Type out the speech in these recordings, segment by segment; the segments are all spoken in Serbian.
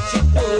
naći tugu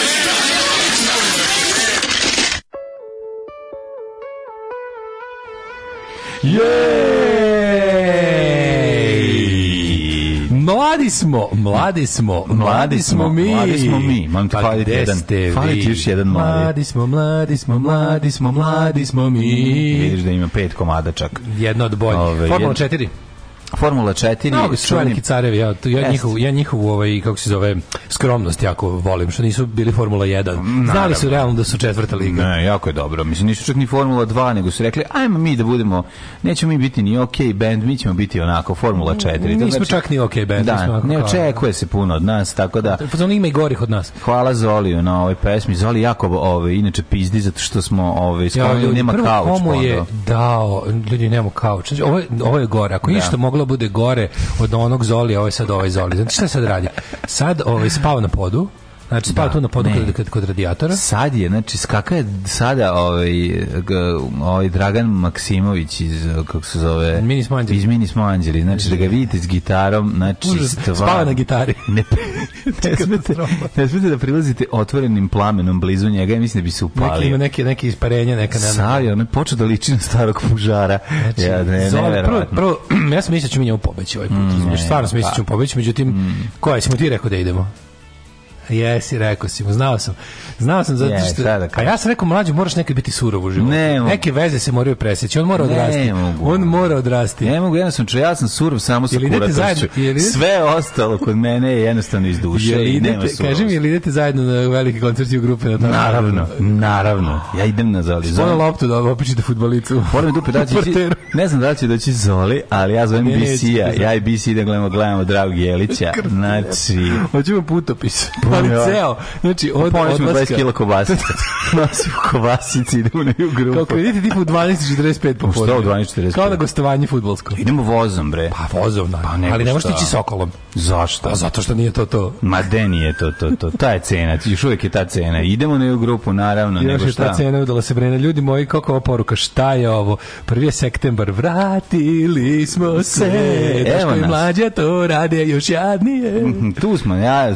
Jej! Mladi smo, mladi smo, mladi smo mi. mladi smo mi. Mam ti Pa fali jedan- fali ti još jedan mladi. Mladi smo, mladi smo, mladi smo, mladi smo mi. Vidiš da ima pet komada čak. Jedno od boljih. Formula jed- 4. Formula 4. Mnogo su čuveni- carevi, ja, ja, njihovu, ja njihovu ovaj, kako se zove, skromnost jako volim, što nisu bili Formula 1. Znali Naravno. su realno da su četvrta liga. Ne, jako je dobro. Mislim, nisu čak ni Formula 2, nego su rekli, ajmo mi da budemo, nećemo mi biti ni OK band, mi ćemo biti onako Formula 4. To Nismo čak ni OK band, smo Da, onako ne očekuje se puno od nas, tako da... Fazon ima i gorih od nas. Hvala Zoliju na ovoj pesmi. Zoli jako ove, inače pizdi zato što smo ove, Ja, sklonili, ljudi, nema kauč. komu je dao, ljudi nemamo kauč. Znači, ovo, je, ovo je gore. Ako Da. išta moglo bude gore od onog Zoli, ovo je sad ovaj Zoli. Znači šta sad radi? Sad ovaj, spava na podu, Znači, spava Da, tu na podu ne. kod, kod, kod radijatora. Sad je, znači, skaka je sada ovaj, ovaj Dragan Maksimović iz, kako se zove? Mini smo anđeli. Iz Mini smo anđeli. Znači, da ga vidite s gitarom, znači, Užas, stvar- spava na gitari. Ne, ne, smete, ne smete da prilazite otvorenim plamenom blizu njega i mislim da bi se Neki ima upalio. neke, neke isparenja, neka ne. Sad je, on je počeo da liči na starog pužara. Znači, ja, ne, Zoli- prvo, prvo, ja sam mislio da ćemo njemu pobeći ovaj put. razumiješ, stvarno sam mislio da ćemo pobeći, međutim, koja, si mu ti rekao da idemo? Jesi, rekao si mu, znao sam. Znao sam zato što... da a kažem. ja sam rekao, mlađe, moraš nekad biti surov u životu. Ne. Neke veze se moraju presjeći, on mora Ne odrasti. mogu. On mora odrasti. Ne mogu, jednostavno, če ja sam surov samo sa kuratošću. Sve ostalo kod mene je jednostavno iz duše Jel i nema idete, surovosti. kaži mi, jel idete zajedno na veliki koncert u grupe? Na tamo? Naravno, naravno. Ja idem na Zoli. Ona Zoli. loptu da opičite futbolicu. Moram dupe daći, Porteru. ne znam da će doći Zoli, ali ja zovem Ne, BC-a. Ja i BC da gledamo, gledamo Dragog Jelića. Znači, Hoćemo putopis. Ali Ja. ceo. Znači, od, 20 odlaska. kila kobasice. Nosim kobasice, idemo na ju grupu. Kao krediti tipu 12.45 Pa popodne. što u 12:45? Kao na gostovanje futbolsko. Idemo vozom, bre. Pa vozov, naravno. Pa ali ne možeš ići sokolom. Zašto? Pa zato što nije to to. Ma de nije to, to, to. Ta je cena, još uvijek je ta cena. Idemo na ju grupu, naravno, Još nego je šta. ta cena udala se brene. Ljudi moji, kako ova poruka, šta je ovo? Prvi je septembar, vratili smo se. Evo nas. mlađa to rade još jadnije. Tu smo, ja,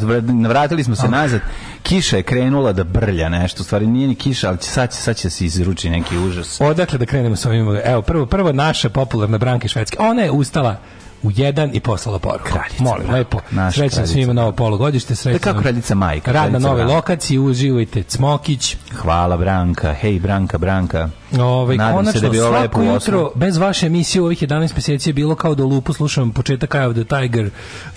vratili smo se nazad. Kiša je krenula da brlja nešto, u stvari nije ni kiša, ali sad, će, sad će se izruči neki užas. Odakle da krenemo sa ovim? Evo, prvo, prvo naša popularna Branka Švedske. Ona je ustala u jedan i poslala poruku. Kraljica Molim, lepo. Srećan svima novo polugodište. Srećan kako kraljica majka, Rad na nove lokaciji, uživajte. Cmokić. Hvala Branka, hej Branka, Branka. Ovaj konačno se da bi ovo lepo svako i jutro bez vaše emisije u ovih 11 mjeseci je bilo kao da u lupu slušam početak Eye of the Tiger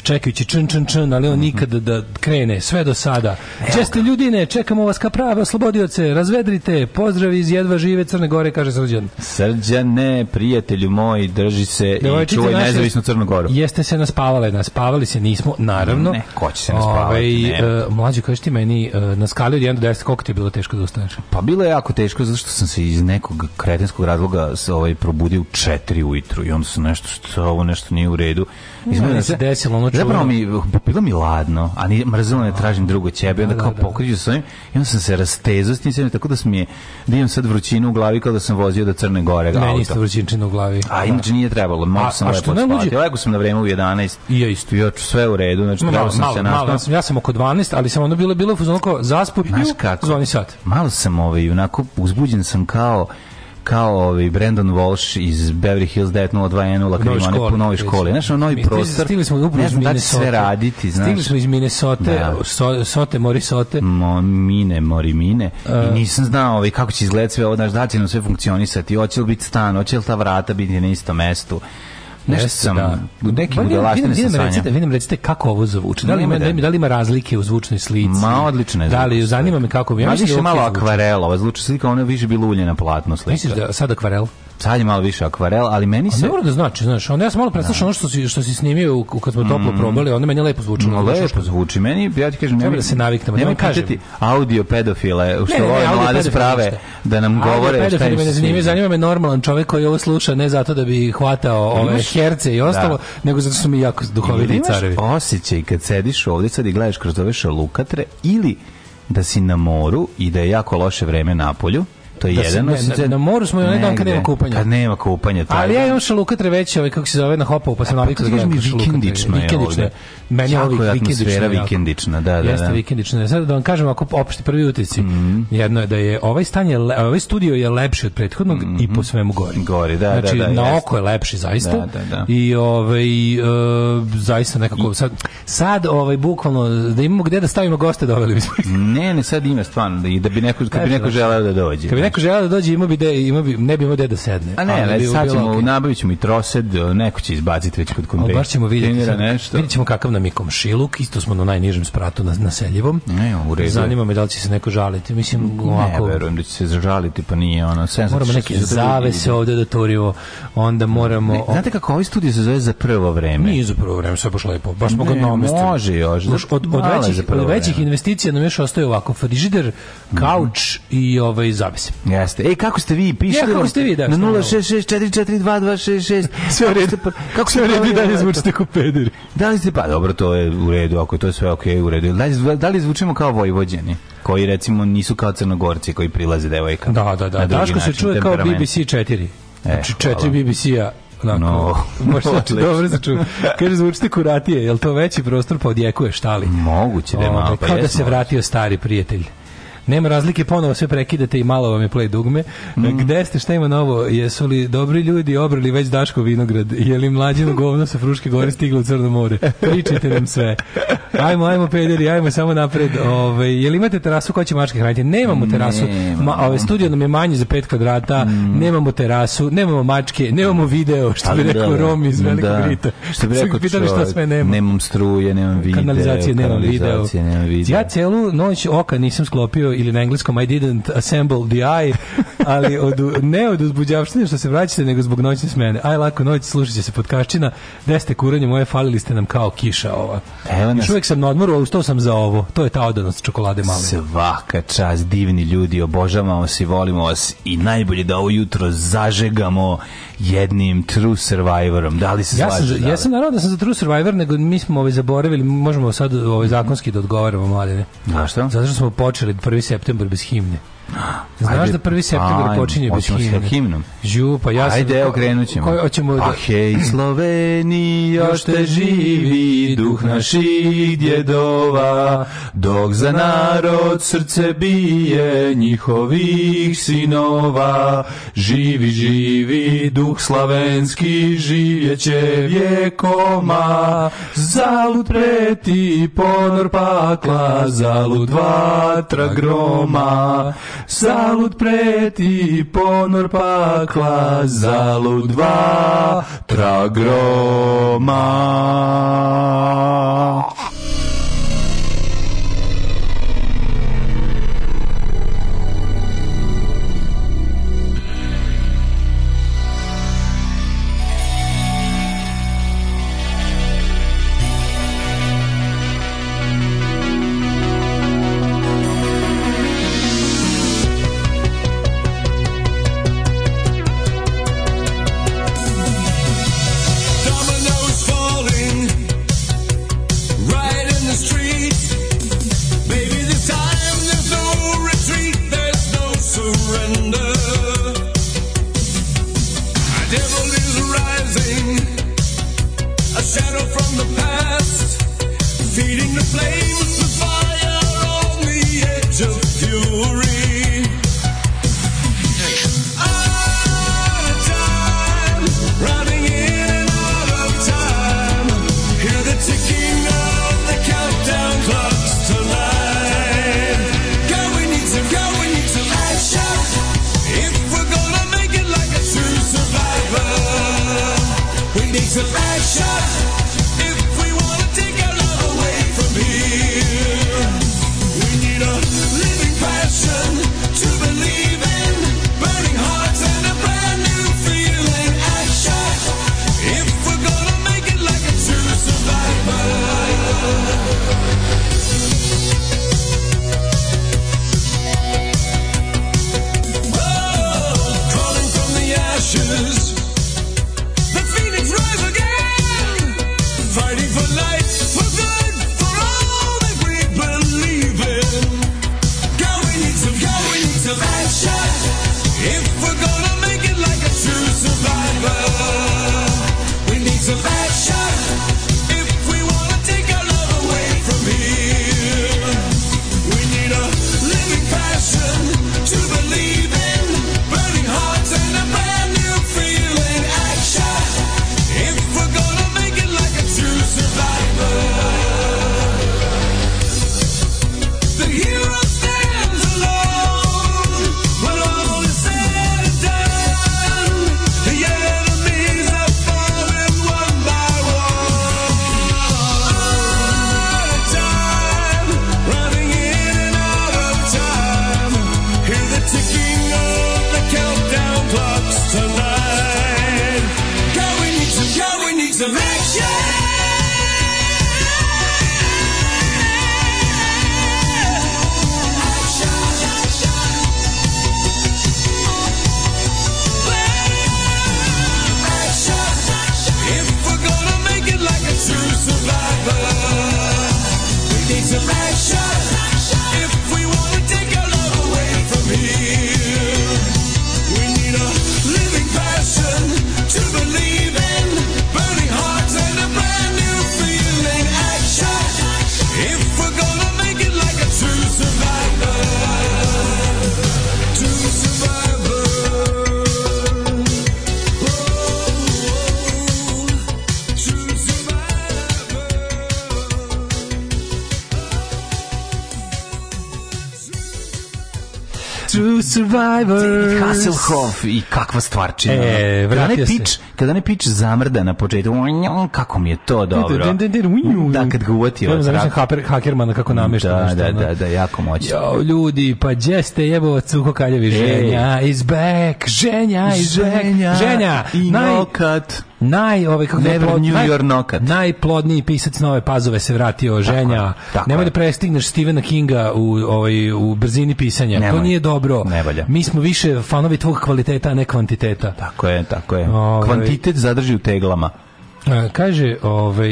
čekajući čn čn čn ali on nikada da krene sve do sada. Česte ljudine, čekamo vas ka prave oslobodioce, razvedrite, pozdrav iz jedva žive Crne Gore, kaže Srđan. Srđane, prijatelju moj, drži se i Devojčice čuvaj naše, nezavisnu Crnu Goru. Jeste se naspavale, naspavali se nismo, naravno. Ne, ko će se naspavati, Ovaj, ne. e, mlađi, kaži ti meni, e, na skali od 1 do 10, koliko ti je bilo teško da ustaneš? Pa bilo je jako teško zato što sam se iz nekog kretenskog razloga s- ovaj probudio u 4 ujutru i onda sam nešto što ovo nešto nije u redu. Meni se desilo ono Zapravo čuveno. mi bilo mi ladno, a ni mrzelo me tražim drugo ćebe, onda Da, kao da, da. pokriđu sa ovim i onda sam se rastezao s tim tako da sam je da imam sad vrućinu u glavi kao da sam vozio do Crne Gore Meni auto. isto vrćinčina u glavi. A inače nije trebalo, A- sam lepo spati. Lego sam na vreme u 11. I ja isto. Ja sve u redu, znači trebao malo, sam malo, se malo, ja sam, ja sam oko 12, ali sam ono bilo bilo u fazonu kao zaspu, zvoni sat. Malo sam ovaj, onako uzbuđen sam kao kao ovaj Brandon Walsh iz Beverly Hills 90210 kad Novoj ima one školi, po novoj školi. Znaš, ono novi Mi prostor. Stigli smo upravo ne iz da Minnesota. sve raditi, znaš. Stigli smo iz Minnesota, Da. so, Sote, Morisote. Mo, mine, mori mine. E. I nisam znao ovaj, kako će izgledati sve ovo, znaš, da će nam sve funkcionisati, hoće li biti stan, hoće li ta vrata biti na istom mestu. Nešto sam, da. u nekim budalaštine vi sam nam recite, sanjao. vi nam recite kako ovo zvuči. Da li, ima, da- da li ima razlike u zvučnoj slici? Ma odlično je. Da li, zanima me kako bi. Ma više da malo akvarela, ova zvuči slika, ona je više bilo ulje na platno slika. Misliš da sad akvarel? Sad je malo više akvarel, ali meni A se... ne mora da znači, znaš, onda ja sam malo preslušao ono što si, što si snimio kad smo toplo probali, onda meni je lepo zvučilo. No, lepo što- zvuči. Meni, ja ti kažem, nemoj- da se naviknemo, Nemoj da kažem. pitati audio pedofile, što Ne, ne, mlade sprave da nam Audio govore šta im me ne se zanima, me normalan čovjek koji ovo sluša ne zato da bi hvatao ove Imaš- herce i ostalo, Da. nego zato su mi jako duhoviti imaš carevi. osjećaj kad sediš ovdje sad i gledaš kroz ove šalukatre ili da si na moru i da je jako loše vreme na polju, to je Da jedan ne, osjećaj. na- moru smo i onaj dan kad nema kupanja. Kad nema kupanja. taj Ali ja imam šalukatre već, ovaj, kako se zove, na hopovu, pa sam Pa navikao da gledam šalukatre. vikendično je ovde. Meni je ovih atmosfera jako. vikendična, da, da, Jeste da. vikendično. Sad da vam kažem, ako opšte prvi utisci, Mhm. jedno je da je ovaj stan je, ovaj studio je lepši od prethodnog i po svemu gori. Gori, da, znači, da, da, na jeste. oko je lepši zaista. Da, da, da. I ovaj e, zaista nekako sad sad ovaj bukvalno da imamo gde da stavimo goste doveli bismo. Ne, ne, sad ima stvarno i da bi neko, kad bi neko želeo da dođe. Neko želeo da dođe, imao bi gde, imao bi ne bi imao gde da sedne. A ne, Ali sad ćemo, okej. nabavit ćemo i trosed, neko će izbaciti već kod kontejnera. baš ćemo vidjeti. Sad. nešto. Vidjet ćemo kakav nam je komšiluk, isto smo na najnižem spratu na, na Seljevom. Ne, u redu. Zanima me da li će se neko žaliti. Mislim, Ne, ovako, verujem da će se zažaliti, pa nije ono. 700, moramo neke 600 zavese ovde da turimo, onda moramo... Ne, znate kako ovaj studio se zove za prvo vreme? Nije za prvo vreme, sve baš lepo. Baš smo namestili. može još. Znaš, od, od, većih, od većih investicija nam još ostaje ovako frižider, kauč i ovaj zavese. Jeste. Ej, kako ste vi? Pišite Ja, kako ste vi, da, Na stvarno. 066442266. Sve u redu. Kako Sve u redu i dalje zvučite kao pederi. Da li ste, pa dobro, to je u redu, ako je to sve okej, u redu. Da li, da li zvučimo kao vojvođani? Koji recimo nisu kao crnogorci koji prilaze devojka. Da, da, da. Daško se čuje kao. BBC 4. Znači, hvala. četiri BBC-a. Onako, No. baš se Odlično. dobro se čuje. Kaže, zvučite kuratije, je li to veći prostor pa odjekuješ, šta li? Moguće da je Ovaj, malo, pa kao da se vratio stari prijatelj. Nema razlike, ponovo sve prekidate i malo vam je play dugme. Gde ste, šta ima novo? Jesu li dobri ljudi obrali već Daško vinograd? Je li mlađino govno sa Fruške gore stiglo u Crno more? Pričajte nam sve. Ajmo, ajmo pederi, ajmo samo napred. Ove, je li imate terasu ko će mačke hraniti? Nemamo terasu. Ma, ove, studio nam je manji za 5 kvadrata, nemamo terasu, nemamo mačke, nemamo video, što bi rekao Romi iz Velikog da. Rita. Što bi rekao pitali šta čovjek, sve nema. Nemam struje, nemam video. Kanalizacije, nemam video. nemam video. Ja celu noć oka nisam sklopio ili na engleskom I didn't assemble the eye, ali od, ne od uzbuđavštine što se vraćate, nego zbog noćne smene. Aj, lako noć, slušat će se podkaščina, gde ste kuranje moje, falili ste nam kao kiša ova. Evo nas. Uvijek sam na odmoru, a ustao sam za ovo. To je ta odanost čokolade male. Svaka čast, divni ljudi, obožavamo vas i volimo vas i najbolje da ovo jutro zažegamo jednim True Survivorom. Da li se Ja sam, slažeš? ja sam naravno da sam za True Survivor, nego mi smo ovaj zaboravili, možemo sad ovaj zakonski da odgovaramo mladine. Zašto? Zato što smo počeli 1. septembar bez himne. Znaš Ajde, da 1. septembar počinje bez hoćemo sa himne? himnom? Žu, pa ja sam... Ajde, evo krenut ćemo. Ko, hoćemo da... A hej, Sloveni, još te živi duh naših djedova, dok za narod srce bije njihovih sinova. Živi, živi, duh slavenski, živjeće vjekoma. Zalud preti ponor pakla, zalud vatra groma. Zalud preti ponor pakla, zalud vatra groma. Survivor. Hasselhoff i kakva stvarčina. E, vratio se. pič, kada ne pič zamrda na početku, kako mi je to dobro. Da, kad ga uvati od zamišljam zraka. Hakermana kako namešta Da, da, da, da, jako moćno. Jo, ljudi, pa gdje ste jebovac Cuko Kaljevi? Ženja is back, ženja is back. Ženja, i nokat. naj, ovaj, kako Never knew your nokat. najplodniji pisac nove pazove se vratio, ženja. Nemoj da prestigneš Stephena Kinga u, ovaj, u brzini pisanja. Nemoj. To nije dobro. Ne valja. Mi smo više fanovi tvog kvaliteta, a ne kvantiteta. Tako je, tako je. Ovaj. Kvantitet zadrži u teglama. E, Kaže, ovaj,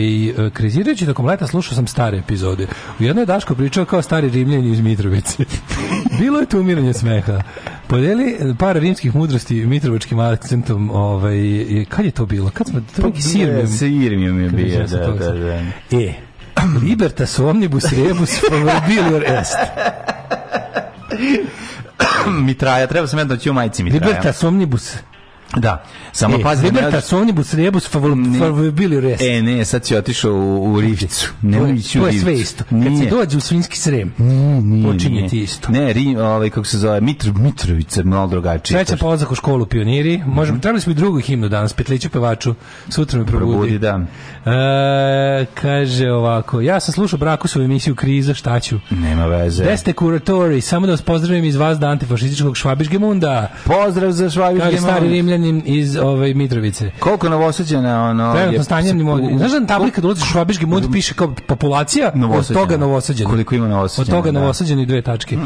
krizirajući tokom leta slušao sam stare epizode. U jednoj je Daško pričao kao stari rimljani iz Mitrovice. Bilo je tu umiranje smeha. Podeli par rimskih mudrosti mitrovačkim akcentom. Ovaj, kad je to bilo? Kad smo, to je neki sir. Ne, Sirmium je bio, da, da, da. E, libertas omnibus rebus favorabilior est. Mitraja, treba sam ja doći u majici mitraja. Libertas omnibus. Da, samo E, pazi. da ne libertas omnibus rebus favor- favorabilior est. E, ne, sad si otišao u, u Rivicu. Ne to, ići u to je sve isto. Kad Nije. se dođe u svinjski srem, Nije, počinje nije. ti isto. Ne, ri, ovaj, kako se zove, Mitro, Mitrovica, malo drugačije. Srećan polazak u školu pioniri. Možemo, trebali smo i drugu himnu danas, Petliću pevaču. Sutra me probudi. Probudi, da. E, kaže ovako, ja sam slušao Brakusovu emisiju Kriza, šta ću? Nema veze. Deste kuratori, samo da vas pozdravim iz vas da antifašističkog švabiške munda. Pozdrav za Švabiške Kaže stari rimljanin iz ovaj, Mitrovice. Koliko novosađena, ono... Trenutno je- stanje ni Znaš da tabli kad ulaziš u švabiški mund piše kao populacija, od Novosađena. toga novosađeni. Koliko ima novosađena, Od toga da. novosađeni dve tačke.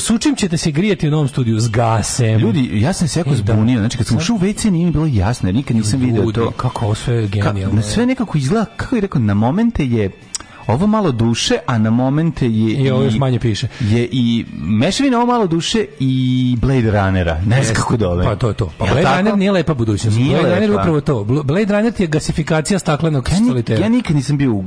Sučim ćete se grijati u novom studiju s gasem. Ljudi, ja sam se jako E, da. zbunio, znači kad sam ušao u WC nije mi bilo jasno, nikad nisam video to. kako sve genijalno. sve nekako izgleda, kako je rekao, na momente je ovo malo duše, a na momente je I ovo još manje piše. Je i mešavina ovo malo duše i Blade Runnera. Ne znam kako dole. Pa to je to. Pa Blade tako? Runner nije lepa budućnost. Nije Blade Runner je lepa. upravo to. Bl- Blade Runner je gasifikacija staklenog Ja, ni- solitera. ja nikad nisam bio u,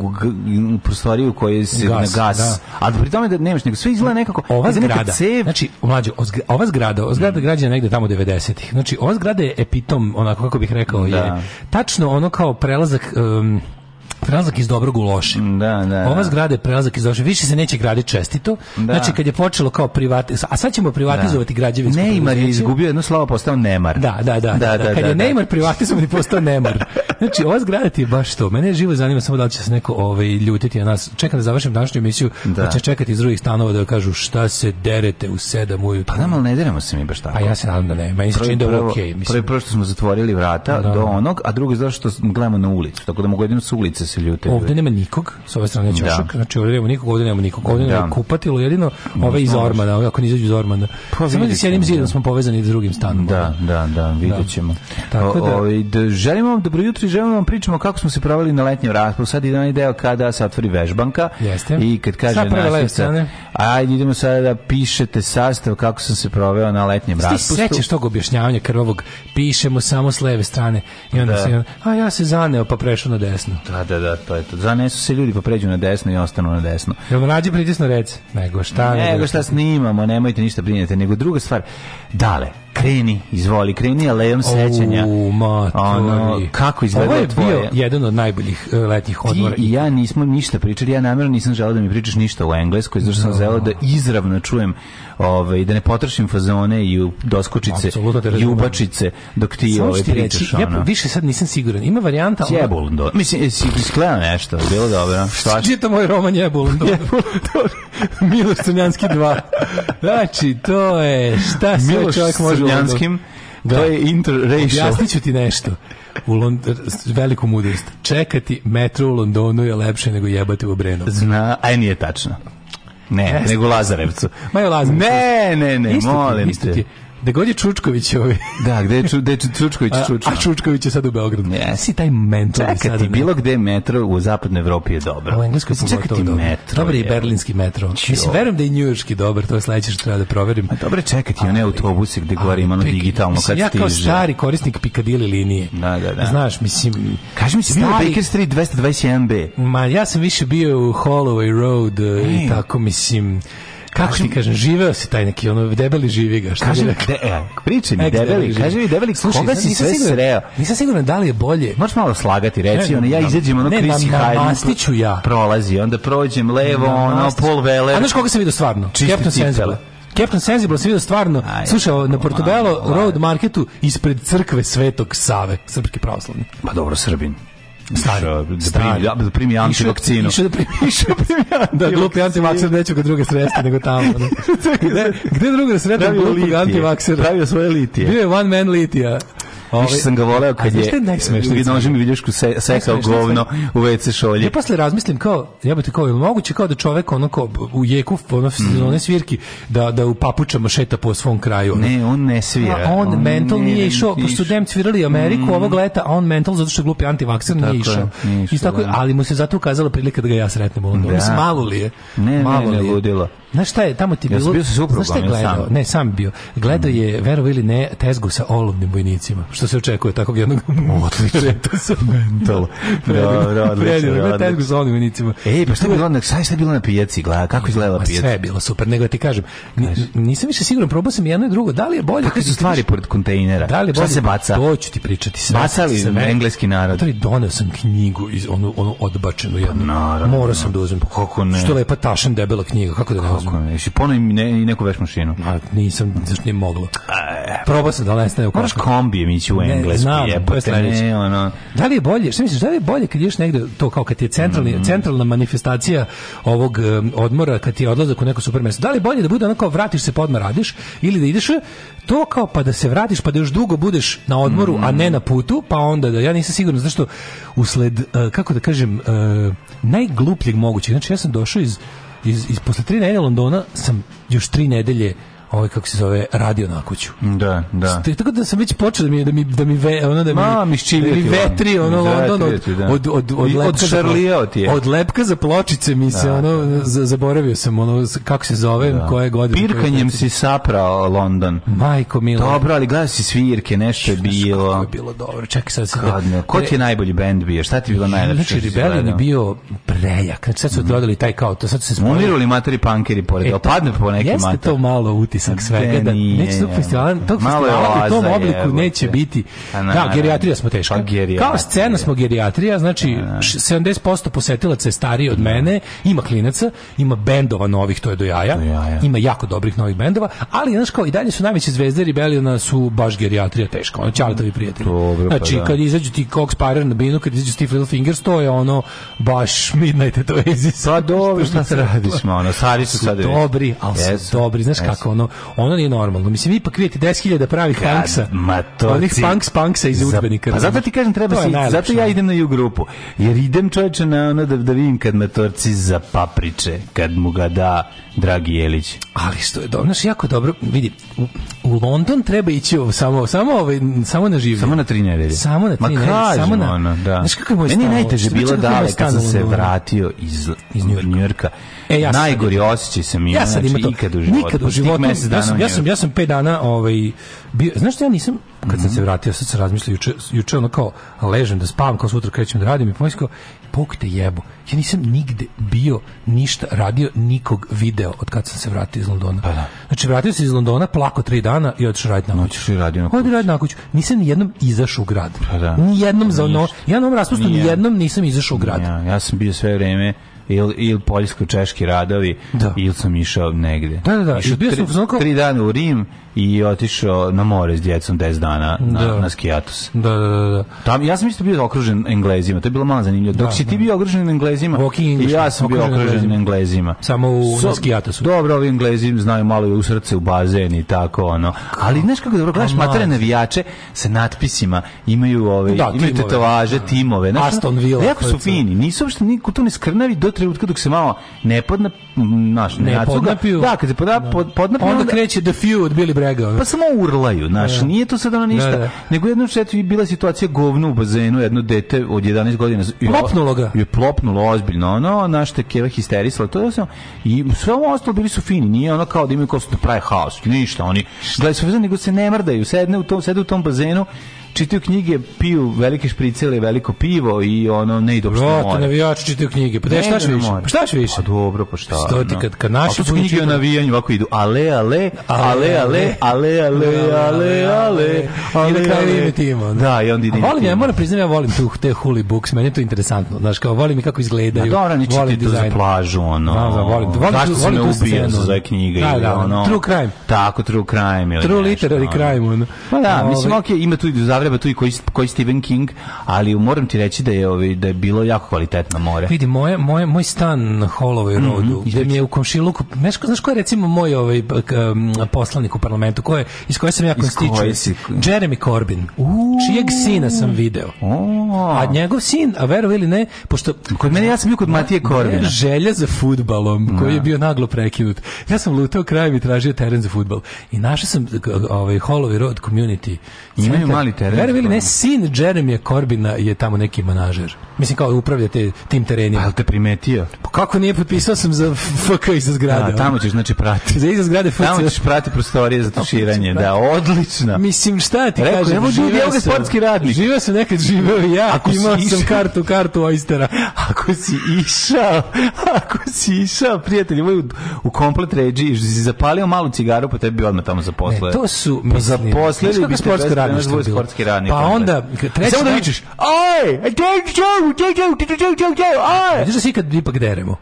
u prostoriji u kojoj se Gas, na gas, da. a pri tome da nemaš, nego sve izgleda nekako, Ova zgrada, cev, znači, zgra- ova zgrada, ova zgrada građana negde tamo 90-ih. Znači, ova zgrada je epitom, onako kako bih rekao, Da. je tačno ono kao prelazak um, prelazak iz dobrog u loše. Da, da, Ova da. zgrada je prelazak iz loše. Više se neće graditi čestito. Da. Znači, kad je počelo kao privati... A sad ćemo privatizovati građevinsko Neymar je izgubio jedno slovo, postao Nemar. Da, da, da. da, da, Kad je Neymar privatizovan i postao Nemar. Znači, ova zgrada ti je baš to. Mene živo zanima samo da li će se neko ovaj, ljutiti na nas. Čekam da završim današnju emisiju, Da. da. će čekati iz drugih stanova da kažu šta se derete u sedam ujutru. Pa nam, ali ne deremo se mi baš tako. Pa ja se nadam da ne. Meni se čini da je okej. prvo, mislim. prvo što smo zatvorili vrata Da. do onog, a drugo zato što gledamo na ulicu, tako da mogu jedino s ulice se ljute. Ovde nema nikog, s ove strane je ćošak, Da. znači ovde nema nikog, ovde nema nikog, ovde nema Da. kupatilo, jedino ove iz Ormana, ako ne izađu iz Ormana. Pa Samo da s jednim zidom da. smo povezani s drugim stanom. Da, da, da, vidjet ćemo. Tako da- O, ovaj, da želimo vam dobro jutro i želimo vam pričamo kako smo se proveli na letnjem raspravu. Sad ide onaj deo kada se otvori vežbanka Jeste. i kad kaže strane. ajde idemo sada da pišete sastav kako sam se proveo na letnjem Ti raspustu. sećaš tog objašnjavanja krvavog, pišemo samo s leve strane i onda Da. se, a ja se zaneo pa prešao na desno. Da, da, da, to je to. Zanesu se ljudi pa pređu na desno i ostanu na desno. Jel mu nađe pritisno rec? Nego šta? Nego šta snimamo, nemojte ništa brinete, nego druga stvar, dale, kreni, izvoli, kreni alejom sećanja. Ono, kako izgleda Ovo je tvoje? bio jedan od najboljih uh, letnjih Ti odmora. i ja nismo ništa pričali, ja namjerno nisam želeo da mi pričaš ništa u engleskoj, zato što sam želeo da izravno čujem, ovaj, da ne potrošim fazone i u doskočice, i ubačice dok ti Samo ovaj, ti reći, pričaš. ja ono. više sad nisam siguran. Ima varijanta... ono- Jebul, do. Mislim, jesi iskleo nešto, bilo dobro. Šta Čita moj roman Jebulun. Miloš Crnjanski 2. Znači, to je šta sve Miloš čovjek može... Crnjanskim, Da. to je interracial. Objasnit ću ti nešto. U Lond... Veliku mudrost. Čekati metro u Londonu je lepše nego jebati u Obrenovcu. Zna, aj nije tačno. Ne, Jeste. nego Lazarevcu. Ma je Lazarevcu. Ne, ne, ne, Isto ti, molim isto te. Da god je Čučković ovaj. Da, gde je, Ču, gde je Ču- Čučković A, čučao? a Čučković je sad u Beogradu. Jeste. Si taj mentor Čekati bilo gde metro u zapadnoj Evropi je dobro. U Engleskoj Mislim, pogotovo čekati dobro. metro. Dobar je je. berlinski metro. Mislim, verujem da je i njujorški dobar, to je sledeće što treba da proverim. Ma dobro je čekati one autobuse gde gore ima ono digitalno kad mislim, Ja kao stiže. stari korisnik Piccadilly linije. Da, da, da. Znaš, mislim... Kaži mi se bio Baker Street 221B. Ma, ja sam više bio u Holloway Road e, i Ej. tako, mislim... Kako ti kažem, živeo si taj neki, ono, debeli živi ga. Šta rekao? de, e, pričaj mi, debeli, kaži mi, debeli, Slušaj, koga si sve sreo? Nisam siguran da li je bolje. Možeš malo slagati, reci, ono, ja izađem, ono, Hyde, namastiću ja. prolazi, onda prođem levo, ono. Paul Weller. A znaš koga sam vidio stvarno? Captain. Sensible. Captain Sensible sam vidio stvarno, Aj, slušao na Portobello Road Marketu ispred crkve Svetog Save, srpski pravoslavni. Pa dobro, Srbin. Stari, Da stari. primi, da primi antivakcinu. Išao da primi, išao da primi da glupi antivakser neće ga druge sresti nego tamo. ono. Gde, gde druga da Pravio glupog antivaksera? Pravio svoje litije. Bio je one man litija. Ovaj- Više sam ga voleo kad je najsmešnije? nožem i viljušku se, sekao govno u WC šolji. Ja posle razmislim kao, jebote kao, je moguće kao da čovek ono kao u jeku ono, one svirki da, da u papučama šeta po svom kraju. ono. Ne, on ne svira. A on, mental ne- nije išao, pošto dem svirali Ameriku ovog leta, a on mental zato što je glupi antivakser nije išao. nije Isto tako, da. ali mu se zato ukazala prilika da ga ja sretnem u Londonu. Da. Mislim, malo li je? Ne, ne, malo ne, je? ludilo. Znaš šta je, tamo ti Ja sam bilo... bio sa suprugom, Znaš šta je ili gledao? sam? Ne, sam bio. Gledao je, verovo ili ne, tezgu sa olovnim vojnicima. Što se očekuje takvog jednog... Odlično. Mental. Dobro, odlično, tezgu sa olovnim vojnicima. Ej, pa šta je bilo na, je sad bilo na pijaci? Gleda, kako izgledala Ma sve pijaca? je bilo super, nego ti kažem, ni- nisam više siguran, probao sam jedno i drugo, da li je bolje... Kakve su stvari pored kontejnera? Da li bolje? se baca? To ću ti pričati sve. Bacali sve. engleski narod? Matori, doneo sam knjigu iz onu, onu odbačenu jednu. naravno. Morao sam da uzmem. Kako ne? Što lepa tašan debela knjiga, kako da ne Kako uzmem? ne? Jesi i, ne, i neku veš mašinu? Ma, nisam, zašto nije moglo. Probao sam da nestane u Moraš košku. kombijem ići u englesku, jebote, ne, ono... Da li je bolje, šta misliš, da li je bolje kad ideš negde, to kao kad je centralni, Mhm. centralna manifestacija ovog um, odmora, kad ti je odlazak u neko super mesto, da li je bolje da bude ono kao vratiš se pa odmah radiš, ili da ideš to kao pa da se vratiš pa da još dugo budeš na odmoru, a Mhm. ne na putu, pa onda da, ja nisam siguran, zašto usled, uh, kako da kažem, uh, najglupljeg mogućeg, znači ja sam došao iz, iz, iz posle tri nedelje Londona, sam još tri nedelje ovaj kako se zove radio na kuću. Da, da. Tako da sam već počeo da mi da mi da mi ve, ono da mi Ma, da miščivljati mi vetri ono London od, ti, da. od od od I lepka za-. Od lepka za pločice mi se ono za- zaboravio sam ono kako se zove, koje godine. Pirkanjem si saprao London. Majko mila. Dobro, ali gledao si svirke, nešto je Kako bilo. je bilo dobro. Čekaj sad se. Ne, ko ti je najbolji bend bio? Šta ti je bilo najlepše? Znači, Rebellion je bio prejak. Znači, sad su dodali taj kao, to sad su se spojili. Monirali materi punkeri pored, E, e, padne po neki Jeste mater. to malo utisak svega da neće tog festivala, tog festivala u tom obliku neće biti. Pa Da, gerijatrija smo teška. Pa gerijatrija. Kao scena smo gerijatrija, znači š- 70% posetilaca je stariji od mene, ima klinaca, ima bendova novih, to je do jaja. Do jaja. Ima jako dobrih novih bendova, ali znaš kao i dalje su najveće zvezde Rebelliona su baš gerijatrija teška, ono ćaletovi prijatelji. Dobro, pa znači da. kad izađu ti Cox Pyre na binu, kad izađu Steve Little Fingers, to je ono baš Midnight at Oasis. Pa dobro, šta se radiš, ono, stari su sad. dobri, ali su dobri, znaš kako ono, ono nije normalno. Mislim, ipak vidjeti 10.000 pravih punksa, ma to onih punks punksa iz udžbenika. Pa zato ti kažem treba si, zato ja idem na ju grupu. Jer idem čoveče na ono da, da vidim kad matorci za papriče, kad mu ga da dragi Jelić. Ali što je dobro, znaš, jako dobro, vidi, u, u London treba ići ovo, samo, samo, ovaj, samo na življe. Samo na tri nedelje. Samo na tri nedelje, samo na- ono, da. Znaš kako je moj Meni je najteže bilo dale stan kad sam se vratio iz, iz Njujorka. E, ja sam Najgori sad- osjećaj sam imao, Ja sad znači, to. ikad u životu. Nikad u životu. Ja sam, ja sam, Njujorku. ja sam pet dana, ovaj, bio, znaš što ja nisam, kad Mhm. sam se vratio, sad se razmišljao, juče, juče ono kao, ležem da spavam, kao sutra krećem da radim i pomislim kao, Bog te jebo. Ja nisam nigde bio, ništa radio, nikog video od kad sam se vratio iz Londona. Pa da. Znači, vratio se iz Londona, plako tri dana i otišao raditi na kuću. I radio na Odi raditi na kuću. Nisam ni jednom izašao u grad. Pa da. Ni jednom za ono, ja na ovom raspustu ni jednom nisam izašao u grad. Ja, ja sam bio sve vreme ili il poljsko-češki radovi Da. ili sam išao negde. Da, da, da. Išao I bio sam tri, kao- tri dana u Rim i otišao na more s djecom 10 dana na, Da. na skijatus. Da, da, da, da. Tam, ja sam isto bio okružen Englezima, to je bilo malo zanimljivo. Dok Da, si ti da. bio okružen Englezima, English, ja sam bio okružen Englezima. Englezima. Samo u- So- na skijatusu. Dobro, ovi Englezi znaju malo u srce, u bazen i tako, ono. Ali znaš kako dobro, gledaš matere navijače sa natpisima, imaju ove, Da, imaju timove. tetovaže, timove. Znaš, Aston Villa, Jako su fini, nisu uopšte niko to ne skrnavi do trenutka dok se malo ne podna, naš, Ne nacuga. podnapiju. Da, kad se podna, pod, podnapiju, Onda kreće The Few od Billy Ono. pa samo urlaju, znaš, Da. nije to sad ono ništa. Da, da. Nego jednom šetu je bila situacija govno u bazenu, jedno dete od 11 godina. Plopnulo ga. Je plopnulo ozbiljno, ono, naš te keva histerisala, to je sam, i sve ovo ostalo bili su fini, nije ono kao da imaju kao da prave haos, ništa, oni, gledaj su vezani, nego se ne mrdaju, sedne u tom, sede u tom bazenu, čitaju knjige, piju velike špricele, veliko pivo i ono ne idu opšte more. navijači čitaju knjige. Pa da, ne, šta ćeš više? Pa šta ćeš više? Pa dobro, pa šta? Sto ti kad kad naši su knjige o navijanju ovako idu. Ale, ale, ale, ale, ale, ale, ale, ale. I da kraju ime. Da, i onda ide. Volim, ja moram priznati, ja volim tu te huli books, meni je to interesantno. Znaš, kao volim i kako izgledaju. Da, dobro, ne čitate za plažu, ono. Da, da volim. Zašto se me ubija za knjige? Da, da, true crime. Tako, true crime. True literary crime, ono. Pa da, ovaj- mislim, okej, ima tu završenje Zagreba, tu i koji, koji Stephen King, ali moram ti reći da je, ovaj, da je bilo jako kvalitetno more. Vidi, moje, moje, moj stan na Holloway Mhm, Roadu, gde mi je u komšiluku, znaš, ko- znaš ko je recimo moj ovaj, poslanik u parlamentu, ko je, iz koje sam ja si? Jeremy Corbyn, čijeg sina sam video. O, A njegov sin, a verovo ili ne, pošto Kod mene ja sam bio kod Matije Korvina. Želja za futbalom, koji je bio naglo prekinut. Ja sam lutao krajem i tražio teren za futbal. I našao sam ovaj Holloway Road Community. Imaju mali teren Verovo ili ne, sin Jeremija Corbina je tamo neki manažer. Mislim kao upravlja te, tim Pa terenima. jel te primetio? Pa kako nije potpisao sam za FK iza zgrade. Da, tamo ćeš znači pratiti. Za iza zgrade FC. Tamo ćeš prati prostorije za tuširanje. Da, odlično. Mislim šta ti Rekao, kažem, živeo evo ga sam- sportski radnik. Živeo sam nekad živeo i ja, Ako imao sam kartu, kartu Oystera. Ako si išao, ako si išao, prijatelji moj, u, u komplet ređi si zapalio malu cigaru, pa tebi bi odmah tamo zaposlili. Ne, to su, Pa mislim, zaposlili bi sportsko radništvo sportski radnik. Pa onda, treći Samo da vičeš, aj, aj, Vidiš da se ikad ipak deremo.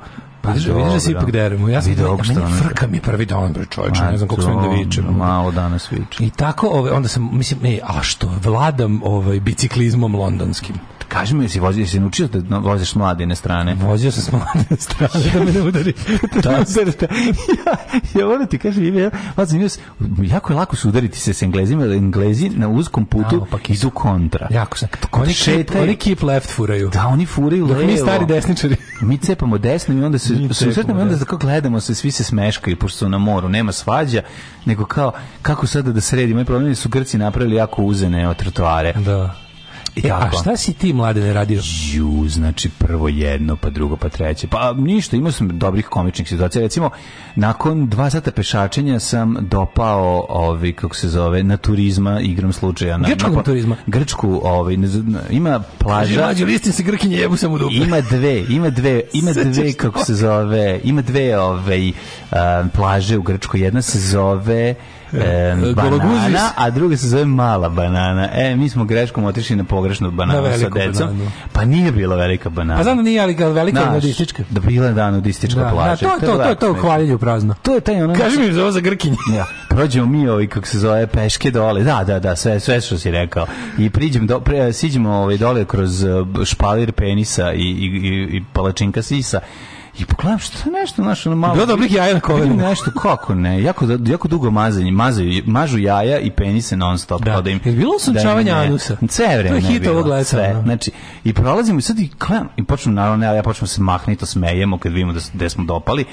Vidiš, Pa vidiš da se dobro. ipak deremo. Ja sam, meni ono. frka mi prvi dan, bre čovječe, ne znam koliko smem da vičem. Malo danas vičem. I tako, ove, onda sam, mislim, ne, a što, vladam ovaj, biciklizmom londonskim. Kaži mi, jesi vozio, jesi naučio da voziš mladine strane? Vozio sam s mlade strane da me ne udari. Da, ja, ja moram ti kažem, ja, jako je lako se udariti se s englezima, jer englezi na uzkom putu Naopak idu kontra. Jako sam. Kod Oni šetaju- oni keep left furaju. Da, oni furaju Dok levo. mi stari desničari. Mi cepamo desno i onda se cepamo i onda tako gledamo se, svi se smeškaju, pošto su na moru, nema svađa, nego kao, kako sada da sredimo? I problem je da su Grci napravili jako uzene od trotoare. Da. E, a tako. šta si ti, mlade, ne radio? Ju, znači prvo jedno, pa drugo, pa treće. Pa ništa, imao sam dobrih komičnih situacija. Recimo, nakon dva sata pešačenja sam dopao, ovi, kako se zove, na turizma, igram slučaja. Na, Grčkog na- turizma? Grčku, ovaj, ne ima plaža. Mlađe, listim se grkinje, jebu sam u dupe. Ima dve, ima dve, ima dve kako se zove, ima dve ovaj a, plaže u Grčkoj. Jedna se zove e, banana, a druga se zove mala banana. E, mi smo greškom otišli na pogrešnu bananu Na sa decom. bananu. Pa nije bila velika banana. Pa znam da nije, ali velika Znaš, nudistička. Da bila je da nudistička Da, da, plaža. to, to, to, to, lepo to, hvaljenje u prazno. To je taj ono... Kaži mi za ovo za grkinje. Ja, prođemo mi ovaj kako se zove peške dole. Da, da, da, sve sve što si rekao. I priđem do pre, siđemo ovaj dole kroz uh, špalir penisa i i i, i palačinka sisa. I pogledam što je nešto, znaš, ono malo... Bilo dobrih jaja na. Vidim nešto, kako ne, jako, jako dugo mazanje, mazaju, mažu jaja i penise non stop. Da. da im, Jel bilo usunčavanje da ne- anusa? Sve vreme To je je hit ovog leta. Znači, i prolazimo i sad i gledam, i počnemo, naravno, ja, ja počnemo se mahnito smejemo kad vidimo da, da smo dopali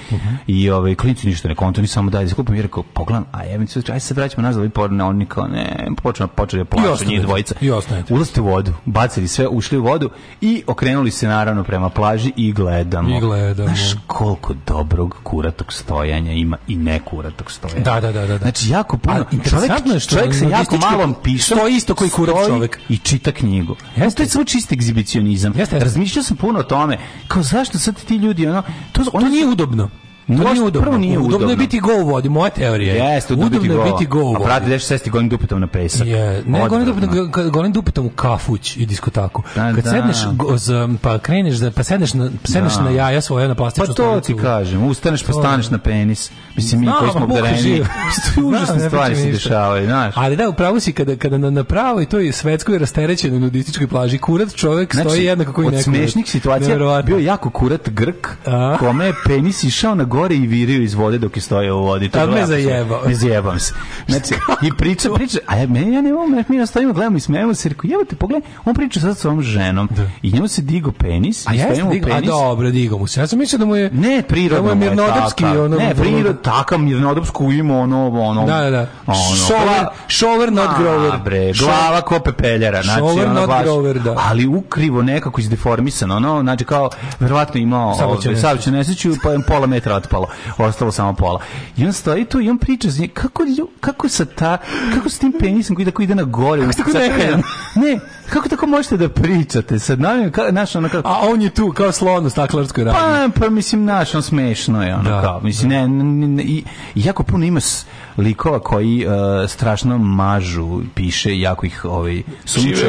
i ovaj, klinci ništa ne konto, ni samo daj, skupim i rekao, pogledam, a jebim se, aj se vraćamo nazad, i porne, oni kao, ne, počnu, počeli da plaću ostanete. njih dvojica. I ostanete. Ulazite u vodu, bacili sve, ušli u vodu i okrenuli se naravno prema plaži i gledamo. I gledamo. Znaš koliko dobrog kuratog stojanja ima i nekuratog stojanja. Da, da, da, da. Znači, jako puno. Ali interesantno je što čovjek se jako malom pišom stoji isto koji kurat čovjek. i čita knjigu. Jeste. To je samo čisti egzibicionizam. Jeste, jeste. Razmišljao sam puno o tome. Kao zašto sad ti ljudi ono to To nije udobno. Možda nije udobno. prvo nije udobno je udobno. biti go u vodi, moja teorija. je. Jeste, udobno udobno je biti go u A vodi. prati deš sesti golim dupetom na pesak. Je, ne, golim dupetom, golim dupetom u kafuć i diskotaku. Da, Kad da. sedneš, go- pa kreneš, da, pa sedneš na, sedneš Da. na jaja svoje na Pa plastičnu to stolicu. ti kažem, ustaneš pa staneš na penis. Mislim, mi koji smo obdareni, živa. užasne stvari se dešavaju, znaš. Ali da, upravo si kada, kada na, na pravoj toj svetskoj rasterećenoj nudističkoj plaži kurat čovek stoji jednako koji od neko. smešnih situacija bio je jako kurat Grk, A? kome je penis išao na gore i virio iz vode dok je stojao u vodi. To me zajebao. Ne zajebam se. Znači, i priča, priča, a ja, meni, ja ne mogu, mi nastavimo, gledamo i smijemo se, rekao, jebate, pogledaj, on priča sad sa ovom ženom i njemu se digo penis, A stojimo u digo, a penis. dobro, digo mu se. Ja sam mislio da mu je... Ne, prirodno Da mu je mirnodopski, takav. ono- Ne, prirod, takav mirnodopsku ima ono, ono... Da, da, da. Ono, Shower- shower not A, grower. bre, glava ko pepeljara, znači, ono not baš, grower, da. ali ukrivo nekako izdeformisano, ono, znači kao, verovatno imao saobraćajnu nesreću, pa pola metra od, otpalo, ostalo samo pola. I on stoji tu i on priča njim, kako, lju, kako sa ta, kako s tim penisom koji tako ide na gore, kako tako nehajan? ne, kako tako možete da pričate sa nami, ka, znaš, ono kako, A on je tu kao slon u staklarskoj radi. pa, pa mislim, naš, on smešno je, ono Da, kao, mislim, ne, ne, ne, i, i jako puno ima s- likova koji uh, strašno mažu, piše, jako ih ovaj,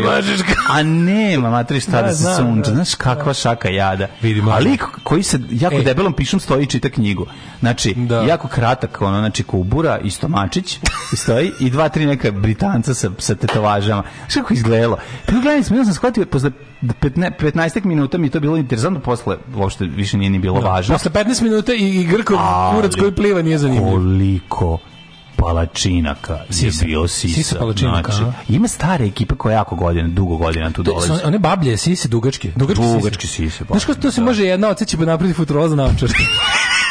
mažeš A nema, matri šta da, Da, se sunča, da. znaš kakva šaka jada. Vidim, A lik koji se jako Ej. debelom pišom stoji i čita knjigu. Znači, Da. jako kratak, ono, znači, kubura i stomačić i stoji i dva, tri neka britanca sa, sa tetovažama. Kako izgledalo? Pa gledali smo, ja sam shvatio, posle 15, 15 minuta mi je to bilo interesantno, posle uopšte više nije ni bilo važno. Posle 15 minuta i, i Grkov kurac koji pliva nije zanimljiv. Koliko palačinaka Sisa. je bio sisa. Sisa palačinaka, Znači, ima stare ekipe koja jako godina, dugo godina tu To dolazi. su one bablje, sise, dugačke. Dugačke, Dugačke sise, Znaš kako to se da. može jedna odseći pa napraviti futuroza na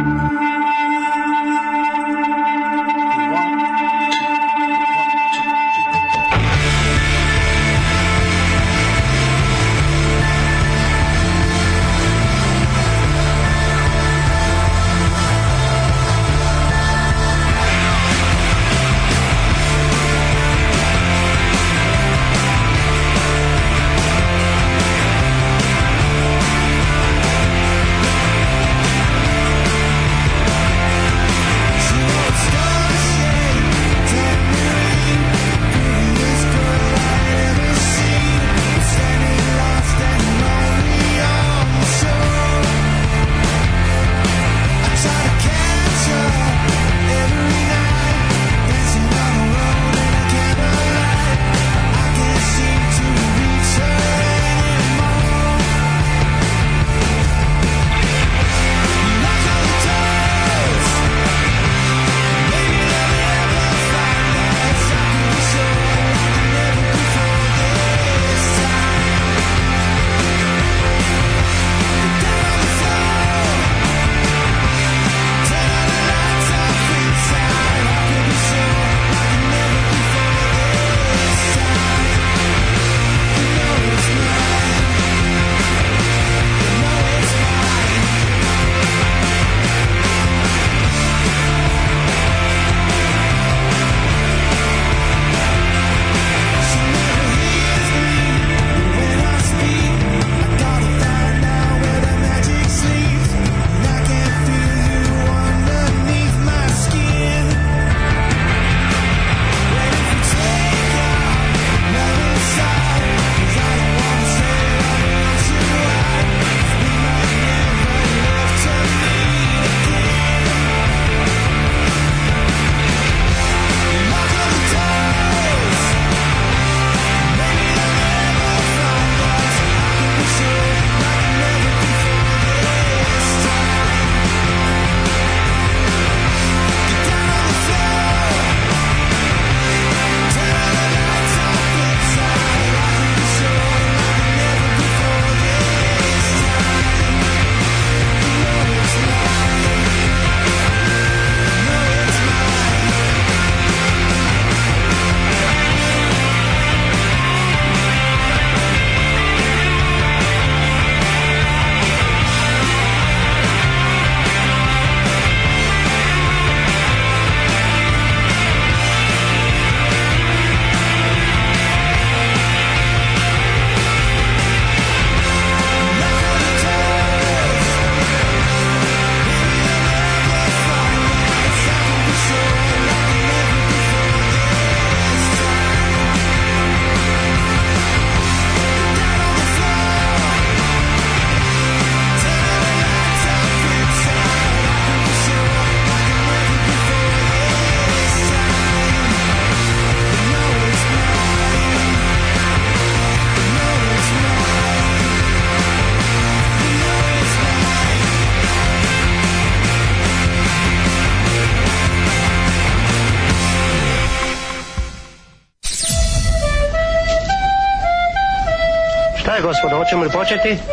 hoćemo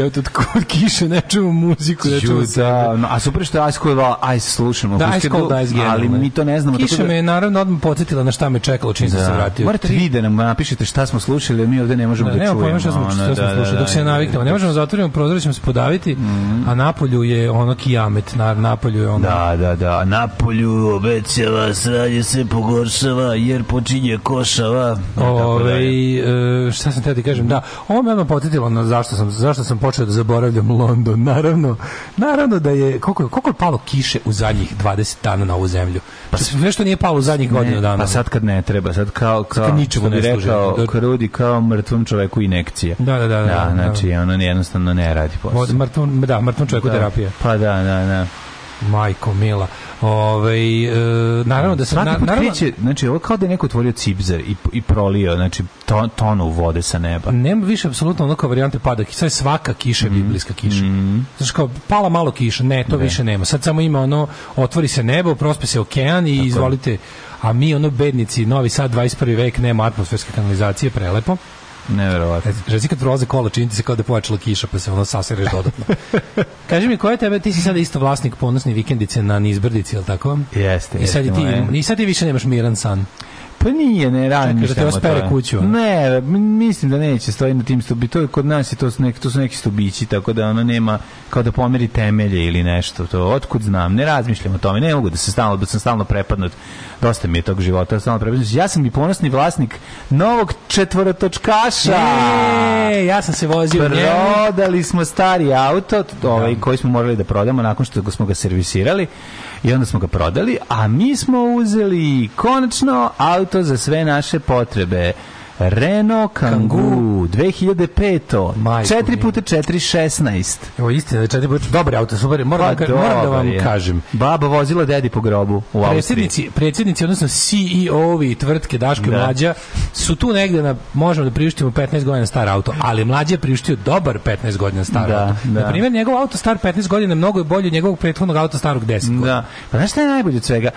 Ja tu kod kiše ne čuvam muziku, ne čuvam da, no, a super što je Ice Cold Ice slušamo. Da, Ice Cold Ice Ali mi to ne znamo. tako Kiša da- me je naravno odmah podsjetila na šta me čekalo čim sam se vratio. Morate vi da nam napišete šta smo slušali, jer mi ovde ne možemo Da, da, nema čujemo. pojma šta smo, šta smo da, da, slušali, da, dok se ne da, naviknemo. Ne možemo da zatvorimo prozor, ćemo se podaviti, a napolju je ono kijamet, na, napolju je ono... Da, da, da. Napolju obećava, sranje se pogoršava, jer počinje košava. Ove, e, šta sam teo ti kažem, da, ovo me odmah podsjetilo na zašto sam, zašto sam počeo da zaboravljam London. Naravno, naravno da je koliko, koliko je palo kiše u zadnjih 20 dana na ovu zemlju. Pa nešto nije palo u zadnjih godinu dana. Pa sad kad ne treba, sad kao, kao kad ničemu ne služi. rekao, Da- krudi kao mrtvom čoveku inekcija. Da, da, da, da, da. znači, ono jednostavno ne radi posao. Od mrtvom, da, mrtvom čovjeku Da. terapija. Pa da, da, da. Majko mila. Ove, e, naravno da se... Na, put naravno, kreće, znači ovo kao da je neko otvorio cipzer i, i prolio, znači to, tonu vode sa neba. nema više apsolutno ono kao varijante pada. Sad je svaka kiša Mhm. biblijska kiša. Znači kao pala malo kiša, ne, to više nema. Sad samo ima ono, otvori se nebo, prospe se okean i izvolite, a mi ono bednici, Novi Sad 21. vek, nema atmosferske kanalizacije, prelepo. Neverovatno. Reci kad prolaze kola, čini se kao da je pojačala kiša, pa se ono sasereš dodatno. Kaži mi, ko je tebe, ti si sada isto vlasnik ponosne vikendice na Nizbrdici, je li tako? Jeste, I sad, i jeste, moje. ti, I sad ti više nemaš miran san. Pa nije, ne radim Čekaj, da te ospere kuću? Ne, mislim da neće stoji na tim stubi. To je kod nas i to su neki, to su neki stubići, tako da ono nema kao da pomeri temelje ili nešto. To otkud znam, ne razmišljam o tome. Ne mogu da se stalno da sam stalno prepadnut. Dosta mi je tog života, stalno prepadnut. Ja sam i ponosni vlasnik novog četvoratočkaša. E, ja sam se vozio. Prodali smo stari auto, ovaj koji smo morali da prodamo nakon što smo ga servisirali i onda smo ga prodali, a mi smo uzeli konačno auto za sve naše potrebe. Renault Kangoo 2005. Majko 4 mila. puta 4 16. Evo istina, da četiri puta, dobar auto, super, moram, Pa moram da vam je. kažem. Baba vozila dedi po grobu u Austriji. Predsjednici, predsjednici, odnosno CEO-ovi tvrtke Daško i Da. Mlađa su tu negde na, možemo da priuštimo 15 godina star auto, ali Mlađa je priuštio dobar 15 godina star Da, auto. da. Na primjer, njegov auto star 15 godina mnogo je bolji od njegovog prethodnog auta starog 10 godina. Da. Pa znaš šta je najbolje od svega?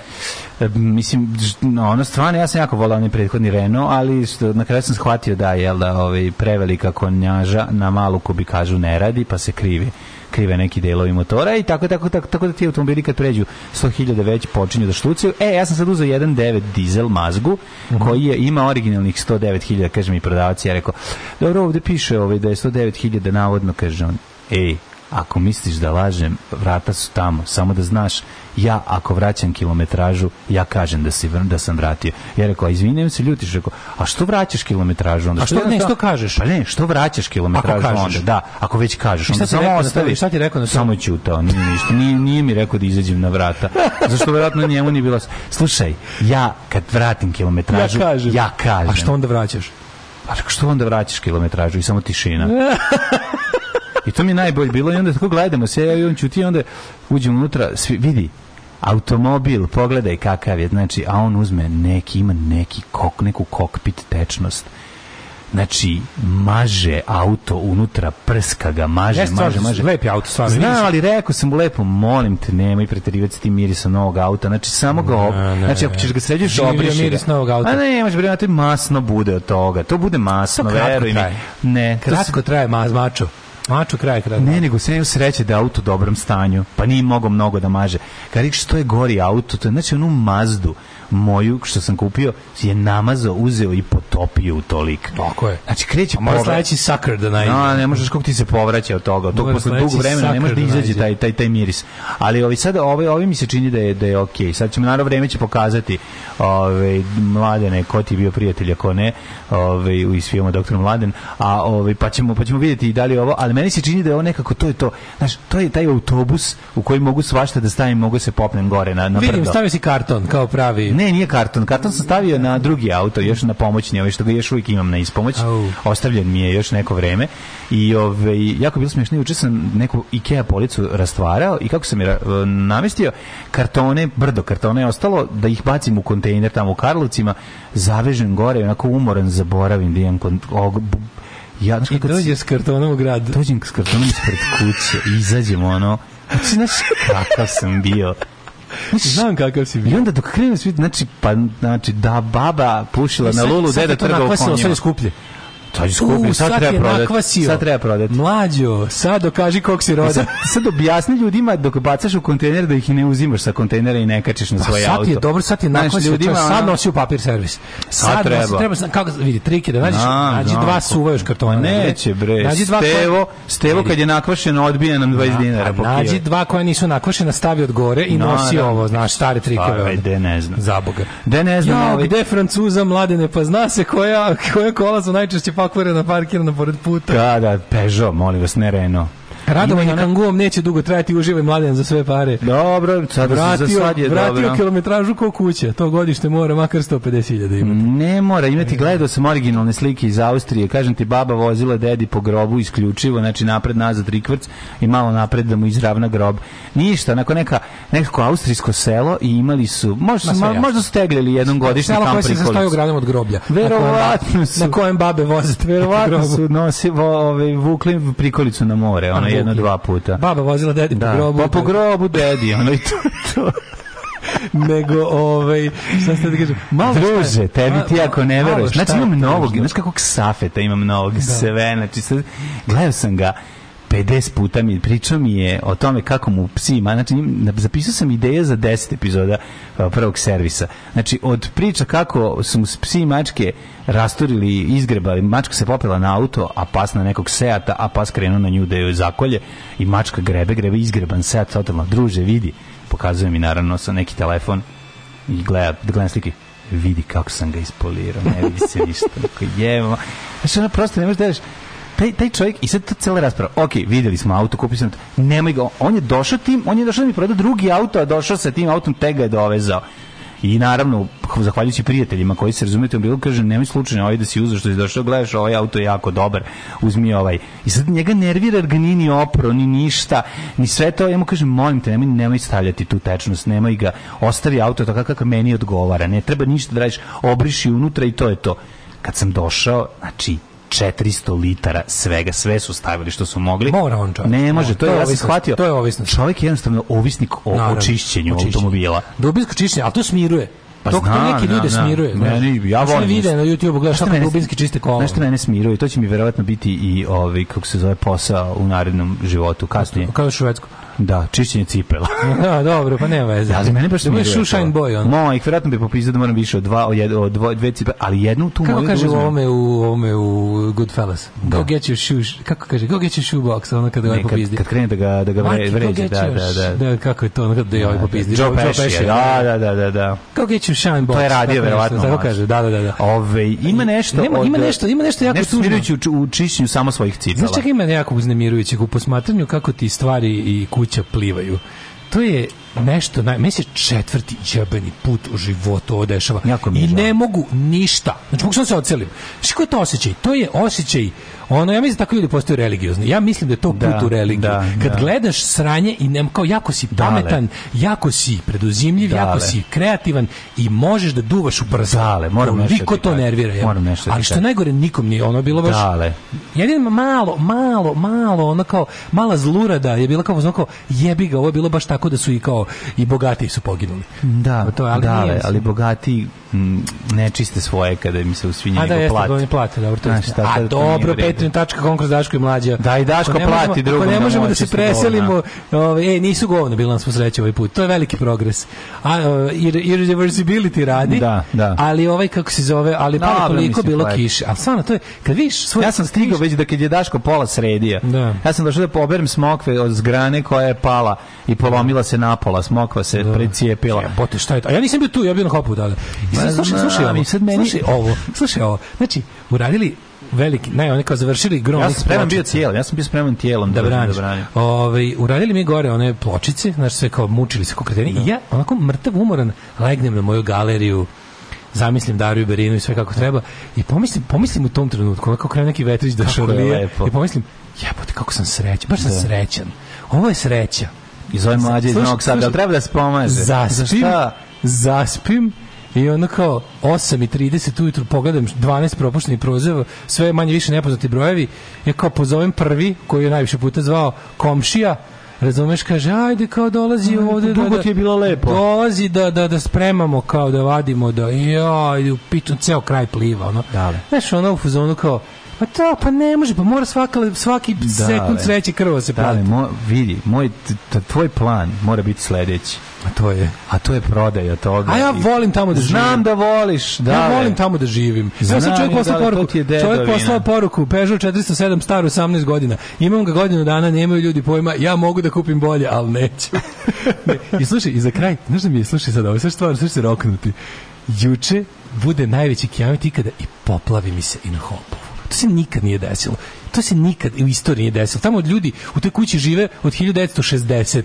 E, Mislim, no, ono stvarno, ja sam jako volao onaj prethodni Renault, ali što, na kraju sam shvatio da, jel da, ovaj, prevelika konjaža na malu kubikažu ne radi, pa se krivi krive neki delovi motora i tako, tako, tako, tako da ti automobili kad pređu 100.000 već počinju da štucaju. E, ja sam sad uzeo 1.9 dizel mazgu, koji je, ima originalnih 109.000, kaže mi prodavac, ja rekao, dobro, ovde piše ovaj, da je 109.000 navodno, kaže on, ej, ako misliš da lažem, vrata su tamo. Samo da znaš, ja ako vraćam kilometražu, ja kažem da si vr- da sam vratio. Ja rekao, a izvinjavam se, ljutiš, rekao, a što vraćaš kilometražu onda? A što- ne, jednostavno- što kažeš? Pa ne, što vraćaš kilometražu Ako kažeš. onda? Da, ako već kažeš, onda samo ostavi. Šta ti rekao na to? Samo ćutao, nije ništa. Nije, nije mi rekao da izađem na vrata. Zašto verovatno njemu nije bilo... Slušaj, ja kad vratim kilometražu, Ja kažem. ja kažem. A što onda vraćaš? Pa što onda vraćaš kilometražu i samo tišina? I to mi je najbolje bilo i onda tako gledamo se, ja i on ćuti i onda uđemo unutra, svi, vidi, automobil, pogledaj kakav je, znači, a on uzme neki, ima neki kok, neku kokpit tečnost. Znači, maže auto unutra, prska ga, maže, Jeste, maže, maže. lep je auto, stvarno, vidiš. ali rekao sam mu lepo, molim te, nemoj preterivati s tim mirisom novog auta. Znači, samo ga, ob... Ne, ne, znači, ako ćeš ga sređuješ, obriši ga. miris novog auta. A ne, može bre, to masno bude od toga. To bude masno, To veruj mi. Ne, to Kratko traje maz, mačo. Mačo kraje kratko. ne, nego sam imao sreće da je auto u dobrom stanju, pa nije mogao mnogo da maže. Kad što je gori auto, to je znači onu Mazdu moju što sam kupio je namazao, uzeo i potopio u tolik. Tako je. Znači kreće A mora povrat- sledeći sakar da najde. No, ne možeš kako ti se povraća od toga. To Mora posle dugo vremena ne može da da izađe taj taj taj miris. Ali ovi sada ovi ovi mi se čini da je da je okej. Sad ćemo naravno vreme će pokazati ovaj mladene ko ti je bio prijatelj ako ne, ovaj u iz filma Doktor Mladen, a ovaj pa ćemo pa ćemo vidjeti i da li je ovo, ali meni se čini da je ovo nekako to je to. Znaš, to je taj autobus u koji mogu svašta da stavim, mogu se popnem gore na na Vidim, stavio si karton kao pravi. Ne, nije karton. Karton sam stavio na drugi auto, još na pomoćni, ovaj što ga još uvijek imam na ispomoć. Ostavljen mi je još neko vreme. I ovaj jako bilo smiješno, juče sam neku IKEA policu rastvarao i kako sam je ra- namestio kartone, brdo kartone je ostalo da ih bacim u kontejner tamo u Karlovcima, zavežem gore, onako umoran, zaboravim da imam ja, znaš I dođe s kartonom u grad. dođem s kartonom ispred kuće, izađem ono, znači, znaš kakav sam bio. Znam kakav si i bio. onda dok krenu svi, znači, pa, znači, da baba pušila I na lulu, deda trgao konjima. Sad je skuplje. Sad je skuplje, U, sad, sad treba prodati. Sad treba prodati. Mlađo, sad dokaži kog si roda. Sad, sad objasni ljudima dok bacaš u kontejner da ih ne uzimaš sa kontejnera i ne kačiš na Pa svoje sad auto. ti je dobro, sad je nakvasio, ljudima, čovjek, sad nosi u papir servis. Sad treba. nosi, treba, kako, vidi, trik je da nađeš, Znam, nađi dva suva još kartona. Ma neće bre, Nađi dva Stevo, koja- Stevo kad je nakvašeno odbija nam 20 dinara nađi dva koja nisu nakvašena, stavi od gore i No, nosi da. ovo, znaš, stare trikove. Pa, ajde, ne znam. Za Boga. Da ne znam, Ja, gde Francuza mladene, pa zna se koja, koja kola su najčešće pokvarena, parkirana pored puta. Da, da, Peugeot, molim vas, ne Renault. Radovanje ona- kanguom neće dugo trajati, uživaj mladen za sve pare. Dobro, sad za Vratio, sad je vratio dobro. kilometražu ko kuća. To godište mora makar 150.000 imati. Ne mora imati, gledao sam originalne slike iz Austrije, kažem ti, baba vozila dedi po grobu isključivo, znači napred, nazad, rikvrc i malo napred da mu izravna grob. Ništa, onako neka, nekako austrijsko selo i imali su, možda, Ma možda su tegljali jednom godišnji Selo kamp koje se sastoji u prikolicu. gradom od groblja. Verovatno Na kojem ba- su. Na kojem babe voze. Verovatno su nosi, vo, ove, vukli prikolicu na more, ona. Jedno, dva puta. Baba vozila dedi Da, po grobu. pa po grobu dedi, ono i to, to. nego ovaj šta ste da kažem malo šta je- Druže, tebi ti ako ne veruješ. Znači imam novog, znaš kakvog safeta imam novog sve, znači sad, gledao sam ga 50 puta mi pričao mi je o tome kako mu psi ima, znači zapisao sam ideje za 10 epizoda prvog servisa. Znači od priča kako su mu psi i mačke rasturili, izgrebali, mačka se popela na auto, a pas na nekog seata, a pas krenuo na nju da joj zakolje i mačka grebe, grebe izgreban seat, totalno, druže, vidi, pokazuje mi naravno sa neki telefon i gleda, da gledam slike vidi kako sam ga ispolirao, ne vidi se ništa. Tako jebamo. Znači, ono prosto ne možeš da taj, taj čovjek, i sad to cela rasprava, ok, videli smo auto, kupio sam, nemoj ga, on je došao tim, on je došao da mi proda drugi auto, a došao sa tim autom, te ga je dovezao. I naravno, zahvaljujući prijateljima koji se razumete, on bilo kaže, nemoj slučajno ovaj da si uzeo što si došao, gledaš, ovaj auto je jako dobar, uzmi ovaj. I sad njega nervira jer ga nije ni opro, ni ništa, ni sve to, ja mu kažem, molim te, nemoj, nemoj stavljati tu tečnost, nemoj ga, ostavi auto tako kako meni odgovara, ne treba ništa da radiš, obriši unutra i to je to. Kad sam došao, znači, 400 litara svega, sve su stavili što su mogli. Mora on, čovjek. Ne može, to je, ja sam shvatio. To je ovisnost. Čovjek je jednostavno ovisnik o Naravno, očišćenju očišćenje. automobila. Dubinsko čišćenje, ali to smiruje. Pa to, znam, neki ljude smiruje. znaš. Meni- ja volim isto. na YouTube, gledaš kako dubinski čiste kola. Šta mene smiruje? To će mi verovatno biti i ovaj, kako se zove, posao u narednom životu, kasnije. Kao u Švedsku. Da, čišćenje cipela. Da, dobro, pa nema veze. Za mene baš da budeš smiruje shoe shine boy, ono. Mojih, verovatno bi popisao da moram više od dva, od, jed, od dvo, dve cipele, ali jednu tu Kako moju da kaže u ovome u ovome u Goodfellas? Go get your shoe, kako kaže? Go get your shoe box, ono kada ga kad, popizdi. kad krene da ga, da ga vre, vređe, get da, your da, da. Da, kako je to, ono kada je ovaj popizdi. Joe Pesci, da, da, da, da, da. Go get your shine box. To je radio verovatno. nešto, Tako kaže, da, da, da. da. Ove, ima nešto Nema- od- ima nešto- ima nešto jako nešto tužno. smirujuće u, u čišćenju samo svojih cipela. Znaš čega ima jako uznemirujućeg u posmatranju kako ti stvari i kuća plivaju? To je nešto, naj, meni se četvrti jebeni put u životu ovo dešava. Jako mi I žao. ne mogu ništa. Znači, mogu sam se ocelim. Znaš koji je to osjećaj? To je osjećaj, ono, ja mislim da tako ljudi postaju religiozni. Ja mislim da je to put Da, u religiju. da, Kad da. gledaš sranje i nem, kao jako si Dale. pametan, jako si preduzimljiv, Dale. jako si kreativan i možeš da duvaš u prsa. Dale, moram nešto ti to nervira. jebote. Moram nešto Ali što najgore, nikom nije ono bilo baš... Dale. Jedino malo, malo, malo, ono kao, mala zlurada je bila kao, kao, jebi ga, ovo je bilo baš tako da su i kao, i bogati su poginuli. Da, to je, ali dale, nije, ali bogati ne čiste svoje kada im se usvinje A da, nego jeste, plate. plate. plate, dobro, to Znaš, A da to dobro, petrin.com kroz Daško i mlađa. Da, i Daško plati drugom Ako ne da možemo da se preselimo, ovaj, e, nisu govno, bila nam smo sreće ovaj put. To je veliki progres. A, ir- irreversibility radi, Da, da. ali ovaj, kako se zove, ali pa toliko mislim, bilo pa je. kiše. A stvarno, to je, kad vidiš svoj... Ja sam stigao već da kad je Daško pola sredio. Da. Ja sam došao da poberem smokve od zgrane koja je pala i polomila se napola, smokva se precijepila. Jebote, šta je to? A ja nisam bio tu, ja bio na hopu tada. I sad, slušaj, slušaj ovo, sad meni- slušaj ovo, slušaj ovo. Znači, uradili veliki, ne, oni kao završili grom. Ja sam spreman bio tijelom, ja sam bio spreman tijelom da dođem braniš. da branim. Ovaj uradili mi gore one pločice, znači sve kao mučili se kao kreteni. I ja onako mrtav umoran legnem na moju galeriju zamislim Dariju Berinu i sve kako treba i pomislim, pomislim u tom trenutku, onako krene neki vetrić da šarlije i pomislim, jebote kako sam srećan, baš sam srećan. Ovo je sreća. Iz ove mlađe iz Novog Sada, ali treba da se pomaže. Za Zaspim, šta? zaspim i onda kao 8.30 ujutru pogledam 12 propuštenih prozeva, sve manje više nepoznati brojevi, ja kao pozovem prvi, koji je najviše puta zvao komšija, razumeš, kaže, ajde kao dolazi ovde. dugo ti je bilo lepo. Dolazi da, da, da spremamo, kao da vadimo, da, ja, u piču, ceo kraj pliva, ono. Dale. Znaš, ono u fazonu kao, pa to, pa ne može, pa mora svaka, svaki sekund sreće krvo se plati. mo, vidi, moj, tvoj plan mora biti sledeći. A to je. A to je prodaja toga. A ja I- volim tamo da živim. Znam da voliš, da. Ja volim tamo da živim. Ja Znam sam čovjek ja, poslao da, poruku. Čovjek poslao poruku Peugeot 407 star 18 godina. Imam ga godinu dana, nemaju ljudi pojma. Ja mogu da kupim bolje, ali neću. ne. I slušaj, i za kraj, znaš da mi je, slušaj sad, ovo sve stvar, sve se roknuti. Juče bude najveći kijamet ikada i poplavi mi se i na hopovu. To se nikad nije desilo. To se nikad u istoriji nije desilo. Tamo ljudi u toj kući žive od 1960.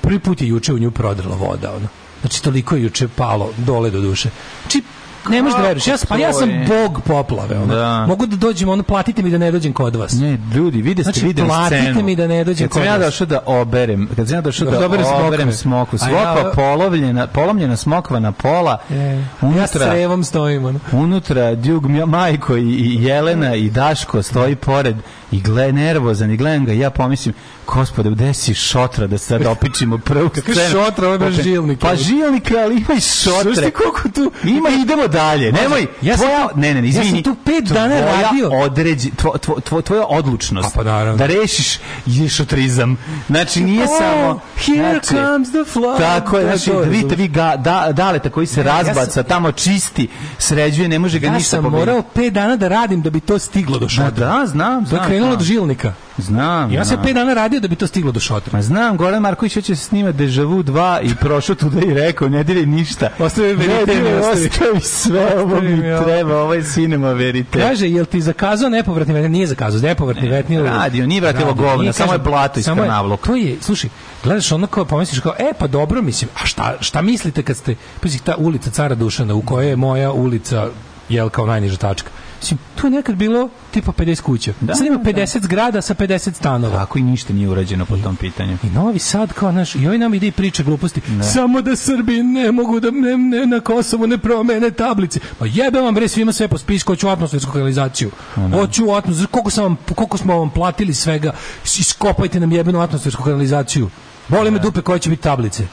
Prvi put je juče u nju prodrla voda. Ono. Znači, toliko je juče palo dole do duše. Znači, ne možeš da veruješ. Ja, sam- pa ja sam je? bog poplave. Ono. Da. Mogu da dođem, ono, platite mi da ne dođem kod vas. Ne, ljudi, vide ste Znači, videli platite scenu. mi da ne dođem Kad sam kod ja vas. došao da oberem, kad sam ja došao Da da, oberem oberem smoku, A ja- polovljena, polomljena smokva na pola, E, ja s unutra, crevom stojim. Ono. unutra Djug Majko i, Jelena i Daško stoji pored i gle nervozan i gledam ga ja pomislim gospode, gde si šotra da sad opičimo prvu scenu? šotra, ovo je žilnik. Pa žilnik, ali ima i šotre. ti koliko tu... Ima, idemo dalje. Nemoj. ja sam tvoja, ne, ne, ne, ja sam izvini. tu pet dana Tvoja radio. Određi, tvo, tvo, tvo- tvoja odlučnost. Pa. Da rešiš ješotrizam. Znači, nije Oh, samo... here znači, comes the flood. Tako je, je znači, da vidite vi ga, da, daleta koji se Ne, ja razbaca, sam- tamo čisti, sređuje, ne može ga Ja ništa sam pobediti. morao pet dana da radim da bi to stiglo do Da, šotra. da, znam, To je znam. krenulo znam. od žilnika. Znam, Ja sam znam. pet dana radio da bi to stiglo do šotra. Ma znam, Goran Marković hoće se snima Deja Vu 2 i prošao tuda i rekao, ne diraj ništa. Ostavi verite ostavi. ostavi sve, ovo mi treba, ovo je cinema verite. Kaže, jel ti zakazao nepovratni vetni? Nije zakazao, nepovratni vetni. radio, nije vratilo govna, samo je blato iz kanavluka. To je, slušaj, gledaš ono kao, pomisliš kao, e, pa dobro, mislim, a šta, šta mislite kad ste, pazi, ta ulica Cara Dušana, u kojoj je moja ulica, jel, kao najniža tačka. Mislim, tu je nekad bilo tipa 50 kuća. Da, Sad ima da. 50 zgrada sa 50 stanova. Tako i ništa nije urađeno po tom pitanju. I Novi Sad kao naš, i ovaj nam ide i priča gluposti. Samo da Srbi ne mogu da ne, ne, na Kosovu ne promene tablice. Pa jebe vam bre svima sve po spisku, hoću atmosfersku kanalizaciju. Hoću atmosfersku, koliko, sam vam, koliko smo vam platili svega, iskopajte nam jebenu atmosfersku kanalizaciju. Boli me dupe koje će biti tablice.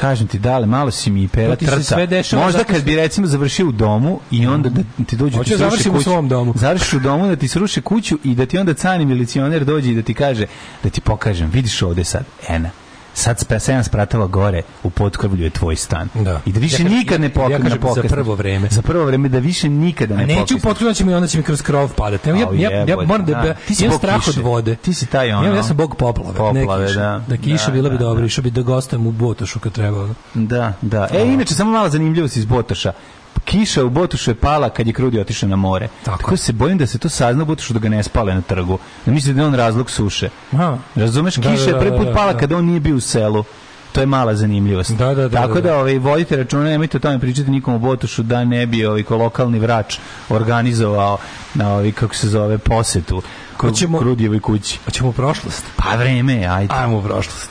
Kažem ti, dale, malo si mi pera To ti se trca. sve dešava Možda kad bi recimo završio u domu i onda da ti dođe Hoću ti da sruši završim u kuću. svom domu. Završiš u domu da ti sruši kuću i da ti onda cani milicioner dođe i da ti kaže, da ti pokažem, vidiš ovde sad, ena, sad spe, sedam spratova gore u potkrvlju je tvoj stan. Da. I da više Ja nikad ne ja pokažeš. kažem za prvo vreme. Za prvo vreme da više nikada ne A neću potkrivati će mi onda će mi kroz krov padati. Ja, ja, Au, ja, ja jebote, moram da, da. da Ti si bog strah od kiše. vode. Ti si taj ono- Ja, ja sam bog poplave. Poplave, ne kiše. da. Da kiša Da, bila bi da, dobro, da. išao bi da gostujem u Botošu kad treba. Da, da. E, inače, samo mala zanimljivost iz Botoša. Kiša u Botošu je pala kad je Krudi otišao na more. Tako. Tako se bojim da se to sazna u Botošu da ga ne spale na trgu. Da misli da je on razlog suše. Aha. Razumeš? Da, Kiša da, je da, prvi put da, pala da. kada on nije bio u selu. To je mala zanimljivost. Da, da, da, Tako da, da, da. ovaj, vodite računa, nemojte o tome pričati nikom u Botošu da ne bi ovaj, ko lokalni vrač organizovao na ovaj, kako se zove, posetu Hoćemo- Krudijevoj kući. Hoćemo u prošlost. Pa vreme, je, ajde. Ajmo u prošlost.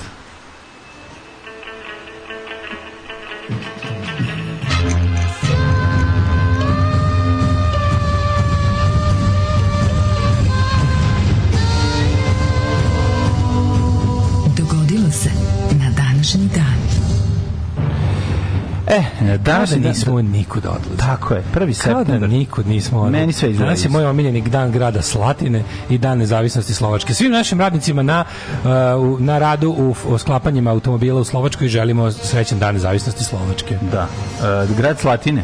E, danas Danas je nismo nikud odlazili. Tako je, prvi Kao da septembar. nikud nismo odlazili. Meni sve izgleda Danas je moj omiljeni dan grada Slatine i dan nezavisnosti Slovačke. Svim našim radnicima na, uh, na radu u, u sklapanjima automobila u Slovačkoj želimo srećan dan nezavisnosti Slovačke. Da. E, grad Slatine.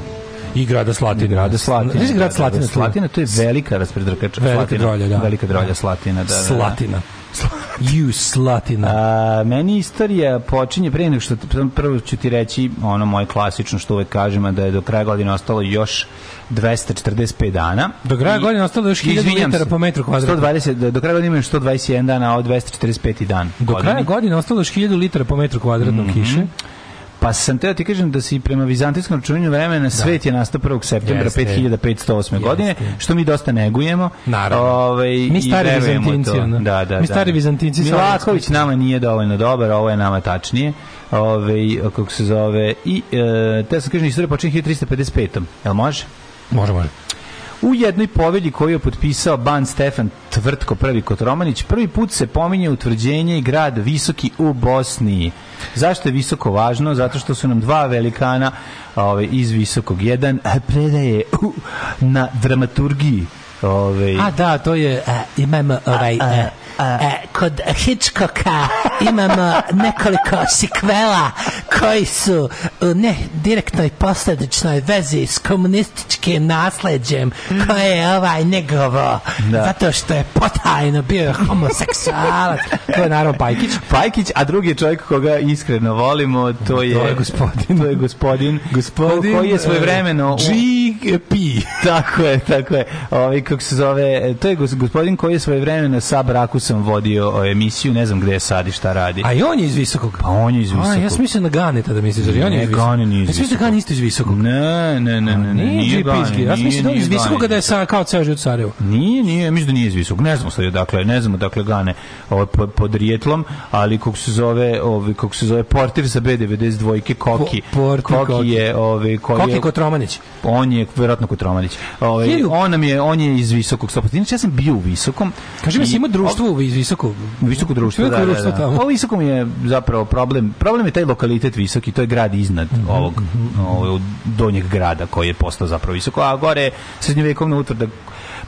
I grada Slatine. Grada Slatine. Znaš grad Da, Slatina? da, Slatina, to je velika raspredrkača. Velika Slatina. drolja, da. Velika drolja Slatina, da, da. da. Slatina. You Slatina. A, meni istorija počinje pre nego što prvo ću ti reći ono moje klasično što uvek kažem a da je do kraja godine ostalo još 245 dana. Do kraja I- godine ostalo još 1000 Izvinjam litara se, po metru kvadratnom. 120, do, kraja godine ima još 121 dana, a ovo je 245 dan. Do kraja godine. ostalo još 1000 litara po metru kvadratnom Mhm. kiše. Pa sam teo ti kažem da si prema vizantijskom računanju vremena svet je nastao 1. septembra Jeste. 5508. godine, što mi dosta negujemo. Naravno. Ovaj, Mi stari Vizantinci. Da, da, Mi da. stari Vizantinci sa Milaković nama nije dovoljno dobar, ovo je nama tačnije. Ove, kako se zove i e, te sam kažem istorija počinje 1355. Jel može? Može, može. U jednoj povelji koju je potpisao ban Stefan Tvrtko prvi Kotromanić, prvi put se pominje utvrđenje i grad Visoki u Bosni. Zašto je visoko važno? Zato što su nam dva velikana ove, iz Visokog. Jedan eh, predaje u, na dramaturgiji. Ove, A da, to je, a, imamo ovaj, a, a, kod Hitchcocka imamo nekoliko sikvela koji su u ne direktnoj posledičnoj vezi s komunističkim nasleđem koje je ovaj njegovo Da. zato što je potajno bio homoseksualac to je naravno Pajkić Pajkić, a drugi je čovjek koga iskreno volimo, to je, To je gospodin. To je gospodin, Gospodin, ko- koji je svojevremeno... u- G. pi. Tako je, tako je. Ovaj kako se zove, to je gos- gospodin koji je svoje vremena sa Brakusom vodio o, emisiju, ne znam gde je sad i šta radi. A i on je iz visokog. Pa on je iz A, ja visokog. sam mislio na Ganeta da misliš, ali on je Ne, iz visokog. Gane nije iz Ja sam mislio da visokog. Gane isto iz visokog. Ne, ne, ne, ne, ne, Nije, Gane, Ja sam mislio da iz visokog Gane. da je sa, kao ceo život u Sarajevu. Nije, nije, mislim da nije iz visokog. Ne znamo sad, dakle, ne znamo dakle Gane ovaj, pod, rijetlom, ali kako se zove, ovaj kako se zove portir za B92 Koki. Koki Koki. je ovaj koji Koki je Kotromanić. on je verovatno Kotromanić. Ovaj Hiljadu- on nam je on je iz visokog stopa. Inače ja sam bio u visokom. Kaži mi, si ima društvo iz visokog? Visoko društvo, da, da, da. Pa u visokom je zapravo problem. Problem je taj lokalitet visoki, to je grad iznad Mhm, ovog, ovog donjeg grada koji je postao zapravo visoko, a gore je srednjovekovna utvrda.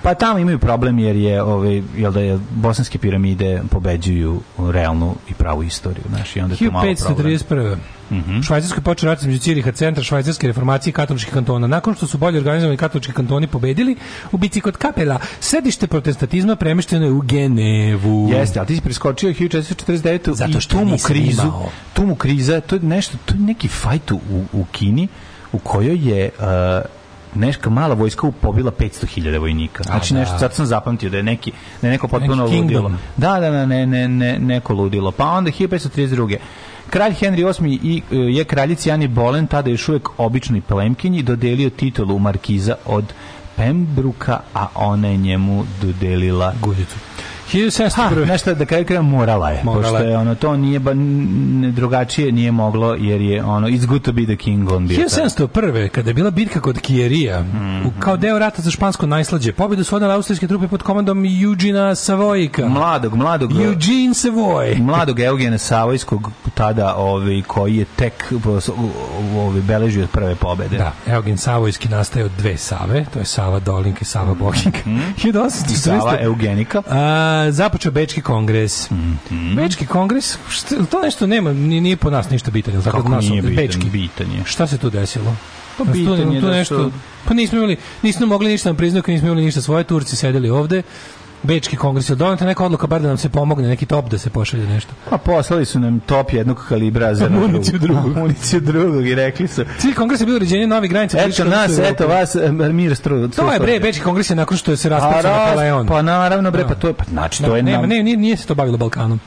Pa tamo imaju problem jer je ovaj jel da je bosanske piramide pobeđuju realnu i pravu istoriju, znaš, i onda je to malo problem. 1531. U Švajcarskoj počeo rat između Ciriha, centra švajcarske reformacije i katoličkih kantona. Nakon što su bolje organizovani katolički kantoni pobedili, u bici kod Kapela, sedište protestatizma premešteno je u Genevu. Jeste, ali ti si preskočio 1449 Zato i što tu mu krizu, imao. tu mu kriza, to je nešto, to je neki fajt u, u Kini u kojoj je uh, neška mala vojska pobila 500.000 vojnika. Znači da. nešto, sad sam zapamtio da je neki, da je neko potpuno Neki ludilo. Da, da, da, ne, ne, ne, neko ludilo. Pa onda 1532. Kralj Henry VIII i, e, je kraljici Ani Bolen, tada još uvijek običnoj plemkinji, dodelio titulu markiza od Pembruka, a ona je njemu dodelila Guzicu. Ha, 1701. nešto da kažem krenu morala je, Morala pošto je. ono to nije ba, drugačije nije moglo jer je ono it's good to be the king on bio. tada. 1701. kada je bila bitka kod Kierija, Mhm. u, kao deo rata za špansko najslađe, pobedu su odale austrijske trupe pod komandom Eugena Savojka. Mladog, mladog Eugene Savoy. mladog Eugena Savojskog tada ovaj koji je tek ovaj beležio prve pobede. Da, Eugen Savojski nastaje od dve Save, to je Sava Dolinka i Sava Bohinka. 1840. Mhm. Sava Eugenika. A, započeo Bečki kongres. Mhm. Bečki kongres, šta, to nešto nema, nije, nije po nas ništa bitan. jel Tako Kako da nas nije bitan, Bečki. bitan je. Šta se tu desilo? Pa bitan je da nešto, su- Pa nismo imali, nismo mogli ništa nam priznati, nismo imali ništa svoje, Turci sedeli ovde. Bečki kongres, je doneta neka odluka bar da nam se pomogne, neki top da se pošalje nešto. Pa poslali su nam top jednog kalibra za Municiju drugog. Municiju drugog i rekli su Cilj kongresa je bilo uređenje novih granica. Eto nas, eto vas, mir stru. To je bre, Bečki kongres je nakon što je se Pa, raspao Napoleon. pa naravno bre, Da. pa to je, pa znači to Da, je ne, nije, nije se to bavilo Balkanom.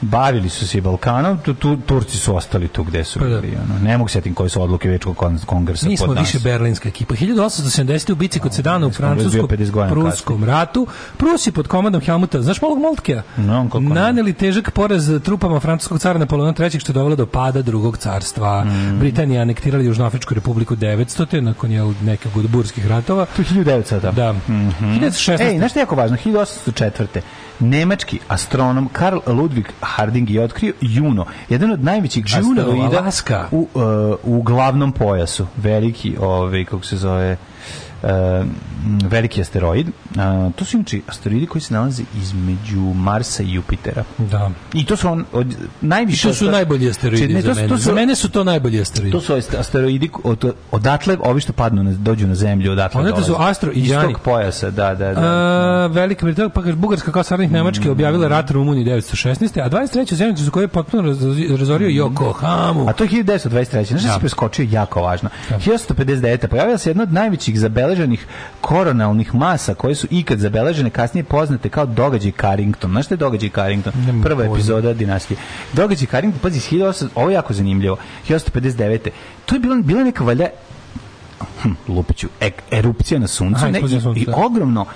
Bavili su se i Balkanom, tu, tu Turci su ostali tu gde su Pa da. bili. Ono. Ne mogu setim koje su odluke Večkog kon- kongresa Mi smo više berlinska ekipa. 1870. u bici kod Sedana u francuskom 50 godina pruskom ratu. Prusi pod komandom Helmuta, znaš malog Moltkea? No. Naneli težak poraz trupama francuskog cara Napoleona III. što je dovelo do pada drugog carstva. Mm. Britanija anektirala Južnoafričku republiku 900. nakon je nekog od burskih ratova. Tu 1900 da. Da. 1916. Ej, znaš što je jako važno? 1804. Nemački astronom Karl Ludwig Harding je otkrio Juno, jedan od najvećih asteroida u, uh, u glavnom pojasu. Veliki, ovaj, kako se zove, uh, veliki asteroid. Uh, to su inače asteroidi koji se nalaze između Marsa i Jupitera. Da. I to su on, od, najviše... To su najbolji asteroidi Či- ne, za to su- mene. to su- Za mene su to najbolji asteroidi. To su ast- asteroidi od, odatle ovi što padnu na, dođu na zemlju odatle to su astro- iz Jani. pojasa da da da A, Velika Britanija, pa kaže, Bugarska kao saradnik Nemačke objavila rat Rumuniji 1916. A 23. zemljicu za koju je potpuno raz- razorio Yokohamu. A to je 1923. Znaš da Da. se preskočio jako važno. 1159. pojavila se jedna od najvećih zabeleženih koronalnih masa koje su ikad zabeležene, kasnije poznate kao događaj Carrington. Znaš šta je događaj Carrington? Prva epizoda dinastije. Događaj Carrington, pazi, 1800 ovo je jako zanimljivo. 1859. To je bila, bila neka valjda hm, lupiću, ek, erupcija na suncu Aha, ne, i, i da. ogromno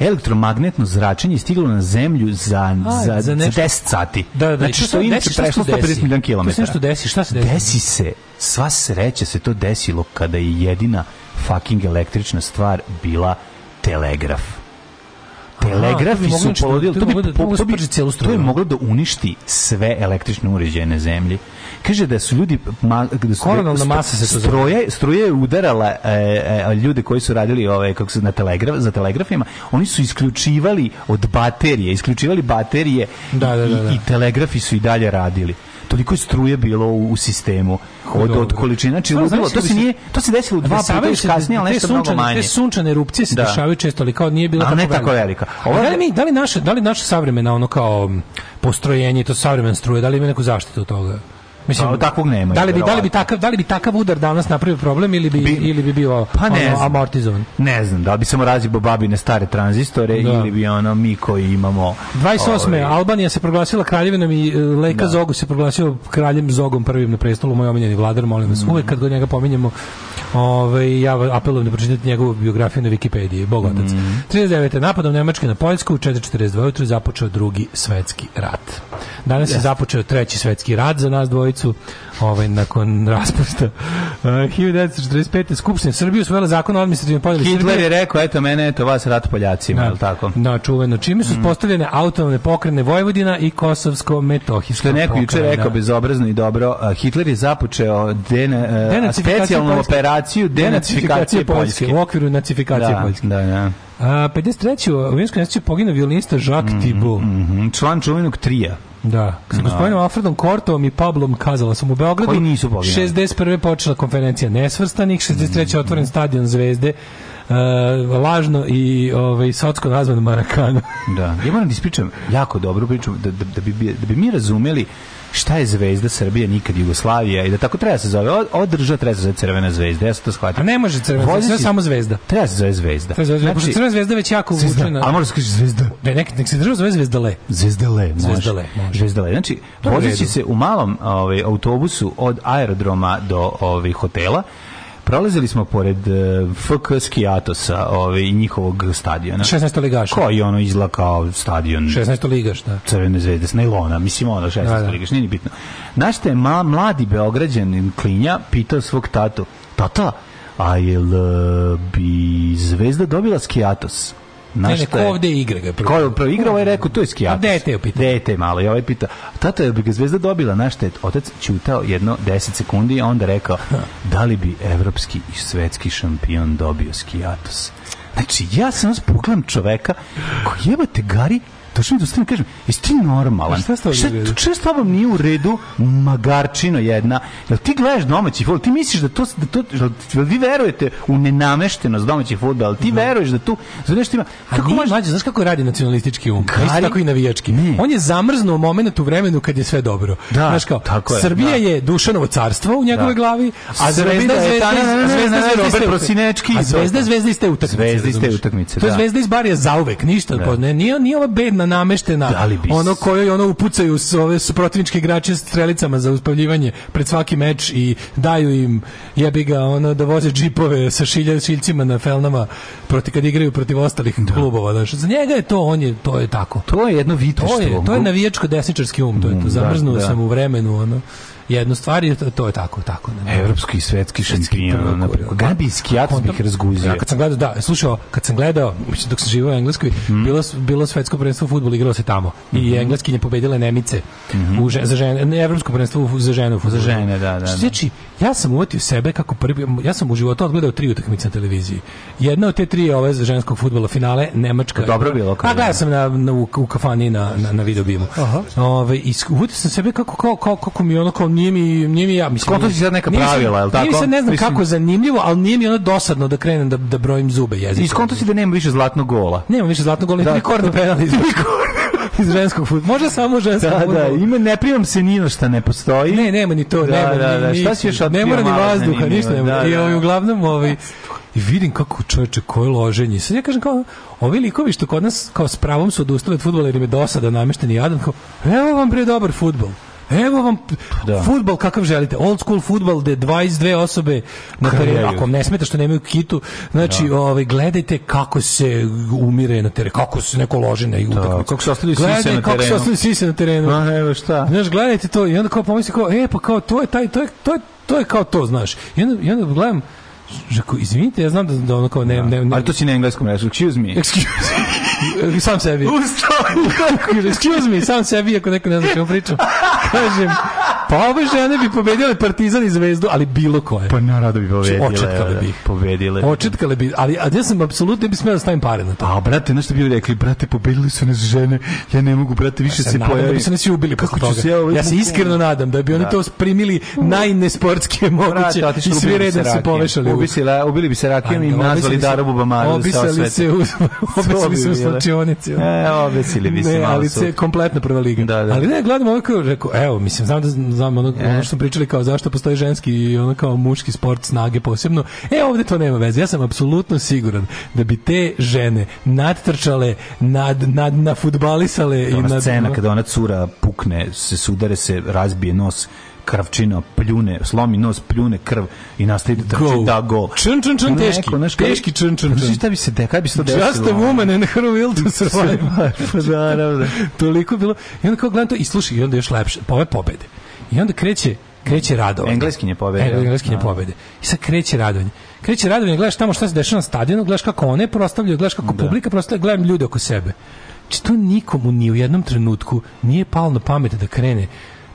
elektromagnetno zračenje je stiglo na zemlju za, A, za, za za nešto- 10 sati. Da, da, da. Znači, što inače prešlo desi? 150 milijuna To se kilometara. nešto desi, šta se desi? Desi se, sva sreća se to desilo kada je jedina fucking električna stvar bila telegraf. Telegraf to bi moglo su poludili, to bi da- to bi to je moglo da uništi sve električne uređaje na zemlji. Kaže da su ljudi ma, da su Koronalna st- masa se to struje, struje je udarala e, e, ljude koji su radili ove kako se na telegraf za telegrafima, oni su isključivali od baterije, isključivali baterije Da, da, i, da, da. i telegrafi su i dalje radili. Toliko je struje bilo u, u sistemu od, od Dobro. količine. Znači, ludilo, znaš to se nije, to se desilo dva puta još kasnije, ali nešto mnogo sunčane- manje. Te sunčane erupcije se Da. dešavaju često, ali kao nije bila tako, ne tako velika. Ova- da li mi, da li naše, da li naše savremena ono kao postrojenje, to savremena struje, da li ima neku zaštitu od toga? Pa, takvog nema, Da li bi da li bi takav da li bi takav udar danas napravio problem ili bi, Bi- ili bi bio Pa ne ono, znam. amortizovan? Ne znam, da li bi samo razjebo babine stare tranzistore Da. ili bi ono mi koji imamo... 28. ovaj, Albanija se proglasila kraljevinom i e, Leka Da. Zogu se proglasio kraljem Zogom prvim na prestolu, moj omiljeni vladar, molim vas. Uvek kad god njega pominjemo, ovaj, ja apelujem da pročitate njegovu biografiju na Wikipediji, Bog otac. 39. napadom Nemačke na Poljsku u 4.42 ujutru započeo drugi svetski rat. Danas je započeo treći svetski rat za nas dvojicu, ovaj, nakon raspusta. Uh, 1945. Skupština Srbije usvojila zakon o administrativnoj podeli Hitler Srbije. je rekao, eto mene, eto vas rat Poljacima, je li tako? Mm. Da, čuveno. Čime su uspostavljene autonomne pokrene Vojvodina i Kosovsko-Metohijska Što je neko juče rekao bezobrazno i dobro, a, Hitler je započeo dena, Denacifikacija specijalnu Poljske. operaciju denacifikacije Poljske. U okviru nacifikacije Da, Poljske. da, da. A, 53. u Vinskoj nesreći poginuo violinista Jacques Thibault. Mhm, Član čuvenog trija. Da, sa gospodinom Alfredom Kortovom i Pablom Kazalasom u Beogradu. Koji nisu poginuli. 61. počela konferencija nesvrstanih, 63. otvoren stadion Zvezde, e, lažno i ovaj, socko nazvan Marakana. Da. Ja moram da ispričam jako dobru priču, da, da, da, bi, da bi mi razumeli šta je zvezda Srbije, nikad Jugoslavija i da tako treba se zove. Država treba se zove Crvena zvezda, ja sam to shvatio. A ne može crvena, je si- samo zvezda. Treba se zove zvezda. To je zvezda, pošto crvena zvezda već jako vuče na... A može se kaže zvezda. Ne, nek, nek se država zove zvezdale. Zvezdale, može. Zvezdale, može. Zvezdale. Znači, vozeći se u malom ovaj, autobusu od aerodroma do ovaj, hotela, prolazili smo pored eh, FK Skijatosa ovaj, i njihovog stadiona. 16. ligaša. Koji ono izgleda kao stadion 16. ligaš, da. Crvene zvezde s najlona, mislim ono 16 Da, da. ligaš, nije ni bitno. Znaš te, ma, mladi beograđanin klinja pitao svog tatu, tata, a jel eh, bi zvezda dobila Skijatos? Ne, Znaš ne, šta ko je? ovde igra ga? Ko je prvo igrao, ovaj je rekao, to je Skijatos. A dete je pitao. Dete je malo i ovaj pita, tata, jel bi ga zvezda dobila? Znaš šta je? Otac ćutao jedno 10 sekundi, a onda rekao, da li bi evropski i svetski šampion dobio Skijatos? Znači, ja sam vas pogledam čoveka koji jebate gari, došao mi da ustanem i kažem, jesi ti normalan? A šta s tobom nije u redu? Šta s tobom nije u redu magarčino jedna? Jel ti gledaš domaći fudbal? Ti misliš da to, da to jel, vi verujete u nenameštenost domaćih fudbala? Ti veruješ da tu, za nešto ima... A nije možeš- mlađe, znaš kako radi nacionalistički um? Gari- Isto tako i navijački. Ne. On je zamrznuo u vremenu kad je sve dobro. Da, znaš kao, tako je, Srbija da. je Dušanovo carstvo u njegovoj Da. glavi, a Zvezda je Zvezda, ta- ne, ne, ne, a Zvezda, ne, ne, Zvezda Robert iste- Prosinečki a i to. Zvezda Zvezda iste utakmice. Zvezda iste razumeš? utakmice, To je da. Zvezda iz Barija zauvek, ništa. ko- Ne, nije, nije ova bedna nameštena, Da li bi ono kojoj ono upucaju s ove su protivničke igrače strelicama za uspavljivanje pred svaki meč i daju im jebi ga ono da voze džipove sa šilja, šiljcima na felnama proti kad igraju protiv ostalih klubova. Znaš. Za njega je to, on je, to je tako. To je jedno vitešstvo. To je, to je navijačko desničarski um, to je to. da, Zamrznuo da. sam u vremenu, ono, jednu stvar i to, to je tako, tako. Ne. Evropski i svetski šampion. na preko. Gabi i Skijatos bih razguzio. Ja, kad sam gledao, da, slušao, kad sam gledao, dok sam živio u Engleskoj, Mhm. bilo, bilo svetsko prvenstvo u fudbalu, igralo se tamo. I engleskinje pobedile Nemice u žen, za žene, ne, evropsko prvenstvo za žene u fudbalu. Mhm. žene, da, da, da. Znači, ja sam uvatio sebe kako prvi, ja sam u životu odgledao tri utakmice na televiziji. Jedna od te tri je ove za ženskog fudbala finale, Nemačka. Dobro bilo, kao A gledao sam na, na, u, u kafani na, na, na videobimu. Ove, i uvatio sam sebe kako, kao, kao, kako mi ono, kao nije mi, nije mi ja, mislim. Skonto si sad neka pravila, jel Nije mi tako? sad ne znam Mislim- kako zanimljivo, ali nije mi ono dosadno da krenem da, da brojim zube jezika. I skonto si da nema više zlatnog gola. Nema više zlatnog gola, Da. da. tri korne penala iz, iz ženskog futbola. Može samo ženskog Da, fudbala. da, ima, ne primam se ni na šta ne postoji. Ne, nema ni to, Da, nema da, ni, da, ni, šta si još ne mora ni vazduha, ništa ne mora. Da, I ovaj, uglavnom, ovaj, i vidim kako čoveče, koje loženje. Sad ja kažem kao, ovi likovi što kod nas kao s pravom su odustali od fudbala jer im je dosada namešteni jadan, kao, evo vam bre dobar fudbal. Evo vam Da. fudbal kakav želite. Old school fudbal gde 22 osobe na terenu. Ako vam ne smeta što nemaju kitu, znači ovaj gledajte kako se umire na terenu, kako se neko loži na utakmicu. kako se ostavljaju sise na kako se terenu. ostavljaju sise na terenu. A, evo šta. Znaš, gledajte to i onda kao pomisli kao, e, pa kao to je taj, to je, to je, to je kao to, znaš. I onda, i onda gledam, Žako, izvinite, ja znam da, da ono kao ne, ne, ne, Ali to si na engleskom rekao, excuse me. Excuse me. sam sebi. Kaže, excuse me, sam sebi, ako neko ne zna čemu pričam. Kažem, pa ove žene bi pobedile Partizan i Zvezdu, ali bilo koje. Pa naravno bi pobedile. Očetkale bi. Pobedile. Očetkale bi, ali a ja sam apsolutno ne bi smeo da stavim pare na to. A, brate, znaš što bi rekli, brate, pobedili su nas žene, ja ne mogu, brate, više se se nadam da pojaviti. bi se ne svi ubili Kako ću se ja ovaj ja se iskreno nadam da bi oni Da. to primili najnesportskije moguće Brate, i svi se redom se rakijom. povešali. u- Ubi si la- Ubili bi se rakijom i nazvali se- Darabu Bamaru. Obisali se u, obisali se u slučionici. E, obesili bi se malo ali se kompletno prva liga. Da, da. Ali ne, gledam ovo kao, rekao, evo, mislim, znam da znam, ono, ono što smo pričali kao zašto postoji ženski i ono kao muški sport snage posebno. E, ovde to nema veze. Ja sam apsolutno siguran da bi te žene nadtrčale, nad, nad, nafudbalisale i Ona nad... scena kada ona cura pukne, se sudare se, razbije nos, krvčina, pljune, slomi nos, pljune krv i nastavi da trči, da go. Čun, čun, čun, Neko, teški. znaš, kao- Teški čun, čun, čun. Znaš šta bi se, de, kada bi se to desilo? Just a woman and her will to survive. Pa da, naravno. Toliko je bilo. I onda kao gledam to i slušaj, i onda još lepše. Pa ove pobede. I onda kreće kreće radovanje. Engleskinje pobede. E, engleskinje Da. pobede. I sad kreće radovanje. Kreće radovanje, gledaš tamo šta se dešava na stadionu, gledaš kako one prostavljaju, gledaš kako publika prostavlja, gledam ljude oko sebe. Znači, to nikomu ni u jednom trenutku nije palo na pamet da krene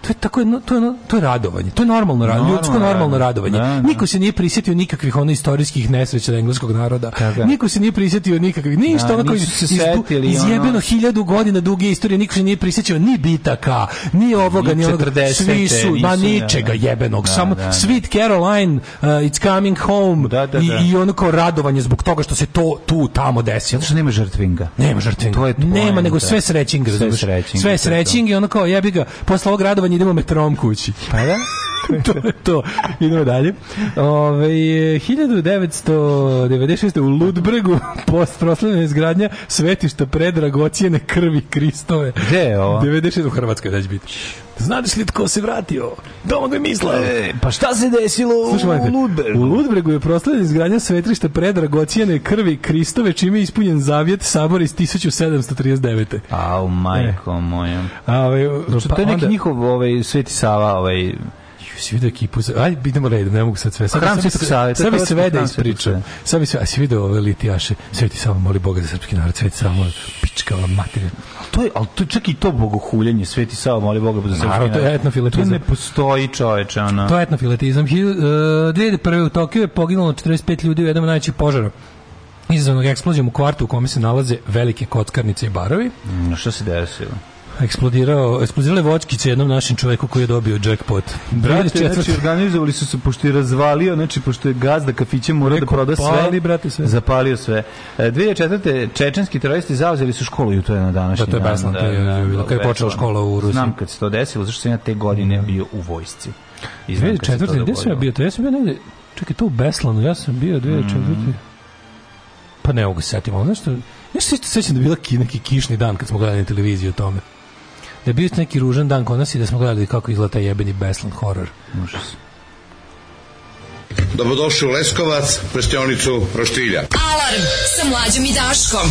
To je tako jedno, to je, ono, to je radovanje. To je normalno, Normalno ljudsko normalno radovanje. Da, da. Niko se nije prisjetio nikakvih ono istorijskih nesreća engleskog naroda. Tako. Niko se nije prisjetio nikakvih ništa Da, koji nisu se setili, izjebeno ono- hiljadu godina duge istorije niko se nije prisjećao ni bitaka, ni ovoga, Ni ni onoga. 40-te, Svi su, ma nisu, ničega da, da. jebenog. Da, Samo da, da. Sweet Caroline, uh, It's Coming Home Da, da, i, da. i ono kao radovanje zbog toga što se to tu tamo desilo. Zato što nema žrtvinga. Nema žrtvinga. To je Nema, nego sve srećing, Sve razumeš? srećing, Sve to je srećing i ono kao jebi ga, posle ovog radovanja idemo metrom kući. Pa da? to je to. Idemo dalje. Ove, 1996. u Ludbregu post proslavljena izgradnja svetišta predragocijene krvi Kristove. Gde je ovo? 96. u Hrvatskoj da će biti. Znaš li tko se vratio? Domagoj Mislav. E, pa šta se desilo Slušaj, u Ludbergu? U Ludbregu je proslavljena izgradnja svetrišta predragocijene krvi Kristove, čime je ispunjen zavjet sabora iz 1739. Au, majko moja. A, ovaj, pa to je neki onda- njihov ovaj, Sveti Sava, ovaj, si vidio ekipu, ajde idemo redom, ne mogu sad sve. Sad, Hram sad bi Svetog sve- Save, to je Sad bi hrvatski sve da ispričam. Sad bi sve, a si vidio ove litijaše, Sveti samo moli Boga za srpski narod, Sveti samo pička ova materija. to je, ali to čak i to bogohuljenje, Sveti Sava, moli Boga za srpski Naravno, to je narod. etnofiletizam. To ne postoji čoveče, ono. To je etnofiletizam. E, 2001. u Tokiju je poginulo 45 ljudi u jednom najvećih požara izazvanog eksplozijom u kvartu u kome se nalaze velike kockarnice i barovi. Mm, Što se desilo? Eksplodirao, eksplodirale vočkice jednom našem čoveku koji je dobio jackpot. Brate, 2004. znači organizovali su se, pošto je razvalio, znači pošto je gazda kafića morao da proda sve, pali, brate, sve. zapalio sve. E, 2004. čečenski teroristi zauzeli su školu i to je na današnji Da, to je Beslan, to je bilo kad je počela škola u Rusiji. Znam kad se to desilo, zašto sam ja te godine bio u vojsci. I znam kad se to 2004. Gde sam ja bio? To ja sam bio negde, čekaj, to u Beslanu, ja sam bio 2004. Pa ne mogu se setiti, ali nešto, ja se sećam da je bila ki, neki kišni dan kad smo gledali na televiziji o tome. Da je bio neki ružan dan kod nas i da smo gledali kako izgleda taj jebeni Beslan horor. Užas. Dobrodošli u Leskovac, prštionicu Roštilja. Alarm sa mlađom i Daškom.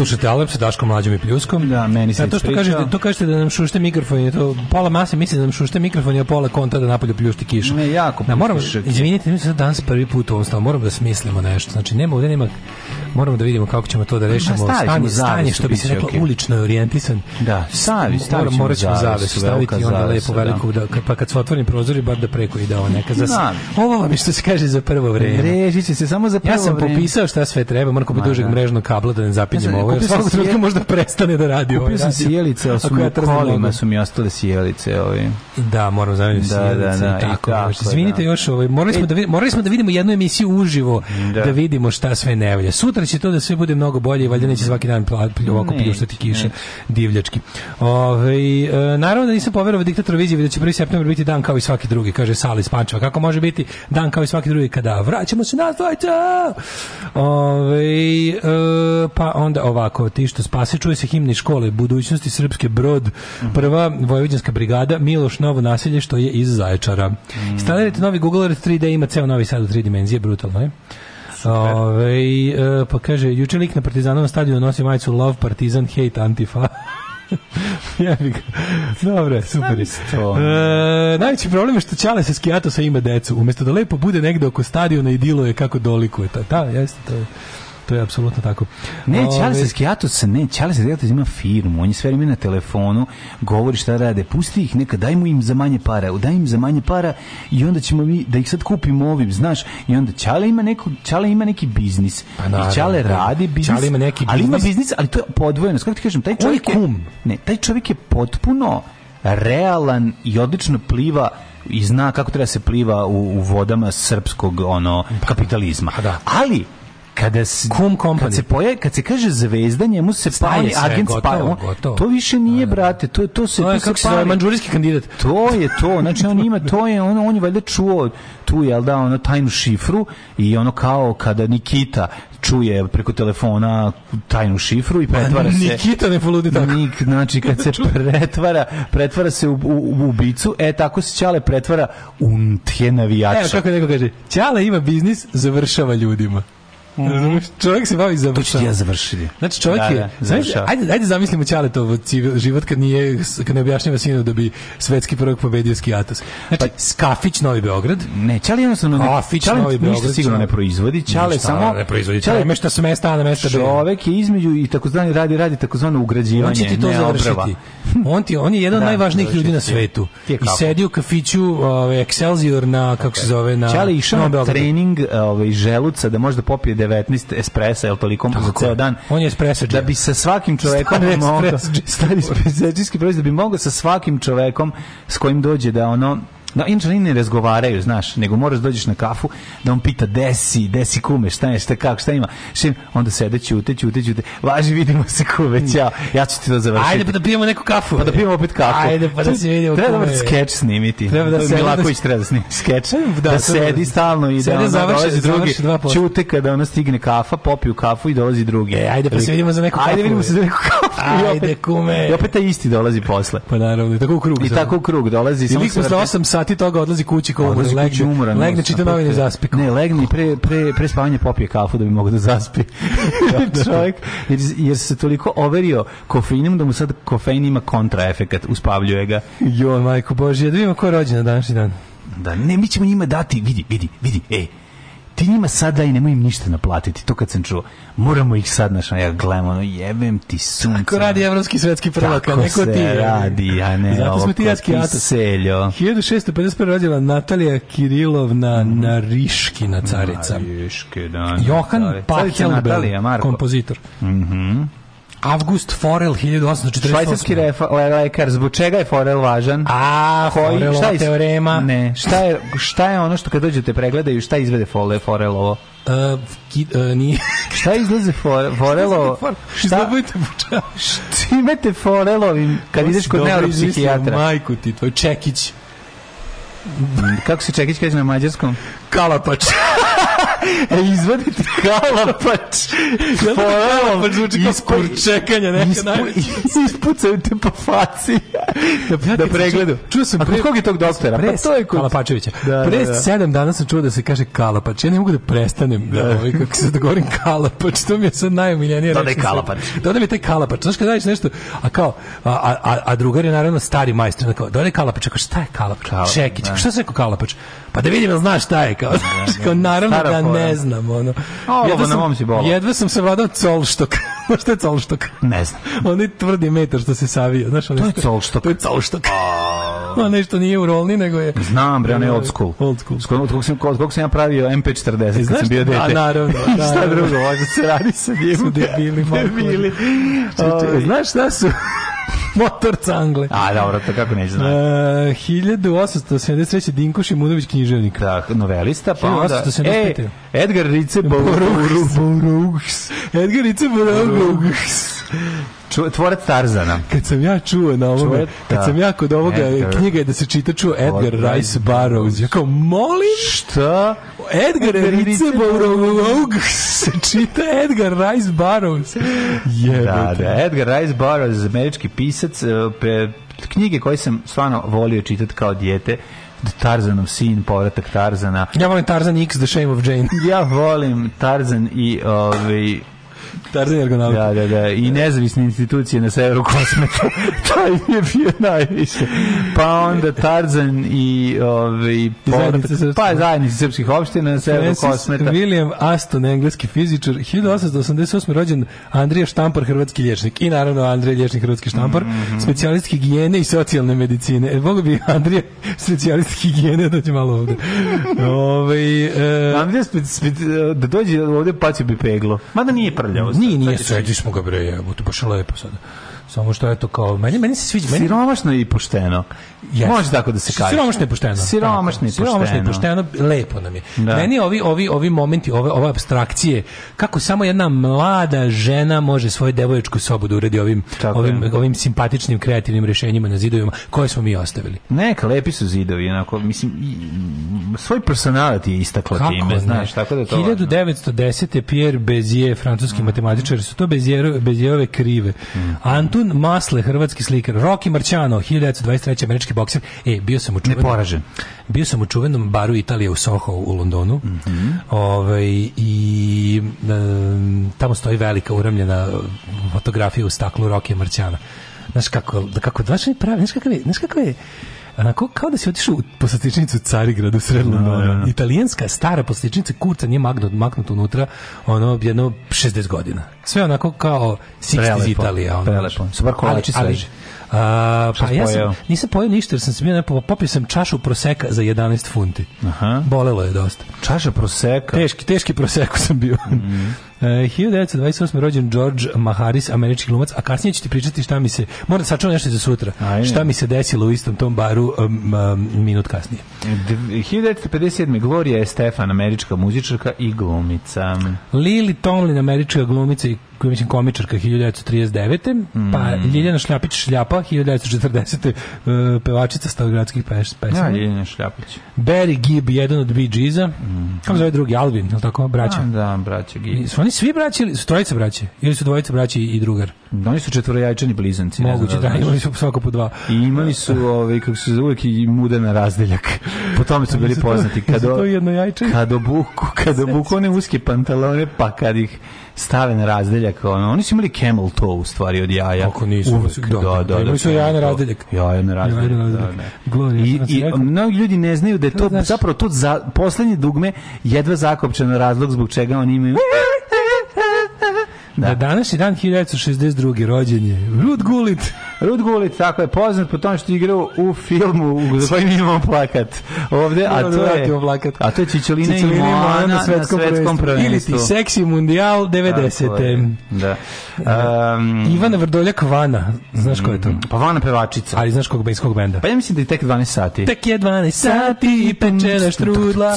Slušajte alarm sa Daškom Mlađom i Pljuskom. Da, meni se A to što kažete, to kažete da nam šušte mikrofon, to pola mase misli da nam šušte mikrofon, a pola konta da napolju pljušti kiša. Ne, jako Da, moramo, kiša. izvinite, mi smo sad danas prvi put u ovom stavu, moramo da smislimo nešto. Znači, nema ovdje, nema, moramo da vidimo kako ćemo to da rešimo. Stanje, stanje, što bi se reklo, okej. ulično je orijentisan. Da, stavi, stavit Moram- morat ćemo zavesu, staviti onda zavesa, lepo veliku, da, kad- pa kad se otvori prozori, bar da preko ide ova neka za... Da. Ovo vam je što se kaže za prvo vreme. Režit će se samo za prvo Ja sam vreme. popisao šta sve treba, moram kupiti dužeg da. mrežnog kabla da ne zapinjem sam- ovo. Sam svakog trenutka možda prestane da radi ovaj Kupio sam radio. sjelice, ali su mi kolima su mi ostale sjelice. Ovi. Da, moram zameniti Da, sjelice da, da, tako. tako, još. Izvinite da. još, ovaj, morali, smo da vidimo, morali smo da vidimo jednu emisiju uživo, da. Da. vidimo šta sve ne valja. Sutra će to da sve bude mnogo bolje i valjda neće svaki dan ovako pljuštati kiše divljački. Ove, e, naravno da nisam poverovao diktator viziji da će 1. septembar biti dan kao i svaki drugi, kaže Sali iz Pančeva. Kako može biti dan kao i svaki drugi kada vraćamo se dvojca? Ove, e, pa onda ovako, ti što spase, čuje se himni škole budućnosti Srpske brod, prva vojvođanska brigada, Miloš Novo naselje što je iz Zaječara. Instalirajte novi Google Earth 3D, ima ceo novi sad u 3 dimenzije, brutalno je. Ove, e, pa kaže, juče lik na Partizanovom stadionu nosi majicu Love Partizan, Hate Antifa. Jebi ga. Dobro, super. E, najveći problem je što Ćale sa skijatosa ima decu. Umjesto da lepo bude negde oko stadiona i diluje kako dolikuje. Ta, ta, jeste, to je, to je apsolutno tako. Ne, Čale se Skijatos, ne, Čale se Skijatos ima firmu, on je sve vreme na telefonu, govori šta rade, pusti ih neka, daj mu im za manje para, daj im za manje para i onda ćemo mi, da ih sad kupimo ovim, znaš, i onda Čale ima, neko, Čale ima neki biznis, Pa naravno, i Čale da. radi biznis, Ćale ima neki ali ima biznis. biznis, ali to je podvojeno, kako ti kažem, taj čovjek je, kum. ne, taj čovjek je potpuno realan i odlično pliva i zna kako treba se pliva u, u vodama srpskog ono kapitalizma. Pa da. Ali kada se, Kum company. kad se pojavi, kad se kaže zvezda, njemu se pa je sve, agent gotovo. On- gotovo. To više nije, brate, to, to se... To je, se kako se pali. manđurijski kandidat. To je to, znači on ima, to je, on, on je valjda čuo tu, jel da, ono, tajnu šifru i ono kao kada Nikita čuje preko telefona tajnu šifru i pretvara se... Nikita ne poludi tako. Nik, znači kad se pretvara, pretvara se u, u, u ubicu, e tako se Ćale pretvara u tje navijača. Evo kako neko kaže, Ćale ima biznis, završava ljudima. Razumeš? Čovjek se bavi To ću ja završiti. Znači čovjek Da, je, da, završava. ajde, ajde zamislimo Ćaletovo život kad nije, kad ne objašnjava sinu da bi svetski prvog pobedio skijatos. Znači, Skafić, Novi Beograd, Ne, Ćale jednostavno ne, Kafić, Novi ništa Beograd, sigurno Ćale. ne proizvodi. Ćale Ništa, samo ne proizvodi, Ćale premešta s mesta na mesta B. Čovek je između i takozvani radi radi takozvano ugrađivanje. On će ti to završiti. On, ti, on je jedan od Da, najvažnijih ljudi na svetu. I sedi u kafiću ovaj, Excelsior na, kako se zove, na Ćale išao na trening ovaj, želuca da može da popije 19 espresa, jel toliko za Tako je. ceo dan. On je espresso Da bi sa svakim čovekom Stari mogao, stari espresso proizvod, da bi mogao sa svakim čovekom s kojim dođe da ono Da, inače oni ne razgovaraju, znaš, nego moraš da dođeš na kafu, da on pita desi, desi kume, šta je, šta kako, šta ima. Šim, onda sede, ćute, ćute, ćute. Važi, vidimo se kume, ćao. Ja ću ti to završiti. Ajde pa da pijemo neku kafu. Pa da pijemo opet kafu. Ajde pa da se vidimo. Treba kome da je. skeč snimiti. Treba da sede- Milaković treba da snimi skeč. Da, Da, sedi da- stalno i da završi- dolazi drugi. Ćute kada ona stigne kafa, popiju kafu i dolazi drugi. E, ajde, pa se vidimo za neku kafu. Ajde vidimo se za neku kafu. Ajde, kume. I opet taj isti dolazi posle. Pa naravno, i tako u krug. I tako u krug dolazi. I lik se posle vrti. 8 sati toga odlazi kući kao Odlazi kući legne, umoran, legne, čita novine zaspi. Ne, legne i pre, pre, pre spavanja popije kafu da bi mogao da zaspi. Čovjek, jer, jer se toliko overio kofeinom da mu sad kofein ima kontraefekat, uspavljuje ga. Jo, majko Božje, da vidimo ko je rođen na današnji dan. Da, ne, mi ćemo njima dati, vidi, vidi, vidi, ej, ti njima sad daj, nemoj im ništa naplatiti, to kad sam čuo. Moramo ih sad, znaš, ja gledam, ono, jebem ti sunce. Ko radi evropski svetski prvak, a Tako neko se ti. radi, a ne Zato smo ti jatski ti atos. seljo. 1651. rođena Natalija Kirilovna Mhm. Nariškina carica. Mariške, da. Johan Carica Natalija, Pachelbel, Marko. August Forel, 1848. Švajcarski lekar, zbog čega je Forel važan? A, Forelova šta je- teorema. Ne, šta je, šta je ono što kad dođete pregledaju, šta izvede Fole, Forelovo? Uh, ki, uh, nije. Šta izlaze Fore, Forelovo? Šta, šta imate Forelovim kad ideš kod neuropsihijatra? Majku ti, tvoj Čekić. Kako se Čekić kaže na mađarskom? Kalapač. E, izvaditi kalapač. Kalapač zvuči kao kurčekanja neka Ispu, najveća. ispucaju te po faci. da, da pregledu. čuo- sam A pre- kog je tog doktora? Pre, Pa to je kod... Kalapačevića. Da, Pre da, da. sedam dana sam čuo da se kaže Kalapač. Ja ne mogu da prestanem da, ovaj, kako se da govorim Kalapač. To mi je sad najomiljenije. Reč na svetu. Kalapač. Dodaj mi taj Kalapač. Znaš kad radiš nešto, a kao, a, a, a, a drugar je naravno stari majstor. Kao, dodaj Kalapač. Kao, šta je Kalapač? Kala- Čekić. da. Šta se rekao Kalapač? Pa da vidim, znaš šta je? Kao, kao naravno da ne znam. Ono. Ovo Jedva na mom si bolo. jedva sam savladao colštok. Znaš šta je colštok? Ne znam. Onaj tvrdi metar što se savija. Znaš, onaj To je što- colštok. To je colštok. Onaj što nije u rolni, nego je... Znam, bre, onaj old school. Old school. Od kog sam, od kog sam ja pravio MP40 kad znaš sam bio šta? dete. A, naravno, da, šta da. drugo, možda se radi sa njim. Su debili. Debili. Čekaj, Ovaj. Znaš šta su? Motor cangle. A, dobro, to kako neće Uh, znati. 1873. Dinko Šimunović književnik. Da, novelista, pa onda... 1875. E, Edgar Rice Boroughs. Edgar Rice Boroughs. Ču- tvorac Tarzana. Kad sam ja čuo na ovome, kad sam ja kod ovoga Edgar. knjiga je da se čita čuo Edgar Edgar Rice Burroughs. Ja kao, molim? Šta? Edgar Edgar Rice Burroughs se čita Edgar Rice Burroughs. Jebote. Da, da, Edgar Rice Burroughs, američki pisac, pe, knjige koje sam stvarno volio čitati kao dijete, Tarzanov sin, povratak Tarzana. Ja volim Tarzan X, The Shame of Jane. Ja volim Tarzan i ovaj Tarzan ergonomik. da, da, da, i nezavisne institucije na severu kosmeta. Taj mi je bio najviše. Pa onda Tarzan i ovaj pa zajednice srpskih opština na severu Francis kosmeta. William Aston, engleski fizičar, 1888. rođen Andrija Štampar, hrvatski liječnik. I naravno Andrija liječnik, hrvatski štampar, Mhm. specijalist higijene i socijalne medicine. E, mogu bi Andrija specijalist higijene, dođe malo ovde. Ove, e, Andrija spe- spe- da dođe ovde pa će bi peglo. Mada nije prljavo. nije, nije, sredi smo ga bre, jebote, baš lepo sada. Samo što je to kao, meni, meni se sviđa, meni, Siromašno i pošteno. Jeste. Može tako da se kaže. Siromašno je pošteno. Siromašno i Tako, Siromašno i pošteno. pošteno, lepo nam je. Da. Meni ovi, ovi, ovi momenti, ove, ove abstrakcije, kako samo jedna mlada žena može svoju devoječku sobu da uredi ovim, Tako ovim, je. ovim simpatičnim, kreativnim rešenjima na zidovima koje smo mi ostavili. Neka, lepi su zidovi, onako, mislim, i, svoj personality je istakla time, ne? znaš, tako da je to važno. 1910. Pierre Bézier, francuski matematičar, su to Bézierove krive. Mhm. Antun Masle, hrvatski slikar. Rocky Marciano, 1923. američki bokser. E, bio sam u čuvenom, Neporažen. bio sam u čuvenom baru Italije u Soho u Londonu. Mhm. Ovaj, I em, tamo stoji velika uramljena fotografija u staklu Rocky Marciana. Znaš kako, da kako, znaš pravi, znaš kakav je, znaš kakav je, onako kao da si otišao u poslastičnicu Carigrad u sred Londona. Italijanska stara poslastičnica kurca nije maknut, maknut unutra ono jedno 60 godina. Sve onako kao 60 iz Prelepo, Italije. Ono, prelepo. Su bar kolači ali, ali. A, pa ja sam, nisam pojeo ništa jer sam se bio nepo, popio sam čašu proseka za 11 funti. Aha. Bolelo je dosta. Čaša proseka. Teški, teški proseku sam bio. E, 1928. rođen George Maharis, američki glumac, a kasnije ću ti pričati šta mi se, moram sačuvam nešto za sutra, Ajde. šta mi se desilo u istom tom baru um, um, minut kasnije. D- 1957. Gloria Estefan, američka muzičarka i glumica. Lili Tomlin, američka glumica i mislim, komičarka 1939. Pa Ljiljana Šljapić Šljapa 1940. e, pevačica stavogradskih peš, Ja, pesama. Ljiljana Šljapić. Barry Gibb, jedan od Bee Geesa. Kako zove drugi? Alvin, je li tako? Braća. A, da, braća Gi. Su oni svi braći ili su trojica braće? Ili su dvojica braći i drugar? Oni su četvorojajčani blizanci. Moguće, da, znaš. imali su svako po dva. I imali su, ovaj, kako se zove, i mudena razdeljak. Po tome su bili poznati. Kad, jednojajčani? kad obuku, kad obuku one uske pantalone, pa kad ih stave na razdeljak, ono, oni su imali camel toe u stvari od jaja. Kako nisu? Uvek, Da, da, da, da. imali su jaja na razdeljak. Jaja na razdeljak, Jaja na da, razdeljak. da. Gloria, I, i mnogi ljudi ne znaju da je to znaš? zapravo to za, poslednje dugme jedva zakopčeno razlog zbog čega oni imaju Da. Današnji dan 1962. rođen je Rud Gullit. Rud Gullit, tako je poznat po tome što je igrao u filmu za kojim imamo plakat ovde, a to da je plakat. a to je Čičolina i Moana na svetskom, prvenstvu. Ili ti Seksi Mundial 90. Tako je, Da. Um, Ivana Vrdoljak Vana. Znaš ko je to? pa Vana pevačica. Ali znaš kog benskog benda? Pa ja mislim da je tek 12 sati. Tek je 12 sati i pečena štrudla.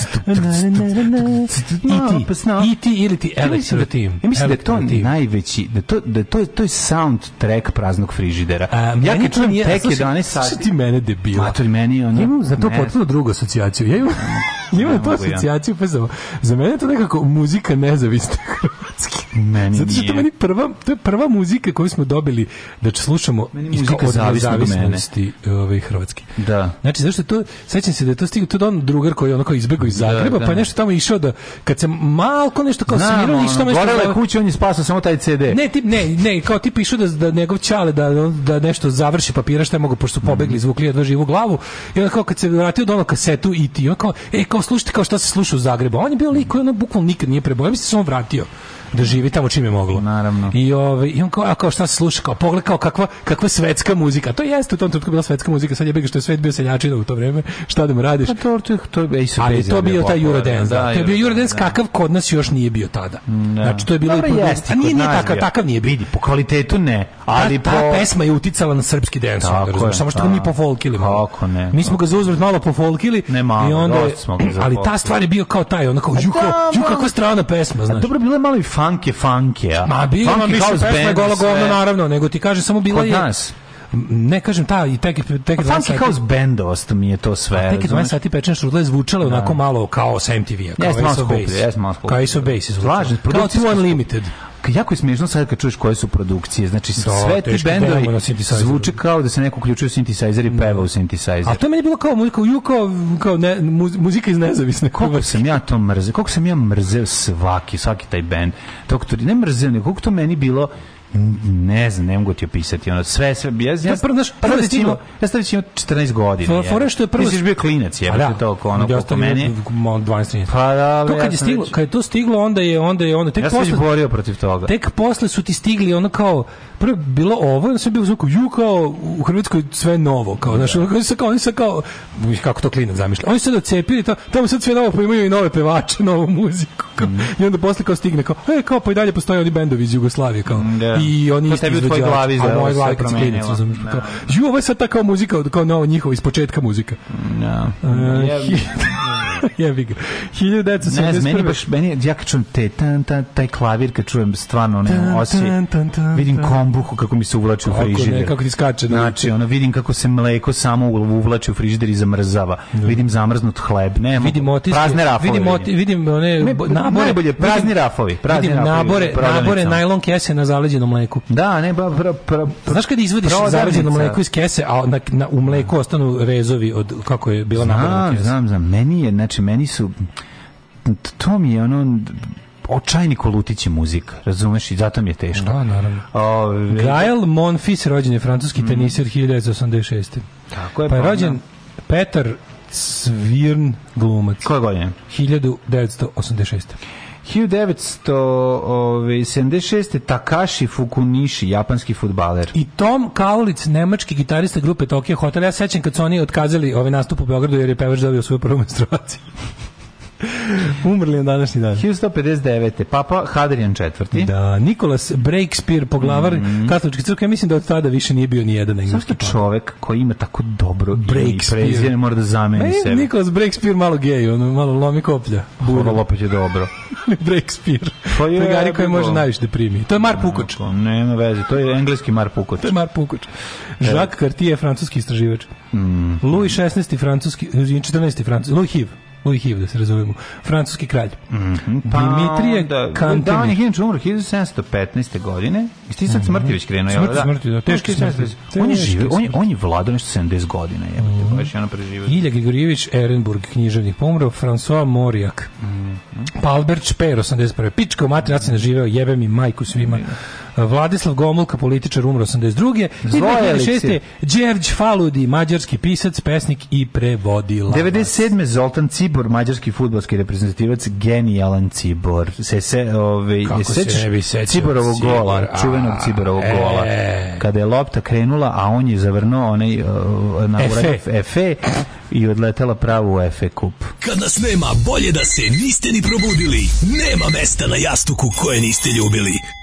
I ti, i ti ili ti Elektro da, Team. ja mislim da je to najveći, da to, da to, je, to je soundtrack praznog frižidera. Ja meni kad to čujem nije- tek slušaj, 11 sati. slušaj ti mene debila. Matori, meni je ono... Ja imam za to ne. potpuno drugu asocijaciju. Ja imam, imam to asocijaciju, pa za, za mene je to nekako muzika nezavisne Hrvatske. Meni Zato što to meni prva, to je prva muzika koju smo dobili da će slušamo Meni muzika od nezavisnosti ove, Hrvatske. Da. Znači, zašto to, sećam se da je to stigao, to da on drugar koji je onako izbegao iz Zagreba, da. pa je nešto tamo išao da, kad se malko nešto kao išao tamo ono, nešto... kao- kuća, on je spasao samo taj CD. ne, tip, ne, ne, kao ti pišu da, da njegov čale da, da nešto završi papira šta je mogu, pošto su pobegli, izvukli jedva živu glavu. I onda kao kad se vratio do ono kasetu i ti, on kao, e, kao slušajte kao šta se sluša u Zagrebu. On je bio lik koji ono bukvalno nikad nije prebojao. Mislim da se on vratio da živi tamo čim je moglo. Naravno. I ovaj i on kao a kao šta se sluša kao pogled kao kakva kakva svetska muzika. To jeste u tom trenutku bila svetska muzika. Sad je bega što je svet bio seljačina u to vreme. Šta da mu radiš? Pa to, to, to je Ali to je bio taj Eurodance, da. To je bio Eurodance da. kakav kod nas još nije bio tada. Znači to je bilo Dobro, i jeste, a nije kod nije nas takav, takav nije bio. Vidi, po kvalitetu ne, ali ta, po... ta pesma je uticala na srpski dance, je, samo što ga da. mi pofolkili malo. Kako ne, Mi smo ga za uzvrat malo pofolkili Ne malo, i onda ali ta stvar je bio kao taj, onako, ju, da, kao, ju malo- kakva strana pesma, znaš. dobro, bilo je malo i funke, a? Ma ma Funky house pesma je band, gola govno, naravno, nego ti kaže samo bila Kod je... nas. Ne kažem ta, i tek, tek 12 funky house bandost mi je to sve. Tek je 12 razumeš? sati pečen šrudla je zvučala onako malo kao sa MTV-a, kao Ace of Base. Kao Ace of Base Two Unlimited. Jako je smiješno sad kad čuješ koje su produkcije. Znači, sve ti teško bendovi zvuče kao da se neko uključuje u synthesizer i peva u synthesizer. A to je meni bilo kao muzika, ju kao, kao ne, muz- muzika iz nezavisne Koliko sam ja to mrzeo, koliko sam ja mrzeo svaki, svaki taj bend. Ne mrzeo, koliko to meni bilo ne znam, ne mogu ti opisati ono sve sve ja ja prvo, znaš, pa prvo da stiglo- ja već imao 14 godina. Fo- fora je što je prvo- Ti si bio klinac, je, da, to oko ono sam meni. imao 12 13. Pa da, to kad je stiglo, kad je to stiglo, onda je onda je onda tek Ja posle borio protiv toga. tek posle su ti stigli ono kao prvo bilo ovo, onda sve bilo zvuku ju kao u Hrvatskoj sve novo, kao znači oni su kao oni su kao kako to klinac zamišlja. Oni su sad odcepili to, tamo sad sve novo pa imaju i nove pevače, novu muziku. Kao, Mhm. I onda posle kao stigne kao, e, kao pa i dalje postoje oni bendovi iz Jugoslavije kao. Da. I oni To isti tebi u tvojoj izvođači, glavi a izgleda mojoj sve glavi kad Da. kao, Ju, ovo je sad ta kao muzika, kao nova njihova iz početka muzika. Ja. Ja- Jebi ga. Ne znam, meni 1971. baš, meni, ja kad čujem te, tan, tan, taj klavir, kad čujem stvarno ne tan, vidim kombuhu kako mi se uvlači u Kako ne, frižider. kako ti skače, da. Znači, ono, vidim kako se mleko samo uvlači u frižider i zamrzava. Vidim zamrznut hleb. Ne, vidim otiske, prazne rafove. vidim, oti, vidim one Ne, bo- nabore, najbolje, prazni rafovi, prazni vidim rafovi nabore, nabore najlon kese na zaleđenom mleku. Da, ne, ba, pra, pra, Znaš kad izvadiš zaleđeno mleko iz kese, a na, na, u mleku ostanu rezovi od kako je bila Znam, kesa. znam, znam. Meni je, znači, meni su, to mi je ono, očajni kolutići muzika, razumeš, i zato mi je teško. Da, naravno. Ove, Gael Monfils rođen je francuski teniser 1986. Tako je, Pa je pa rođen Petar Svirn glumac. Koje godine? 1986. 1976. Takashi Fukunishi, japanski futbaler. I Tom Kaulic, nemački gitarista grupe Tokyo Hotel. Ja se sećam kad su oni otkazali ovaj nastup u Beogradu jer je pevač dobio svoju prvu menstruaciju. Umrli na današnji dan. 1159. Papa Hadrian IV. Da, Nikolas Breakspear, poglavar katoličke crkve, ja mislim da od tada više nije bio ni jedan engleski papa. čovek koji ima tako dobro ime i Breakspear. prezime mora da zameni sebe? Nikolas Breakspear malo gej, ono malo lomi koplja. Buro opet je dobro. Breakspear. Pa je, Pregari koji može najviše da primi. To je Mar Pukoč. Nema veze, to je engleski Mar Pukoč. To je Mar Pukoč. Jacques Cartier, francuski istraživač. Louis XVI, francuski, 14. francuski, Louis Hiv. Louis Hiv, da se razumemo. Francuski kralj. Dimitrije onda- Kantemi. Da, on je inače umro 1715. godine. I ti sad smrti već krenuo. Smrti, smrti, da, teški smrti. On je žive, on je, on je vladao nešto 70 godina, jebote, baš je ono preživio. Ilja Grigorijević, Ehrenburg, književnik, pomro, François Morijak, pa Albert Šper, 81. Pička u mater, ja živeo, jebe mi majku svima. Vladislav Gomulka, političar, umro 82. I Zvoje 2006. eliksir. Đerđ Faludi, mađarski pisac, pesnik i prevodilac. 97. Zoltan Cibor, mađarski futbolski reprezentativac, genijalan Cibor. Se se, ovaj, Kako je se sećaš ne bi sećao Ciborovog Cibor, gola, a, čuvenog Ciborovog e. gola. Kada je lopta krenula, a on je zavrnuo onaj uh, na Efe i odletela pravo u Efe kup. Kad nas nema, bolje da se niste ni probudili. Nema mesta na jastuku koje niste ljubili.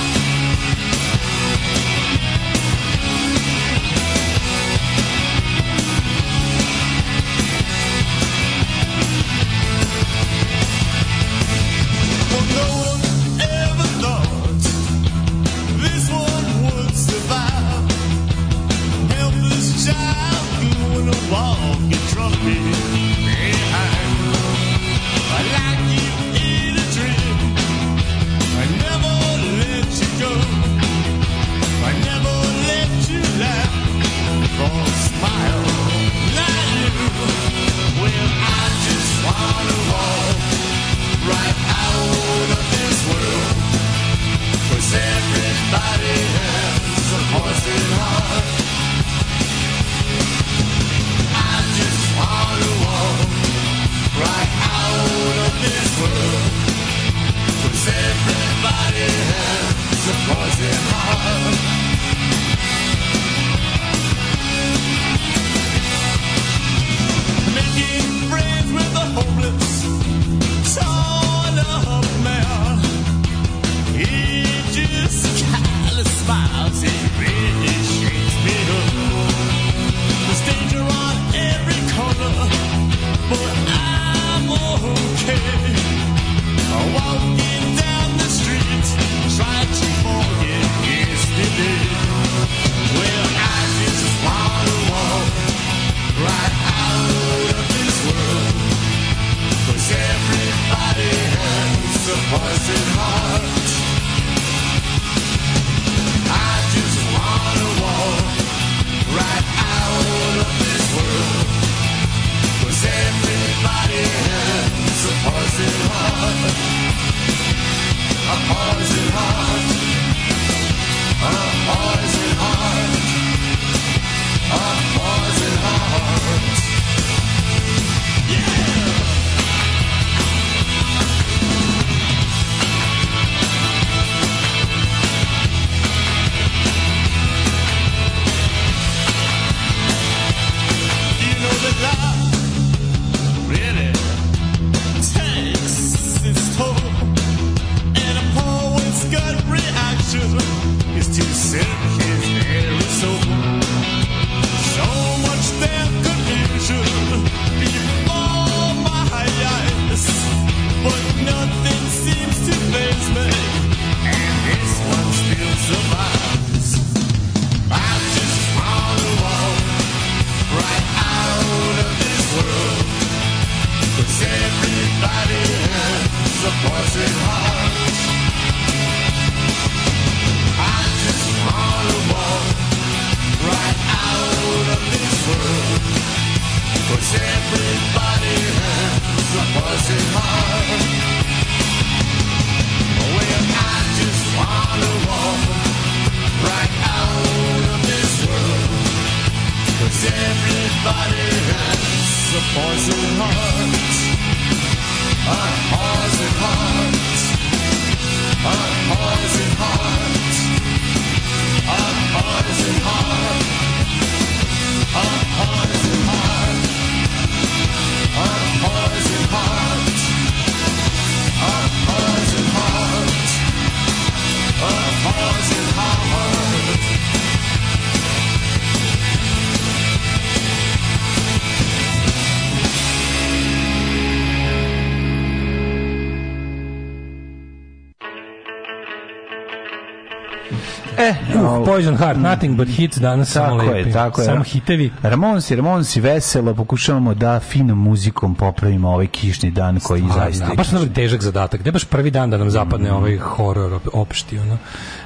Uh, Poison Heart, nothing but hits danas samo Tako lepi. je, tako je. Samo hitevi. Ramonsi, Ramonsi, veselo, pokušavamo da finom muzikom popravimo ovaj kišni dan koji zaista... A, baš nam je težak zadatak. Ne baš prvi dan da nam zapadne ovaj horor op- opšti, ono.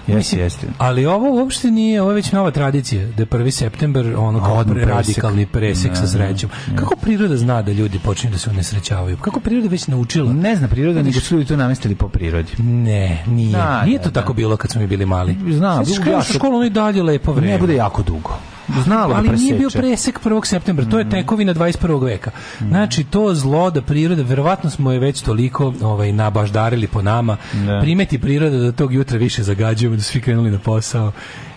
Mislim, jeste. Ali ovo uopšte nije, ovo je već nova tradicija, da je 1. september ono kao presek. radikalni presek sa Ne, srećom. ne. Kako priroda zna da ljudi počinju da se unesrećavaju? Kako priroda već naučila? Ne zna priroda, nego su ljudi to namestili po prirodi. Ne, nije. Da, nije da, to da. tako bilo kad smo mi bili mali. Znam, jako- u školu, ono i dalje lepo vreme. Ne bude jako dugo. Znalo da ali nije bio preseče. presek 1. septembra, to je tekovina 21. veka. Znači, to zlo da priroda, verovatno smo je već toliko ovaj, nabaždarili po nama, Da. primeti priroda da tog jutra više zagađujemo, da svi krenuli na posao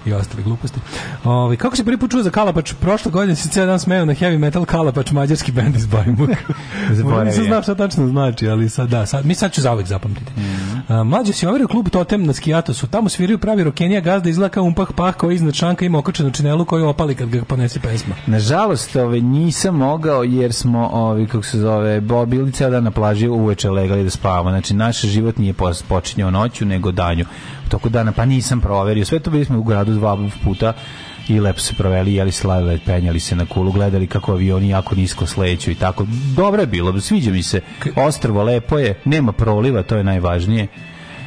i ostale gluposti. Ovaj, kako se prvi put čuo za Kalapač? Prošle godine se cijel dan smeo na heavy metal Kalapač, mađarski band iz Bajmuka. Zaboravio. Nisam znao šta tačno znači, ali sad da, sad, mi sad ću zauvek zapamtiti. A, mlađe si overio klub Totem na Skijatosu, tamo sviraju pravi rokenija gazda izgleda kao umpah pah koji iznad šanka ima okačenu činelu koju opali kad ga ponese pesma. Nažalost, ovaj nisam mogao jer smo ovaj kako se zove, bili ceo dan na plaži uveče legali da spavamo. Znači naš život nije počinjao noću nego danju. Toku dana pa nisam proverio. Sve to bili smo u gradu dva puta i lepo se proveli, jeli sladoled, penjali se na kulu, gledali kako avioni jako nisko sleću i tako. Dobro je bilo, sviđa mi se. Ostrvo lepo je, nema proliva, to je najvažnije.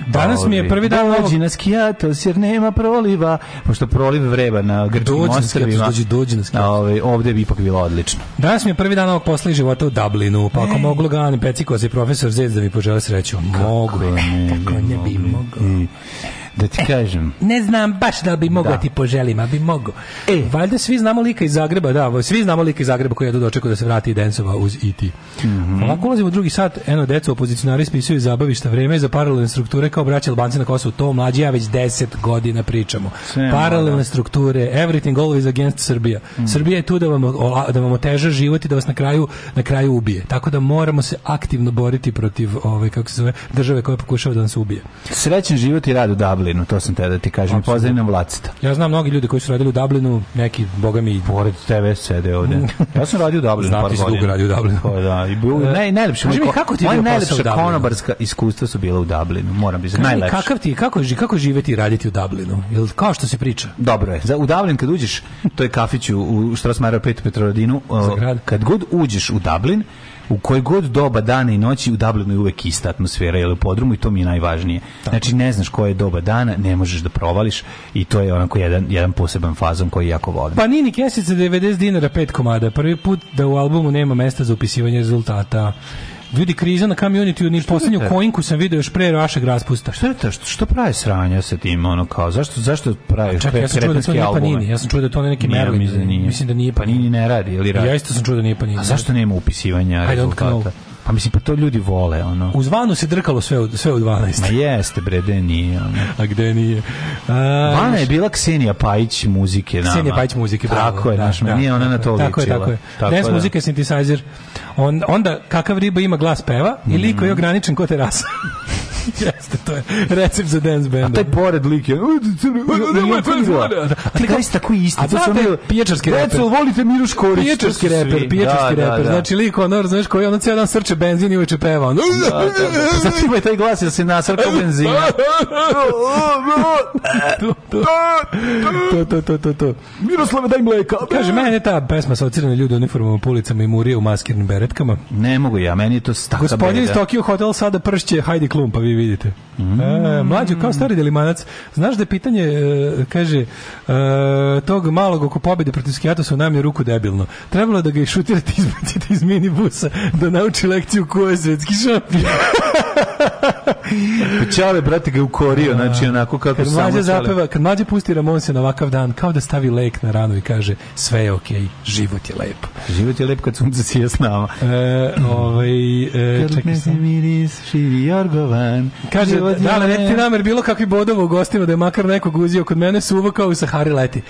Danas mi je prvi dan Dođi novog- na skijatos jer nema proliva, pošto proliv vreba na grčkim Dođi. Skijatos, dođi- dođi na Skijatos. ovaj, ovde bi ipak bilo odlično. Danas mi je prvi dan ovog posla i života u Dublinu, pa ako mogu Gani Pecikos i profesor Zec da mi požele sreću. Mogu. ne Kako ne bi mogao. Da ti kažem. Ne znam baš da li bi mogao Da. ti poželim, a bi mogao. E. Valjda svi znamo lika iz Zagreba, da, svi znamo lika iz Zagreba koji je dočekao da se vrati i Densova uz IT. Mhm. Ovako ulazimo u drugi sat, eno, deca opozicionari spisuju zabavišta, vreme za paralelne strukture kao braća Albanci na Kosovu, to mlađi ja već 10 godina pričamo. Sve paralelne mora. strukture, everything always against Srbija. Mhm. Srbija je tu da vam, da vam oteža život i da vas na kraju, na kraju ubije. Tako da moramo se aktivno boriti protiv ove, kako se zove, države koja pokušava da nas ubije. Srećan život i rad u Dublinu, to sam te da ti kažem. Apsolutno. Pozdravljam Vlacita. Ja znam mnogi ljudi koji su radili u Dublinu, neki, boga mi, Pored tebe sede ovde. Ja sam radio u Dublinu Znam, par ti si dugo radio u Dublinu. Pa da, i bio, E, naj, najlepše, kaži moj mi, ko- kako ti je najlepša Dublinu? konobarska iskustva su bila u Dublinu, moram biti, najlepše. Kakav ti, kako, ži- kako živeti i raditi u Dublinu? Jel kao što se priča? Dobro je. Za, u Dublin kad uđeš, to je kafić u, u Strasmayer 5 Petrovaradinu, o, Za grad. kad god uđeš u Dublin, u koji god doba dana i noći u Dublinu je uvek ista atmosfera ili u podrumu i to mi je najvažnije. Znači ne znaš koje je doba dana, ne možeš da provališ i to je onako jedan, jedan poseban fazon koji jako volim. Pa Nini Kesica 90 dinara, pet komada. Prvi put da u albumu nema mesta za upisivanje rezultata. Ljudi, kriza na community, ni poslednju koinku sam video još pre vašeg raspusta. Što je to? Što, što pravi sranja sa tim, ono kao, zašto, zašto pravi Čekaj, ja sam čuo da to nije Panini, ja sam čuo da to neki Nije, Merlin. mislim da nije. Mislim da nije Panini ne radi, ili radi? Ja isto sam čuo da nije Panini. A zašto nema upisivanja rezultata? Pa mislim, pa to ljudi vole, ono. U zvanu se drkalo sve u, sve u 12. Ma jeste, bre, de nije, ono. A gde nije? A, Vana je bila Ksenija Pajić muzike nama. Ksenija Pajić muzike, bravo. Tako je, da, naš, da, nije ona na to ličila. Tako je, tako je. Dance da. muzika je synthesizer. On, onda, kakav riba ima glas peva i Mhm. liko je ograničen ko terasa. Jeste, to je recept za dance band. A taj pored lik je... A ti kao isti tako isti. A to su ono- pijačarski reper. Deco, volite Miruš Korić. Pijačarski reper, pijačarski Da, da, reper. da. Znači lik ono, znaš, koji ono cijel dan srče benzin i uveče peva. Ono. Zato ima i taj glas da se nasrka benzina. to, to, to, to, to. Miroslave, daj mleka. Kaže, mene je ta pesma asocirana ljudi u uniformama po ulicama i murije u maskirnim beretkama. Ne mogu ja, meni je to staka Gospodin iz beda. Tokyo Hotel sada pršće Heidi Klum, pa vi vidite. E, mlađo, kao stari delimanac. Znaš da je pitanje, e, kaže, e, tog malog oko pobjede protiv Skijatosa u najmnju ruku debilno. Trebalo da ga išutirate izbacite iz minibusa da nauči lekciju ko je svetski šampion. Čale, brate, ga ukorio, znači onako kako Kad samo Čale. zapeva, kad mlađa pusti Ramonse na ovakav dan, kao da stavi lek na ranu i kaže sve je okej, život je lep. Život je lep kad sunce sije s nama. E, ovaj, e, čekaj sam. se miris, širi Jorgovan. Kaže, da li ne ti namer bilo kakvi bodovo u gostima da je makar nekog uzio kod mene suvo kao u Sahari leti.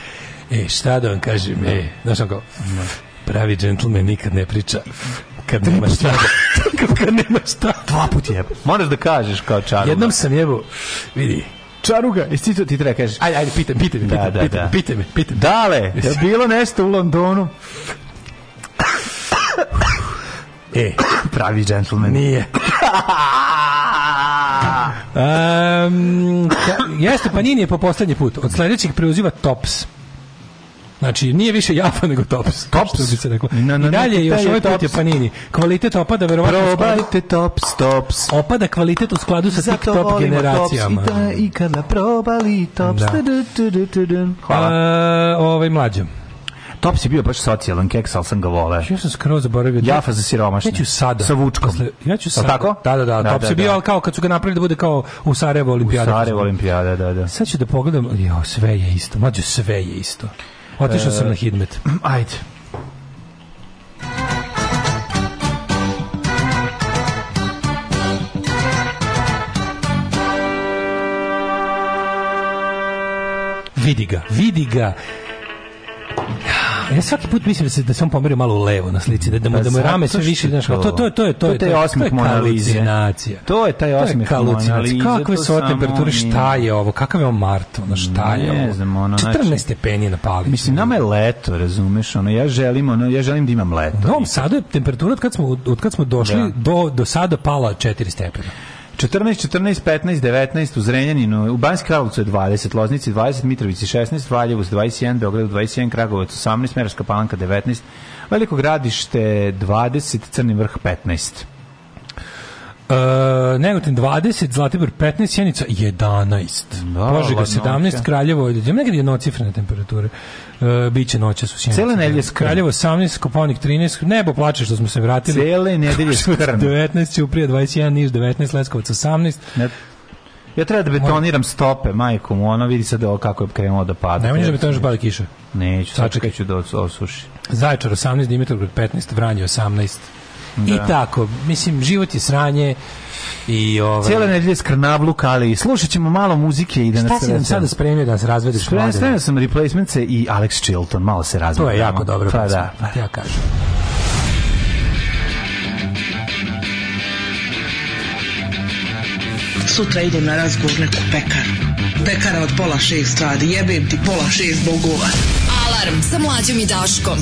E, šta da vam kažem, e, znaš on kao, pravi džentlmen nikad ne priča kad nema šta. kad nema šta. Dva put jebe. Moraš da kažeš kao čaruga. Jednom sam jebo, vidi, čaruga, jesi ti to ti treba kažeš? ajde, ajde, pitaj, pitaj me, Da, pitaj, da, pitaj, da. pitaj me, pitaj me. Dale, je bilo nešto u Londonu? E, Pravi džentlmen. nije. Um, jeste, Panini je po poslednji put. Od sledećeg preuziva Tops. Znači, nije više Jafa nego Tops. Tops? Što bi se reklo. Na- na- I dalje još ovaj put je Tops. Panini. Kvalitet opada, verovatno u Probajte tops, tops. opada kvalitet u skladu sa Zato TikTok volimo generacijama. tops i, da, i kada probali tops. Da. Hvala. A, ovaj mlađom. Tops je bio baš socijalan keks, ali sam ga vole. Ja sam skroz zaboravio. Jafa za siromašne. Ja ću sada. Sa vučkom. Posle, ja ću sada. tako? Da, da, da. Da, Tops da, je bio, da. ali kao kad su ga napravili da bude kao u Sarajevo olimpijada. Sarajevo olimpijada, da, da. Sad ću da pogledam, jo, sve je isto. Mlađo, sve je isto. Otišao sam na Hidmet. Ajde. Vidi ga, vidi ga. Ja svaki put mislim da se da se on pomerio malo u levo na slici, da, da mu, Pa da mu rame sve više, znaš, kao, to, to, je- to je, to to je, taj osmeh Mona Lise. halucinacija. To je taj osmeh To je halucinacija. Mona Lise, Kakve to su temperature, šta je ovo, kakav je ovo mart, ono, šta je Ne ovo? znam, ono, 14 znači- stepeni na pali. Mislim, nama je leto, razumeš, ono, ja želim, ono, ja želim da imam leto. U Novom Sadu je temperatura od kad smo, od kad smo došli Da. do, do sada pala 4 stepena. 14, 14, 15, 19 u Zrenjaninu, u Banjski Karlovcu je 20, Loznici 20, Mitrovici 16, Valjevo 21, Beograd 21, Kragovac 18, Merska Palanka 19, Veliko gradište 20, Crni vrh 15. Uh, Negotin 20, Zlatibor 15, Sjenica 11. Da, Požega ladnoća. 17, Kraljevo, nekad jednocifrene temperature. Uh, biće noća su Sjenica. Cele nedelje skrn. Kraljevo 18, Koponik 13, nebo plače što smo se vratili. Cele nedelje skrn. 19, Ćuprija 21, Niš 19, Leskovac 18. Ne, Ja treba da betoniram stope, majku mu, ono vidi sad ovo kako je krenulo da pada. Nemoj da betoniš da pada kiša. Neću, Sačekaj. ću da os- osuši. Zaječar 18, Dimitrovgrad 15, Vranje 18. I Da. tako, mislim, život je sranje i ovaj... Cijela nedelja skrnavluk, ali slušat ćemo malo muzike i da Šta nas si nam sada spremio da nas razvedeš Spremio spremio sam replacements i Alex Chilton, malo se razvijamo. To je jako dobro. Pa pesma, da, pa ti ja kažem. Sutra idem na razgovor neku pekaru. Pekara od pola šest radi, jebem ti pola šest bogova. Alarm sa mlađom i Daškom.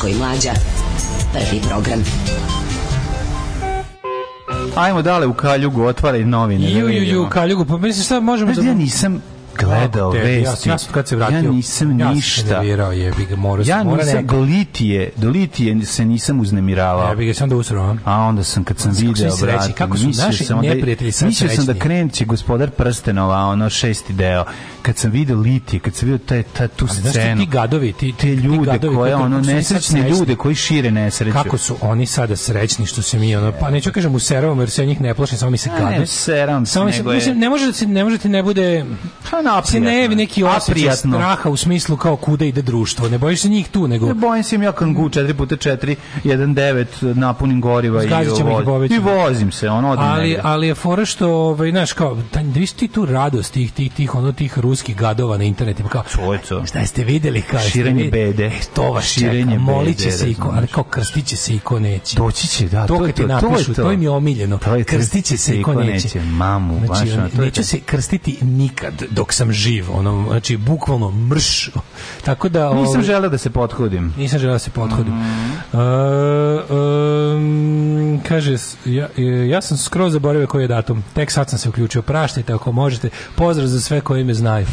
Daško i Mlađa. Prvi program. Ajmo dale u Kaljugu, otvaraj novine. da Ju, ju, ju, Kaljugu, pa mislim šta možemo... Znaš da ja nisam gledao te, vesti. Ja, ja sam kad se vratio... Ja nisam ja ništa. se nervirao, jebi ga, morao Ja mora nisam, do litije, do litije se nisam uznemiravao. Jebi ga, sam da usrao. A onda sam kad sam video, brate, kako su mislio naši neprijatelji sad Mislio sam da srećni. krenut će gospodar prstenova, ono šesti deo. Kad sam video litije, kad sam video taj, taj, tu Ali znaš ti, scenu, ti gadovi, ti, te ljude gadovi, koje, ono, nesrećne ljude koji šire nesreću. Kako su oni sada srećni što se mi ono pa neću kažem u serovama jer se ja njih ne plašim samo mi se gade. ne, seram se, samo mi se, nego je- mislim ne može da ne može ti ne bude Pa se ne javi neki osjećaj straha u smislu kao kuda ide društvo. Ne bojiš se njih tu, nego... Ne bojim se im ja kangu 4x4, 1.9, napunim goriva i, voz- i vozim se, ono ali, ali je fora što, ovaj, znaš, kao, da viš ti tu radost tih, tih, tih, ono, tih ruskih gadova na internetima, kao, Čojco. šta ste videli, kao, jeste Širenje videli? bede. E, to vas Širenje čeka, molit se i ko, ali kao krstit će se i ko neće. Doći će, da, to to je kad ti to, to je napišu, to. to im je omiljeno. To je Krstit će se i ko neće. Mamu, Znači, to neću to. se krstiti nikad dok sam živ, ono, znači, bukvalno mrš. Tako da... Nisam ovaj, želeo da se pothodim. Nisam želeo da se pothodim. Mm. E, em, kaže, ja, e, ja sam skroz zaboravio koji je datum. Tek sad sam se uključio. Praštajte ako možete. Pozdrav za sve koji me znaju.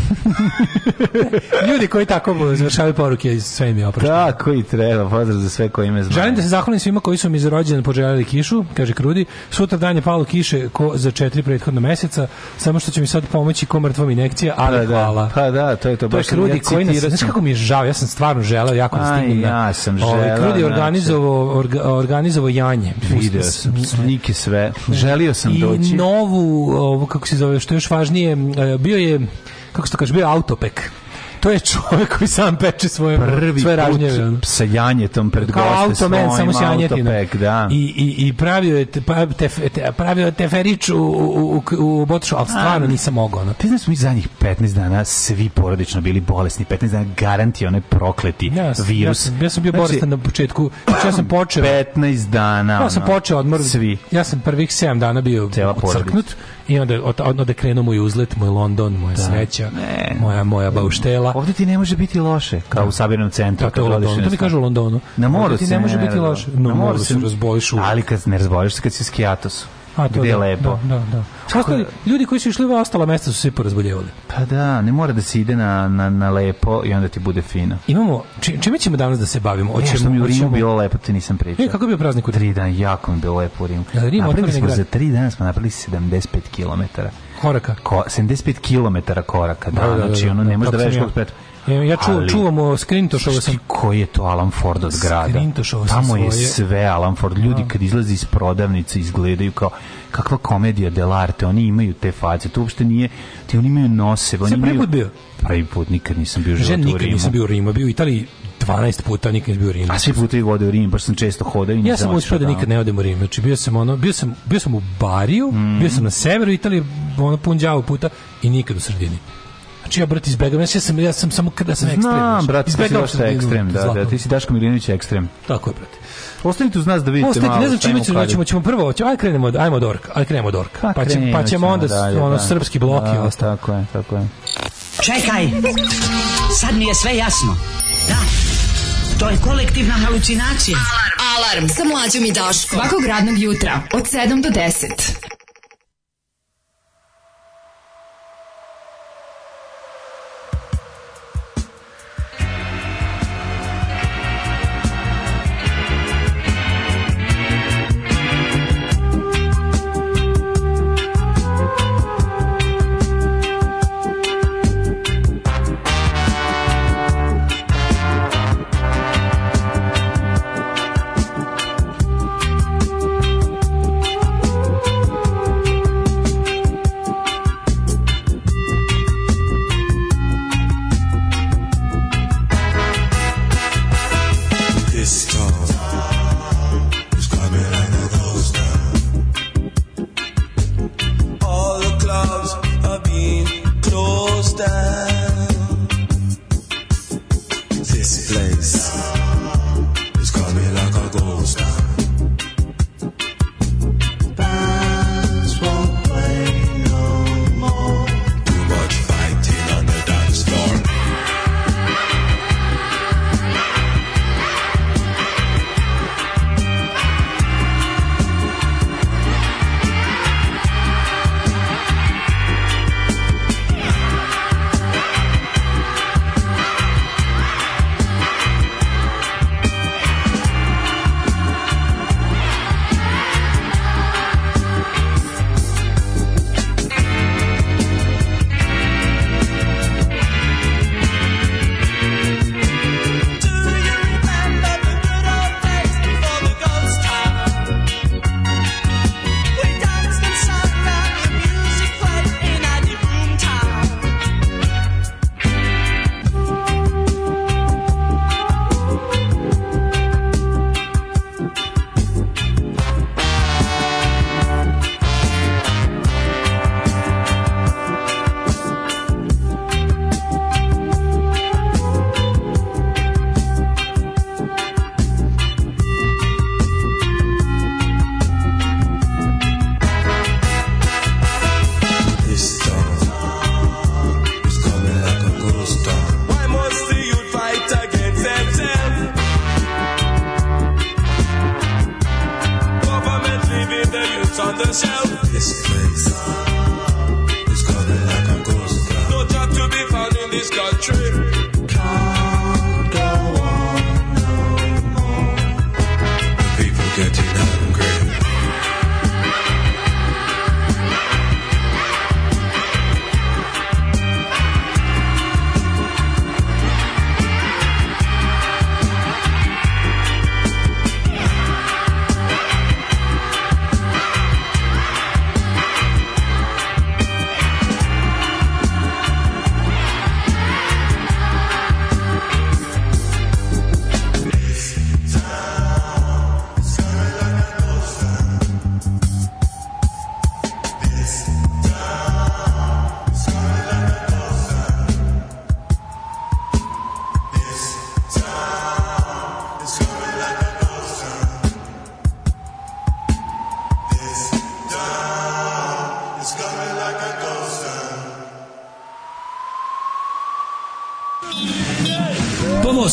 Ljudi koji tako završavaju poruke, sve im je oprošteno. Tako i treba, pozdrav za sve koji me znaju. Želim da se zahvalim svima koji su mi za rođendan poželjeli kišu, kaže Krudi. Sutra dan je palo kiše ko za četiri prethodna meseca, samo što će mi sad pomoći ko mrtvom inekcija, ali Pa da, hvala. Pa da, to je to. To je Krudi ja koji nas, znaš kako mi je žao, ja sam stvarno želeo jako da Aj, stignem. na- ja sam Ovaj, želeo, Krudi znači. organizovao, orga, organizovao janje. Video sam slike sve. Želio sam I doći. novu, ovo, kako se zove, što je još važnije, e, bio je, kako se to kaže, bio je autopek. To je čovjek koji sam peče svoje, Prvi svoje ražnjeve. sa janjetom pred Kao goste automen, samo autopek, da. I, i, i pravio je te, pa- te, te, pravio je teferić u, u, u, u Botošu, ali stvarno nisam mogao. ono. Ti znaš mi zadnjih 15 dana svi porodično bili bolesni, 15 dana garanti onaj prokleti Ja virus. Ja sam, ja sam bio Znači, bolestan na početku. Znači, ja sam počeo... 15 dana. Ja sam počeo odmor. Svi. Ja sam prvih 7 dana bio crknut i onda od, od, onda krenuo moj uzlet, moj London, moja sreća, Ne. moja moja bauštela. Ovdje ti ne može biti loše, kao u sabirnom centru. Da, to je u kad Londonu. To mi kažu u Londonu. Na moru ti ne može biti da. loše. No, Na moru se razboliš. Ali kad ne razboliš kad si skijatosu. A, to Gde da, lepo. Da, da, da. Ostali, ljudi koji su išli u ostala mesta su se porazboljevali. Pa da, ne mora da se ide na, na, na lepo i onda ti bude fino. Imamo, či, čime ćemo danas da se bavimo? Hoćemo, što mi u Rimu bilo lepo, ti nisam pričao. E, kako je bio praznik u Tri dana, jako mi bilo lepo u Rimu. Jel Rim napravili smo grad? za tri dana smo napravili 75 km. Koraka. Ko, 75 km koraka, da, Da, da, da, znači da, ono da, ne može da tako sam veš ja. kako spet. Ja, ja ču, Ali- čuvamo skrintošovo sam. koji je to Alan Ford od grada? Sam Tamo je svoje. sve Alan Ford. Ljudi kad izlaze iz prodavnice izgledaju kao kakva komedija dell'arte. Oni imaju te face. To uopšte nije... Ti oni imaju nose. Oni Sve prvi put bio? Prvi put nikad nisam bio u Žen životu u nikad Rimu. nisam bio u Rimu, bio u Italiji 12 puta, nikad nisam bio u Rimu. A svi putevi vode u Rim, baš sam često hodao i nisam Ja sam uspio da tamo. nikad ne odem u Rim. Znači bio sam ono, bio sam bio sam u Bariju, Mm. bio sam na severu Italije, ono pun đavo puta i nikad u sredini. Znači ja brate izbegavam, ja sam ja sam samo kada sam ekstrem. Znam, znači, brate, ti si dosta sredinu, ekstrem, da, da, ti si Daško Milinović ekstrem. Tako je, brate. Ostanite uz nas da vidite Ostanite, malo ne znam šta čime ćemo, ćemo, ćemo prvo, ćemo, aj krenemo, ajmo od Orka, aj krenemo od Orka. Pa Pa, ćemo, pa ćemo onda dalje, ono da. srpski blok i Da, ostalo. Tako je, tako je. Čekaj, sad mi je sve jasno. Da, to je kolektivna halucinacija. Alarm sa mlađom i Daškom. Svakog radnog jutra od 7 do 10.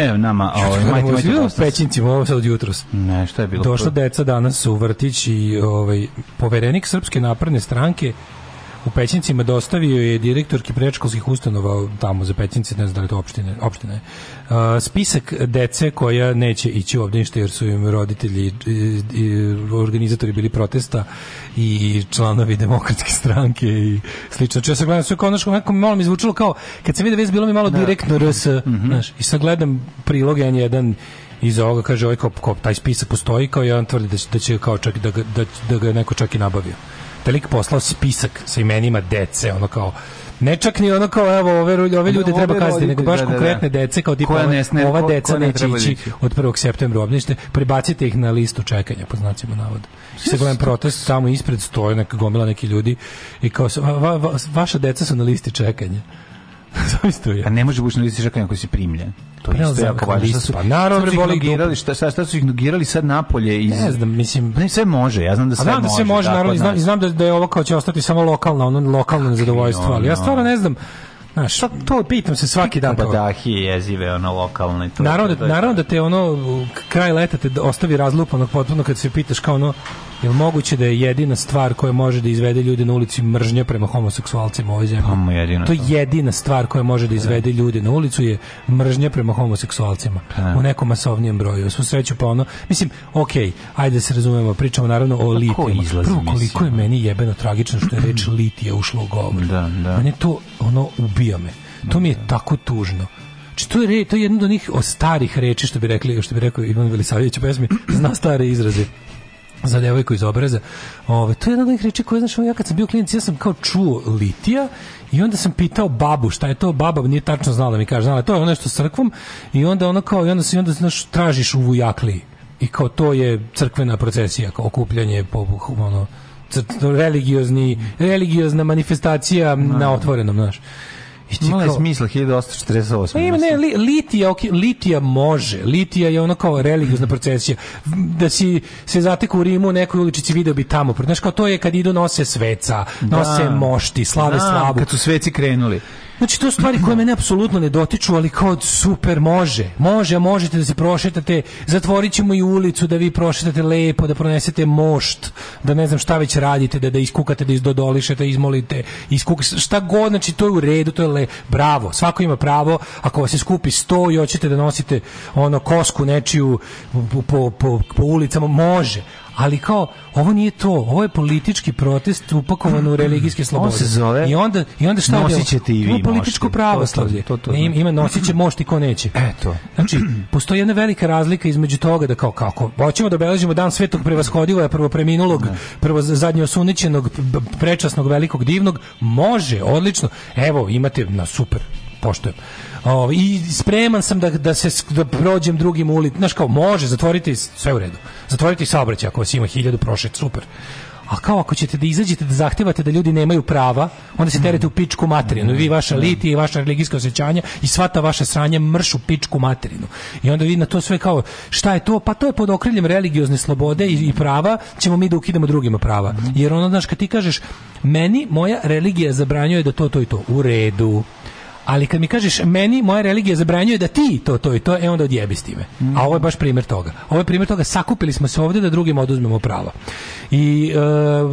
Evo nama, ovaj, majte, Majte, u pećincima, ovo sad jutros. Ne, šta je bilo? Došla deca danas u vrtić i ovaj, poverenik Srpske napredne stranke u Pećincima dostavio je direktorki predškolskih ustanova tamo za Pećince, ne znam da li to opštine, opština je, a, spisak dece koja neće ići ovdje ništa jer su im roditelji i, i organizatori bili protesta i članovi demokratske stranke i slično. Znači ja sad gledam sve kao, znaš, onako malo mi zvučalo kao, kad sam vidio vez bilo mi malo direktno RS, znaš, i sad gledam prilog N1 iza ovoga kaže ovaj kao, kao taj spisak postoji kao jedan tvrdi da će, da će kao čak da da, da ga je neko čak i nabavio. Taj lik poslao spisak sa imenima dece, ono kao ne čak ni ono kao evo ove, ove ljude treba kazniti, nego baš da, da, da. konkretne dece kao tipa ne- ne- ova ko- deca ko ne neće treba ići od 1. septembra u obdanište, prebacite ih na listu čekanja po znacima navoda. Sad gledam protest, tamo ispred stoje neka gomila neki ljudi i kao se, va, va, va- vaša deca su na listi čekanja. Zamislite je. A ne može bući na listi čekanja ako si primljen. To Pa je ne isto znam jako važno. pa naravno, šta su boli ignorirali, šta, šta, šta su ignorirali sad napolje iz... Ne znam, mislim, Ne, sve može, ja znam da A sve znam da može. sve može, da, naravno, i kod znam, znam da, da je ovo kao će ostati samo lokalno, ono lokalno nezadovoljstvo, ali ja stvarno ne znam, znaš, to pitam se svaki dan. kao- Badahije jezive, ono, lokalne. To, Naravno, da, je- naravno da te ono kraj leta te ostavi razlupanog potpuno kad se pitaš kao ono Jel moguće da je jedina stvar koja može da izvede ljude na ulici mržnja prema homoseksualcima u ovoj zemlji? Pa to je jedina stvar koja može da izvede ljude na ulicu je mržnja prema homoseksualcima Pa. u nekom masovnijem broju. Svu sreću pa ono, mislim, okej, ajde da se razumemo, pričamo naravno o litijama. izlazi, Prvo, koliko je meni jebeno tragično što je reč litija ušla u govor. Da, da. Mene to, ono, ubija me. To mi je tako tužno. Znači, to je, re- to je jedno od njih od starih reči, što bi rekli, što bi rekao Ivan Velisavljević u pesmi, zna stare izraze za devojku iz obreza. Ove, to je jedna od onih reči koje, znaš, ja kad sam bio klinic, ja sam kao čuo litija i onda sam pitao babu šta je to, baba nije tačno znala da mi kaže, znala, to je ono nešto s crkvom i onda ono kao, i onda se onda znaš, tražiš u vujakli i kao to je crkvena procesija, kao okupljanje po, ono, religiozni, religiozna manifestacija na otvorenom, znaš. Imala je smisla 1848. pa ima ne, li, litija, ok, litija može. Litija je ono kao religiozna procesija. Da si se zateku u Rimu u nekoj uličici video bi tamo. Znaš, kao to je kad idu nose sveca, nose Da. mošti, slave Znam, slavu. Kad su sveci krenuli. Znači, to stvari koje mene apsolutno ne dotiču, ali kao super, može. Može, možete da se prošetate, zatvorit ćemo i ulicu da vi prošetate lepo, da pronesete mošt, da ne znam šta već radite, da, da iskukate, da izdodolišete, izmolite, iskukate, šta god, znači to je u redu, to je le, bravo, svako ima pravo, ako vas se skupi sto i hoćete da nosite ono kosku nečiju po, po, po, po ulicama, može. Ali kao, ovo nije to, ovo je politički protest upakovan u religijske slobode. se zove I onda, i onda šta je nosit bilo? ćete i vi političko pravoslavlje. To, to, to, to. Ima, ima nosit će mošti ko neće. Eto. Znači, postoji jedna velika razlika između toga da kao kako hoćemo da obeležimo dan svetog prevashodila, prvo preminulog, prvo zadnje osunićenog, prečasnog, velikog, divnog, može, odlično. Evo, imate na super poštujem. Ovaj, I spreman sam da, da se da prođem drugim ulic. Znaš kao, može, zatvoriti sve u redu. Zatvoriti saobraćaj ako vas ima hiljadu prošet, super. A kao ako ćete da izađete da zahtevate da ljudi nemaju prava, onda se terete u pičku materinu. I vi vaša litija i vaša religijska osjećanja i sva ta vaša sranja mršu pičku materinu. I onda vi na to sve kao, šta je to? Pa to je pod okriljem religiozne slobode i, i prava, ćemo mi da ukidamo drugima prava. Jer ono, znaš, kad ti kažeš, meni moja religija zabranjuje da to, to i to. U redu. Ali kad mi kažeš meni moja religija zabranjuje da ti to to i to, e onda odjebi s time. A ovo je baš primjer toga. Ovo je primjer toga sakupili smo se ovdje da drugima oduzmemo prava. I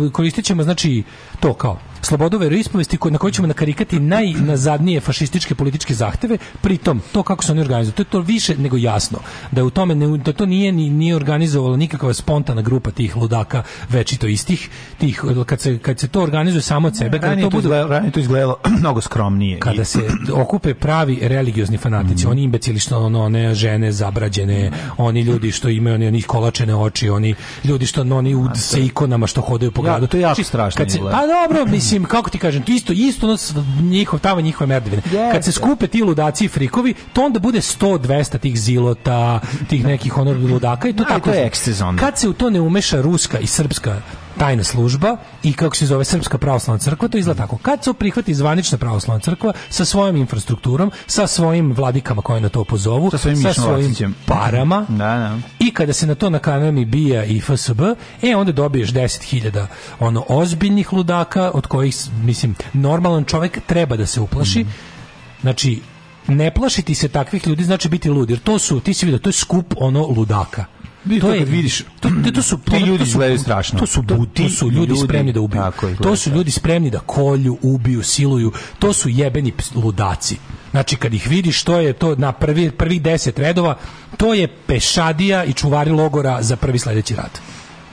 e, koristit ćemo znači to kao slobodu veroispovesti na kojoj ćemo nakarikati najnazadnije fašističke političke zahteve, pritom to kako se oni organizuju, to je to više nego jasno da je u tome ne, da to nije ni nije organizovala nikakva spontana grupa tih ludaka večito istih tih kad se kad se to organizuje samo od sebe kada Ranije to to, izgledalo, ranije to izgledalo mnogo skromnije. kada I- se okupe pravi religiozni fanatici, oni imbecili što ono one žene zabrađene, oni ljudi što imaju oni onih kolačene oči, oni ljudi što oni u sa ikonama što hodaju po Ja, gradu. to je jako strašno Kad se, pa dobro, mislim, kako ti kažem, to isto isto ono s- njihov tamo njihove merdevine. Kad se skupe ti ludaci i frikovi, to onda bude 100 200 tih zilota, tih nekih ono ludaka i to Da, tako. to je eksces onda. Kad se u to ne umeša ruska i srpska tajna služba i kako se zove Srpska pravoslavna crkva, to izgleda tako. Kad se prihvati zvanična pravoslavna crkva sa svojom infrastrukturom, sa svojim vladikama koje na to pozovu, Sa svojim sa svojim parama, Da, da. i kada se na to nakanami bija i FSB, e onda dobiješ 10.000 ono ozbiljnih ludaka od kojih mislim normalan čovjek treba da se uplaši. Znači ne plašiti se takvih ljudi znači biti lud, jer to su, ti si vidio, to je skup ono ludaka. To kad vidiš, to, to su ti ljudi izgledaju strašno. To su buti, to su ljudi, ljudi- spremni da ubiju. Tako, to su ljudi spremni da kolju, ubiju, siluju. To su jebeni ludaci. Znači kad ih vidiš to je to na prvi prvih 10 redova, to je pešadija i čuvari logora za prvi sledeći rat.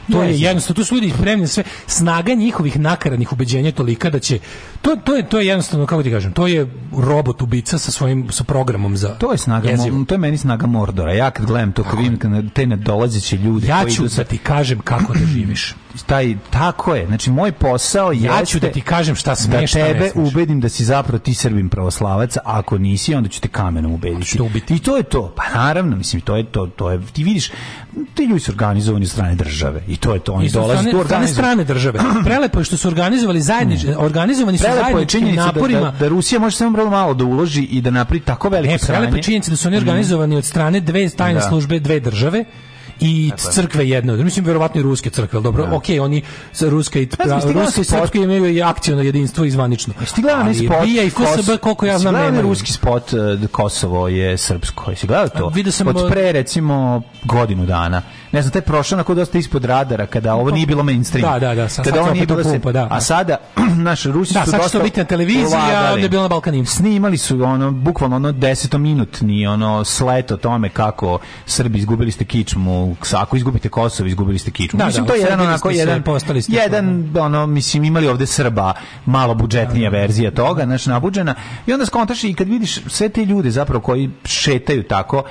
To je jednostavno, tu su ljudi spremni sve. Snaga njihovih nakaradnih ubeđenja je tolika da će to, to je to je jednostavno kako ti kažem, to je robot ubica sa svojim sa programom za To je snaga, mo- to je meni snaga Mordora. Ja kad gledam to, kad vidim te nedolazeće ljude Ja koji ću idu da sa- ti kažem kako da živiš. Taj tako je. Znači moj posao Ja jeste ću da ti kažem šta da smeš, šta ne tebe smeš. ubedim da si zapravo ti Srbin pravoslavac, a ako nisi onda ću te kamenom ubediti. I to je to. Pa naravno, mislim to je to, to je ti vidiš ti ljudi su organizovani od strane države i to je to. Oni dolaze tu strane, strane države. Prelepo je što su organizovali zajednički, organizovani su zajedničkim činjenica da, naporima. da, da Rusija može samo vrlo malo da uloži i da napravi tako veliko Ne, prelepo sranje. je činjenica da su oni organizovani od strane dve tajne Da. službe, dve države i crkve jedne od mislim verovatno i ruske crkve, ali dobro, okej, oni sa ruska i ti gledao ruska i spot? srpska imaju i akciono jedinstvo i zvanično. Jesi gledao onaj spot? BIA i FSB, koliko ja znam, nemaju. ruski spot da Kosovo je srpsko. Jesi gledao to? Vidio sam, Od eh, pre, recimo, godinu dana. Ne znam, taj prošao onako dosta ispod radara, kada ovo nije bilo mainstream. Da, da, da, sad- Kada sad ovo nije bilo se- da. A sada, naši Rusi Da, su dosta to biti na televiziji, a onda je bilo na Balkanima. Snimali su ono, bukvalno ono desetominutni ono slet o tome kako Srbi izgubili ste kičmu, ako izgubite Kosovo, izgubili ste kičmu. Da, mislim, da, to je jedan onako, jedan, postali ste jedan ono, mislim, imali ovde Srba malo budžetnija verzija toga, znaš, nabuđena. I onda skontaš i kad vidiš sve te ljude zapravo koji šetaju tako,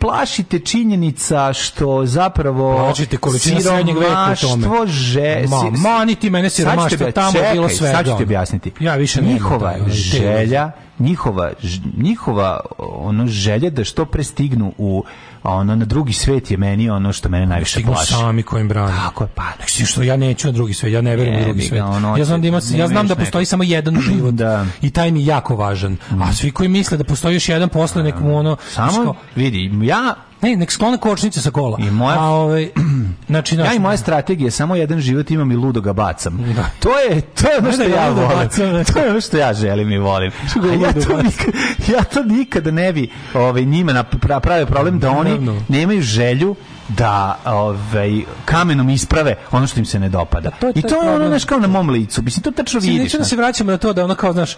plašite činjenica što zapravo Plašite količina srednjeg veka u tome. že, Ma, si- ma, niti mene siromaštvo, tamo je čekaj, bilo svega, Sad ću ti objasniti. Ja više njihova te želja, njihova njihova ono želja da što pre stignu u ono na drugi svet je meni ono što mene najviše Stignu plaši. sami kojim brane. Tako je, pa. Znači, što ja neću na drugi svet, ja ne verujem u drugi svet. ono, ja znam da ima, ja znam da postoji samo jedan život. Da. I taj mi je jako važan. A svi koji misle da postoji još jedan posle nek mu ono Samo kao- vidi, ja ne, nek sklone kočnice sa kola. I moja- A ovaj znači ja i moja strategija samo jedan život imam i ludo ga bacam. To je to je ono što da ja volim. bacam, To je ono što ja želim i volim. ja, to bacam? nikad, ja to nikada ne bi ovaj njima pravio problem da oni Naravno. nemaju želju da ovaj kamenom isprave ono što im se ne dopada. to je I to je ono znaš kao na mom licu. Mislim to tačno vidiš. neću da se vraćamo na to da ono kao, znaš,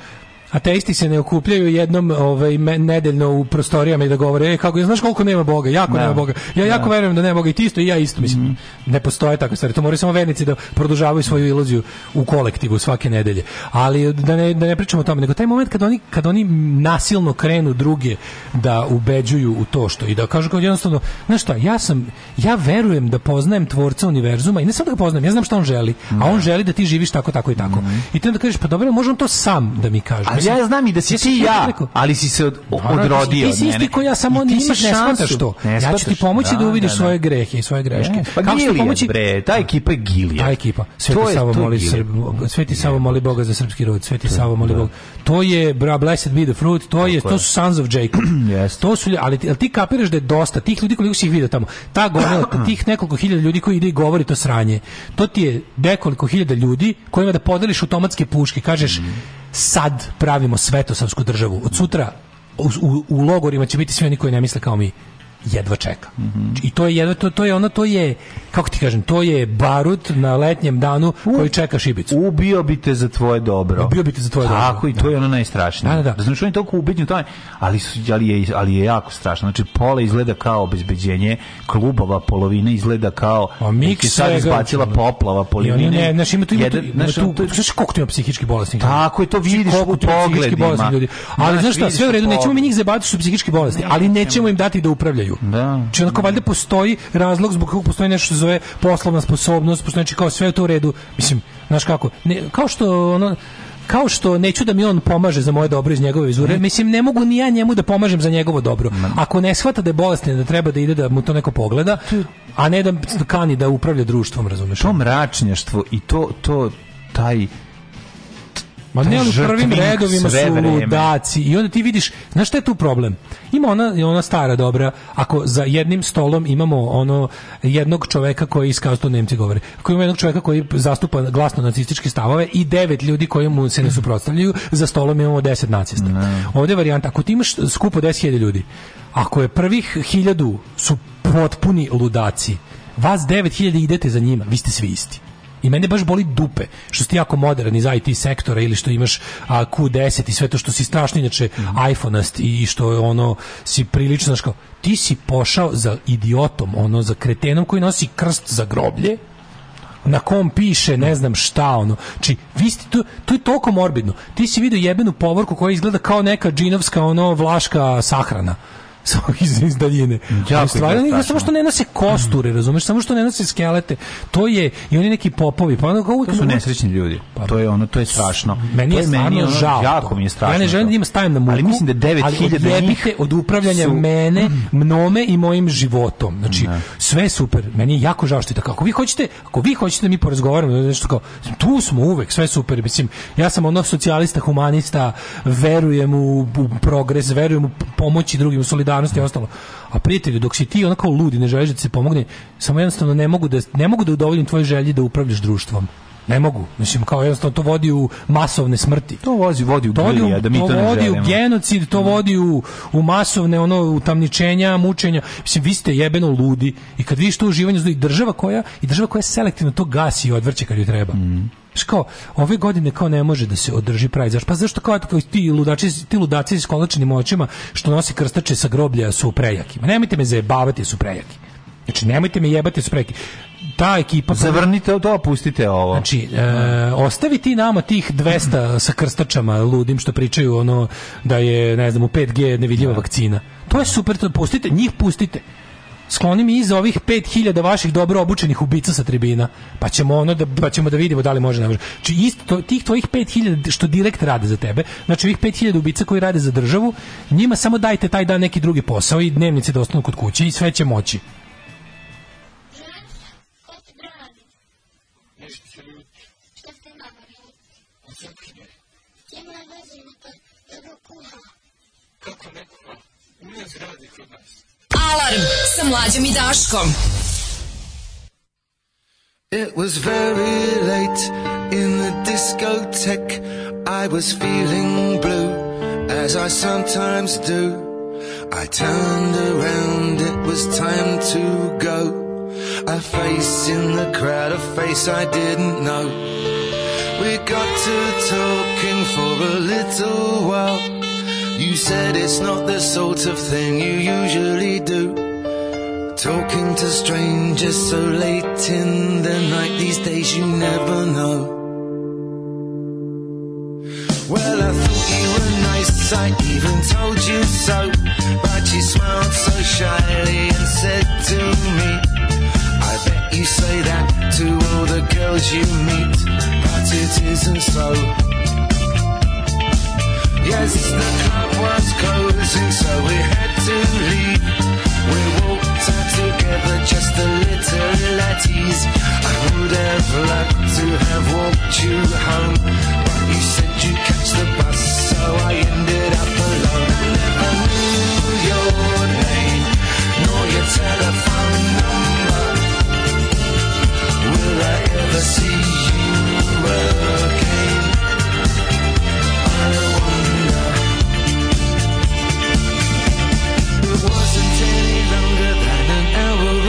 ateisti se ne okupljaju jednom ovaj nedeljno u prostorijama i da govore ej kako znaš koliko nema boga? Jako Da. nema boga. Ja jako Da. Verujem da nema boga i ti isto i ja isto mislim. Ne postoje takve stvari. To moraju samo vernici da produžavaju svoju iluziju u kolektivu svake nedelje. Ali da ne, da ne pričamo o tome nego taj moment kad oni kad oni nasilno krenu druge da ubeđuju u to što i da kažu kao jednostavno znaš šta ja sam ja verujem da poznajem tvorca univerzuma i ne samo da ga poznajem ja znam šta on želi a on želi da ti živiš tako tako i tako. I ti onda kažeš pa dobro može on to sam da mi kaže. Ali Mislim, ja znam i da si ti ja, ali si se od, Naravno, odrodio ti si isti ko ja, samo nisi, ne shvataš to. Ja ću ti pomoći da, Da, uvidiš da, da. svoje grehe i svoje greške. Pa Gilijad, bre, ta ekipa je Gilijad. Ta ekipa. Sveti Savo moli Sveti Savo moli Boga za srpski rod, Sveti Savo moli Boga. To je bra blessed be the fruit, to je to su sons of Jacob. To su ali ti, kapiraš da je dosta tih ljudi koliko si ih vidio tamo. Ta gomila, tih nekoliko hiljada ljudi koji ide i govori to sranje. To ti je nekoliko hiljada ljudi kojima da podeliš automatske puške, kažeš sad pravimo svetosavsku državu. Od sutra u, u, u logorima će biti svi oni koji ne misle kao mi jedva čeka. I to je jedva to, to je ono to je kako ti kažem, to je barut na letnjem danu koji čeka šibicu. Ubio bi te za tvoje dobro. Ubio bi te za tvoje dobro, Tako i to je ono najstrašnije. Da, da, da. Znači on je toliko ubeđen u tome, ali, ali, je, ali je jako strašno. Znači pola izgleda kao obezbeđenje klubova, polovina izgleda kao A miks je sad izbacila znači, poplava, polovina. ne, znaš, ima tu, ima tu, ima tu, je- znaš koliko tu ima psihički bolesnih? Tako je, to vidiš u tu pogledima. Ali Znaš, šta, sve u u redu, nećemo mi njih zabaviti su psihički bolesni, ali nećemo im dati da upravljaju. Da. Znači, onako, valjda postoji razlog zbog kog postoji nešto što se zove poslovna sposobnost, postoji znači kao sve je to u redu. Mislim, znaš kako, ne, kao što ono, kao što neću da mi on pomaže za moje dobro iz njegove vizure, mislim ne mogu ni ja njemu da pomažem za njegovo dobro. Ako ne shvata da je bolestan, da treba da ide da mu to neko pogleda, a ne da kani da upravlja društvom, razumeš? to mračnjaštvo i to, to taj Ma ne, ali u prvim redovima su ludaci i onda ti vidiš, znaš šta je tu problem? Ima ona, ona stara dobra, ako za jednim stolom imamo ono jednog čoveka koji kao to Nemci govore, ako ima jednog čoveka koji zastupa glasno nacističke stavove i devet ljudi koji mu se ne suprotstavljaju, za stolom imamo deset nacista. Ovdje je varijanta, ako ti imaš skup od 10.000 ljudi, ako je prvih hiljadu su potpuni ludaci, vas 9000 idete za njima, vi ste svi isti. I mene baš boli dupe što si jako modern iz IT sektora ili što imaš a, Q10 i sve to što si strašno inače iPhone-ast i što je ono si prilično znaš kao, ti si pošao za idiotom, ono za kretenom koji nosi krst za groblje na kom piše ne znam šta ono. Či vi ste to, to je toliko morbidno. Ti si vidio jebenu povorku koja izgleda kao neka džinovska ono vlaška sahrana samo iz, iz daljine. Jako stvarno je samo što ne nose kosture, razumeš, samo što ne nose skelete. To je i oni neki popovi, pa ono kao su nesrećni ljudi. to je ono, to je strašno. Meni To je stvarno ono, žao. Jako mi je strašno. Ja ne želim da ima stavim na muku. Ali mislim da 9000 ali njih od upravljanja su- mene, mnome i mojim životom. Znači, sve je super. Meni je jako žao što je tako. Ako vi hoćete, ako vi hoćete da mi porazgovaramo, da nešto kao, tu smo uvek, sve je super. Mislim, ja sam ono socijalista, humanista, verujem u, u progres, verujem u pomoći drugim, u solidarnosti i ostalo. A prijatelju, dok si ti onako ludi, ne želiš da se pomogne, samo jednostavno ne mogu da, ne mogu da udovoljim tvoje želji da upravljaš društvom. Ne mogu. Mislim, kao jednostavno to vodi u masovne smrti. To vozi, vodi u To vodi, u- da mi to, ne vodi u želimo. genocid, to vodi u, u masovne ono utamničenja, mučenja. Mislim, vi ste jebeno ludi i kad vidiš to uživanje i država koja i država koja selektivno to gasi i odvrće kad joj treba. Znaš kao, ove godine kao ne može da se održi pravi zašto? Pa zašto kao, kao ti ludači, ti ludaci s kolačenim očima što nose krstače sa groblja su prejaki. Ma nemojte me zajebavati, su prejaki. Znači, nemojte me jebati, su prejaki. Ta ekipa... Zavrnite to, pustite ovo. Znači, e, ostavi ti nama tih 200 sa krstačama ludim što pričaju ono da je, ne znam, u 5G nevidljiva vakcina. To je super, to pustite, njih pustite. Skloni mi iza ovih 5000 vaših dobro obučenih ubica sa tribina, pa ćemo ono da pa ćemo da vidimo da li može ne može. Znači isto to- tih tvojih 5000 što direkt rade za tebe, znači ovih 5000 ubica koji rade za državu, njima samo dajte taj dan neki drugi posao i dnevnice da ostanu kod kuće i sve će moći. Alarm sa mlađom i Daškom. It was very late in the discotheque. I was feeling blue, as I sometimes do. I turned around, it was time to go. A face in the crowd, a face I didn't know. We got to talking for a little while. You said it's not the sort of thing you usually do. Talking to strangers so late in the night, these days you never know. Well, I thought you were nice, I even told you so. But you smiled so shyly and said to me, I bet you say that to all the girls you meet, but it isn't so. Yes, the club was closing, so we had to leave. We walked out together, just a little at. I would have liked to have walked you home, but you said you'd catch the bus, so I ended up alone. Never knew your name, nor your telephone number. Will I ever see you again?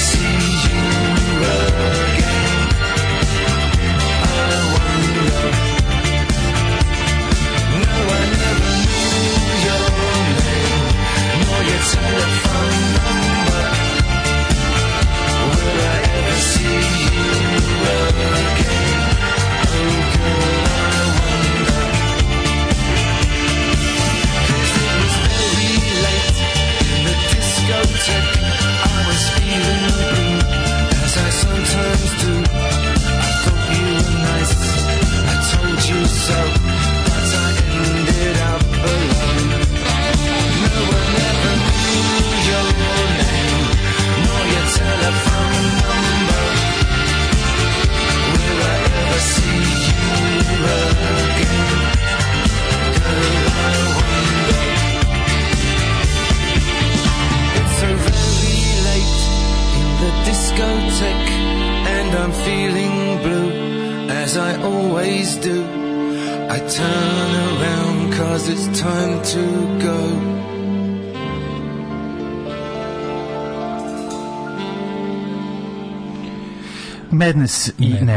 see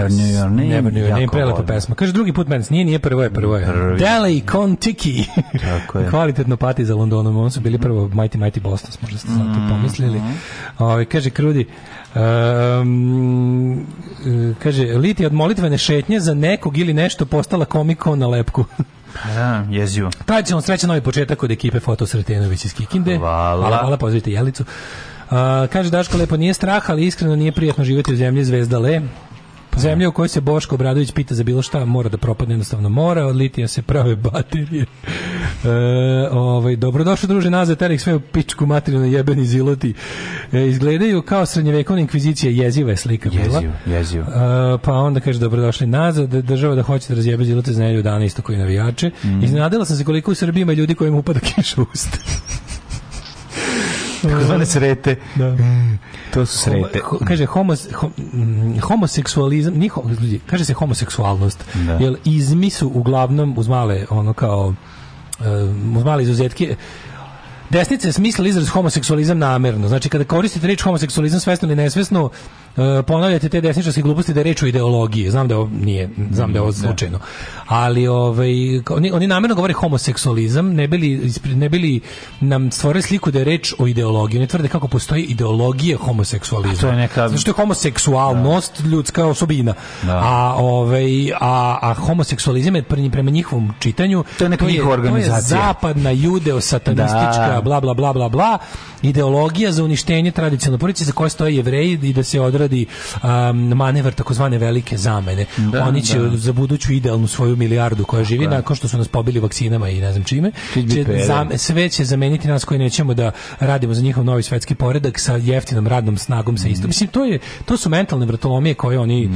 Never Knew Your Name. Never Knew Your Name, prelepa volim. pesma. Kaže drugi put Madness, nije, nije prvo je, prvo je. Deli Kontiki. Tako je. Kvalitetno pati za Londonom, oni su bili prvo Mighty Mighty Boston, možda ste sad Mhm. to pomislili. Ovaj kaže Krudi, um, kaže, liti od molitvene šetnje za nekog ili nešto postala komiko na lepku. Da, jezivo. Tradicionalno srećan novi početak od ekipe Foto Sretenović iz Kikinde. Hvala. Hvala, hvala pozdravite Jelicu. A, kaže Daško lepo nije strah, ali iskreno nije prijatno živjeti u zemlji zvezdale. Zemlja u kojoj se Boško Obradović pita za bilo šta, mora da propadne, jednostavno mora, od litija se prave baterije. E, ovaj, dobrodošli druže nazad, terih sve u pičku materinu jebeni ziloti. E, izgledaju kao srednjevekovna inkvizicija, jeziva je slika bila. Jezivo, jezivo. E, pa onda kaže dobrodošli nazad, država da hoće da razjebe zilote za nedelju dana isto koji navijače. Mm. Iznenadila sam se koliko u Srbiji ima ljudi kojima upada kiša u usta. Takozvane srete. Da. To su srete. Ho- ho- kaže homos, ho- mm, homoseksualizam, nije ho- ljudi, kaže se homoseksualnost. Da. Jer izmi su uglavnom uz male ono kao uh, uz male izuzetke Desnica je smisla izraz homoseksualizam namerno. Znači, kada koristite reč homoseksualizam svesno ili nesvesno, e, ponavljate te desničarske gluposti da je reč o ideologiji. Znam da ovo nije, znam da je ovo slučajno. Ali ovaj, oni, oni namerno govore homoseksualizam, ne bili, ne bili nam stvorili sliku da je reč o ideologiji. Oni tvrde kako postoji ideologija homoseksualizma. A to je neka- Zato što je homoseksualnost ljudska osobina. Da. A, ovaj, a, a homoseksualizam je pre- prema njihovom čitanju To je neka njihova To je organizacija. zapadna judeo-satanistička Da. Bla bla bla bla bla ideologija za uništenje tradicionalne porodice za koje stoje jevreji i da se odradi um, manevar takozvane velike zamene. Da, Oni će da. za buduću idealnu svoju milijardu koja živi nakon što su nas pobili vakcinama i ne znam čime, Će zam- sve će zameniti nas koji nećemo da radimo za njihov novi svetski poredak sa jeftinom radnom snagom sa isto. Mislim to je to su mentalne vratolomije koje oni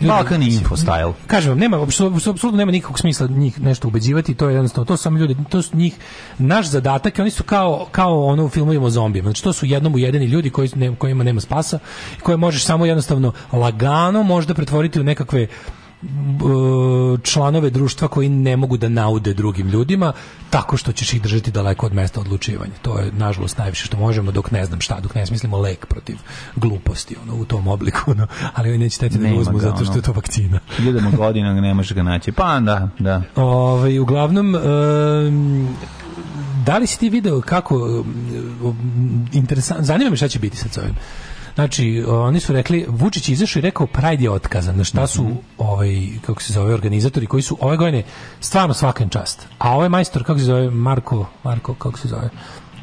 ljudi- Balkan info style. Kažem vam, nema apsolutno nema nikakvog smisla njih nešto ubeđivati, to je jednostavno to su samo ljudi, to su njih naš zadatak, oni su kao kao ono u filmovima o zombijima. Znači to su jednom ujedini ljudi koji ne, kojima nema spasa, koje možeš samo jednostavno lagano možda pretvoriti u nekakve članove društva koji ne mogu da naude drugim ljudima tako što ćeš ih držati daleko od mesta odlučivanja. To je nažalost najviše što možemo dok ne znam šta, dok ne smislimo lek protiv gluposti ono, u tom obliku. Ono. Ali oni neće teti da ga uzmu ga, zato što je to vakcina. Hiljadama godina ne možeš ga naći. Pa da, da. Ovaj uglavnom em, da li si ti video kako interesant zanima me šta će biti sa ovim. Znači, oni su rekli, Vučić izašao i rekao Pride je otkazan, na šta su ovaj, kako se zove, organizatori koji su ove godine stvarno svakan čast. A ovaj majstor, kako se zove, Marko, Marko, kako se zove,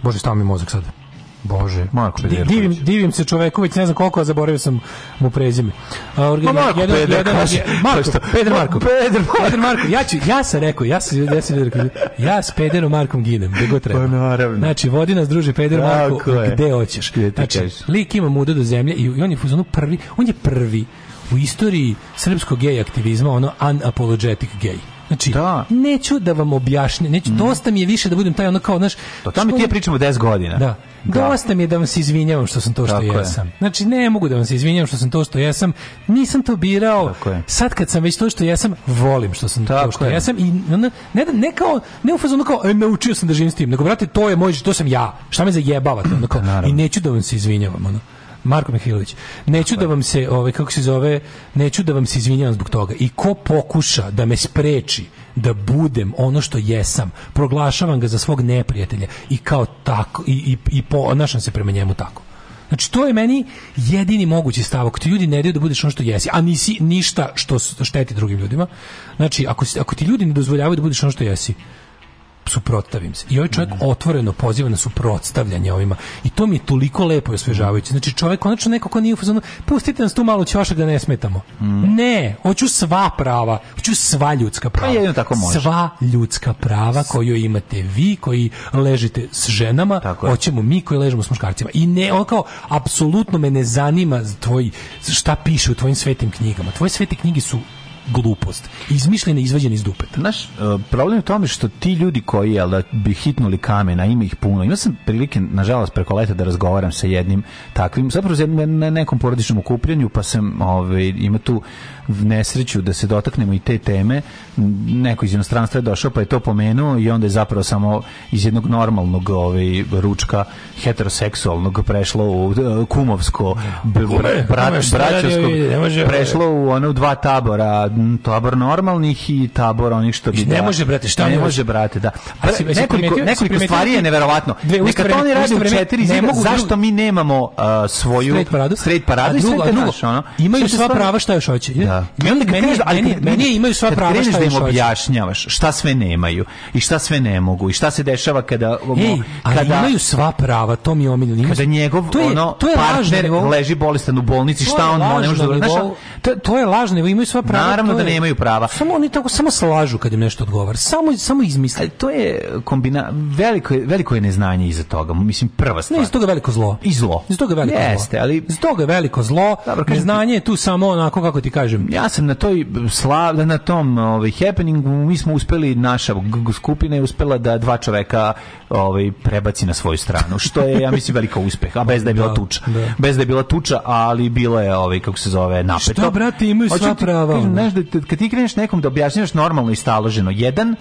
Bože, stao mi mozak sad. Bože. Marko Pederković. divim, divim se čoveku, već ne znam koliko, a zaboravio sam mu prezime. A, organ- Ma Marko jedan- Peder, jedan- kaže. Marko, Pa šta? Peder Marko. Peder Marko. Peder Marko. Ja, ću, ja sam rekao, ja sam, ja sam rekao, ja s Pederom Markom ginem, gde god treba. Pa naravno. Znači, vodi nas druže Peder Marko, Tako je. gde hoćeš. Gde ti Znači, kažeš. lik ima muda do zemlje i, i on je u fazonu prvi, on je prvi u istoriji srpskog gej aktivizma, ono unapologetic gay. Znači, Da. neću da vam objašnjam, neću, dosta mi je više da budem taj ono kao, znaš, To tamo ti je pričamo 10 godina. da. Dosta mi je da vam se izvinjavam što sam to što Tako je. jesam. Znači, ne mogu da vam se izvinjavam što sam to što jesam. Nisam to birao. Je. Sad kad sam već to što jesam, volim što sam Tako to što je. jesam. I ono, ne, da, ne kao, ne u fazonu kao, e, naučio sam da živim s tim. Nego, brate, to je moj, to sam ja. Šta me zajebavate? Ono kao. I neću da vam se izvinjavam. Ono. Marko Mihilović. Neću da vam se, ovaj, kako se zove, neću da vam se izvinjavam zbog toga. I ko pokuša da me spreči da budem ono što jesam, proglašavam ga za svog neprijatelja i kao tako, i, i, i ponašam se prema njemu tako. Znači, to je meni jedini mogući stav. Ako ti ljudi ne daju da budeš ono što jesi, a nisi ništa što šteti drugim ljudima, znači, ako, ako ti ljudi ne dozvoljavaju da budeš ono što jesi, suprotstavim se. I ovaj čovjek otvoreno poziva na suprotstavljanje ovima. I to mi je toliko lepo i osvežavajuće. Znači čovjek konačno neko ko nije u fazonu, pustite nas tu malo ćošak da ne smetamo. Ne, hoću sva prava, hoću sva ljudska prava. Pa jedino tako može. Sva ljudska prava koju imate vi, koji ležite s ženama, Tako hoćemo mi koji ležimo s muškarcima. I ne, on kao, apsolutno me ne zanima tvoj, šta piše u tvojim svetim knjigama. Tvoje svete knjige su glupost. Izmišljena, izvađena iz dupeta. Naš e, problem je u tome što ti ljudi koji jel, da bi hitnuli kamen, a ima ih puno. Imao sam prilike, nažalost, preko leta da razgovaram sa jednim takvim, zapravo za- na nekom porodičnom okupljanju, pa sam ovaj, ima tu nesreću da se dotaknemo i te teme. Neko iz inostranstva je došao pa je to pomenuo i onda je zapravo samo iz jednog normalnog ovaj, ručka heteroseksualnog prešlo u e, kumovsko bra- braćovsko ovaj. prešlo u ono dva tabora tabor normalnih i tabor onih što bi Ne da- može, brate, šta ne može? brate da A si- nekoliko nekoliko stvari je neverovatno neka to oni rade u četiri ne zida mogu zašto mi nemamo uh, svoju Straight paradu? drugo, drugo, naš, ono. imaju sva prava šta još hoće. Da. I onda Meni, ali meni, meni imaju sva prava šta da još im hoće. objašnjavaš šta sve nemaju i šta sve ne mogu i šta se dešava kada kada imaju sva prava, to mi je omiljeno. Kada njegov ono partner leži bolestan u bolnici šta on ne može da to, je lažno, imaju sva prava. Naravno da nemaju prava. Samo oni tako samo slažu kad im nešto odgovara. Samo samo izmisle. Ali to je kombina veliko je, veliko je neznanje iza toga. Mislim prva stvar. Ne, iz toga veliko zlo. I zlo. Iz toga veliko Jeste, zlo. ali Iz toga veliko zlo. Dobro, Neznanje je tu samo onako kako ti kažem. Ja sam na toj slav, na tom ovaj happeningu mi smo uspeli naša skupina je uspela da dva čoveka ovaj prebaci na svoju stranu, što je ja mislim velika uspeh, a bez da je bila Da, tuča. da. Bez da je bila tuča, ali bilo je ovaj kako se zove napeto. Šta, brate, imaju sva prava, znaš, da, da- kad ti kreneš nekom da objašnjavaš normalno i staloženo, jedan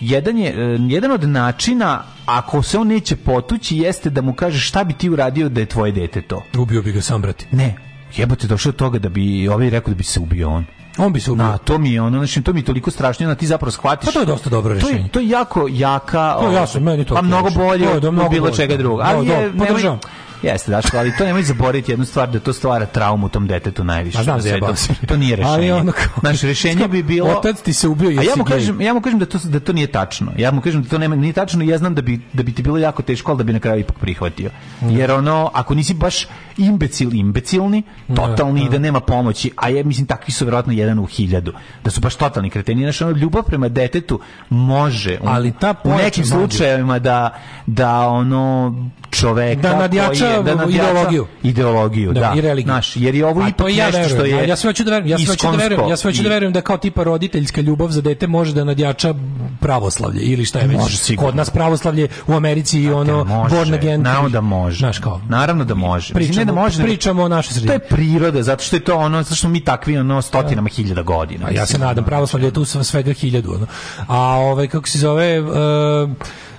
jedan je e, jedan od načina ako se on neće potući jeste da mu kažeš šta bi ti uradio da je tvoje dete to. Ubio bi ga sam, brate. Ne, jebote došao do toga da bi ovaj rekao da bi se ubio on. On bi se ubio. Na, to mi je ono, znači to mi je toliko strašno, da ti zapravo shvatiš. Pa to je dosta dobro To rešenje. je, to je jako jaka, To je ovaj, jasno, meni to pa mnogo rešenje. bolje To je od mnogo bilo bolje. čega drugog. Da, Ali da, je, podržavam. Jeste, Daško, ali to nemoj zaboraviti jednu stvar da to stvara traumu tom detetu najviše. Ma znam, na svetu. zajebao si. To nije rešenje. Ali ono kao- Naše rešenje bi bilo Otac ti se ubio, A ja jesi mu kažem, ja mu kažem da to da to nije tačno. Ja mu kažem da to nema nije tačno i ja znam da bi da bi ti bilo jako teško, ali da bi na kraju ipak prihvatio. Jer ono ako nisi baš imbecil, imbecilni, totalni i da nema pomoći, a ja mislim takvi su verovatno jedan u hiljadu. Da su baš totalni kreteni, znači ono ljubav prema detetu može Ali ta u nekim slučajevima da da ono čoveka Da nadjača je, da nadjača ideologiju. ideologiju, da, i religiju. Znaš, jer je ovo A ipak to i ja nešto verujem. što je Ja, sve hoću da verujem, ja sve hoću da verujem, ja sve hoću da verujem da kao tipa roditeljska ljubav za dete može da nadjača pravoslavlje ili šta je već. Može. Kod nas pravoslavlje u Americi i ono može, born again. naravno da može. Znaš kao. Naravno da može. Pričamo, ne da može, pričamo o našoj To sredini. je priroda, zato što je to ono, zato što mi takvi ono stotinama hiljada godina. A ja se nadam, pravoslavlje je tu sve- svega hiljadu. Ono. A ovaj, kako se zove... Uh,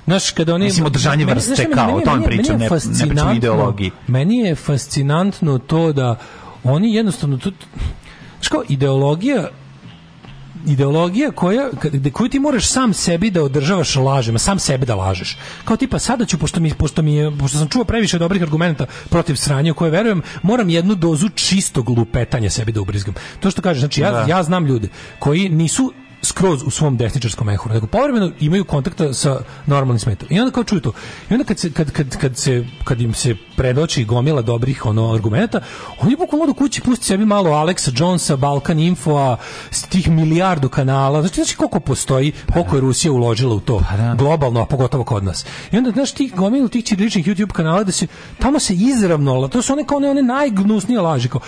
Znaš, kada oni... Mislim, održanje vrste kao, meni- o meni pričam, ne- ne pričam ideologiji. Meni je fascinantno to da oni jednostavno... Tu, znaš kao, ideologija ideologija koja kad- koju ti moraš sam sebi da održavaš lažima, sam sebe da lažeš. Kao tipa sada ću pošto mi pošto mi je pošto sam čuo previše dobrih argumenata protiv sranja u koje verujem, moram jednu dozu čistog lupetanja sebi da ubrizgam. To što kažeš, znači ja Da. ja znam ljude koji nisu skroz u svom desničarskom ehu, nego povremeno imaju kontakta sa normalnim svetom. I onda kao čuju to. I onda kad, se, kad, kad, kad, se, kad im se predoči gomila dobrih ono argumenata, oni bukvalno odu kući pusti sebi malo Alexa Jonesa, Balkan Infoa, tih milijardu kanala. Znači, znači koliko postoji, koliko je Rusija uložila u to globalno, a pogotovo kod nas. I onda, znaš, tih gomilu tih ćiriličnih YouTube kanala da se, tamo se izravno, to su one kao one, one najgnusnije laži, kao,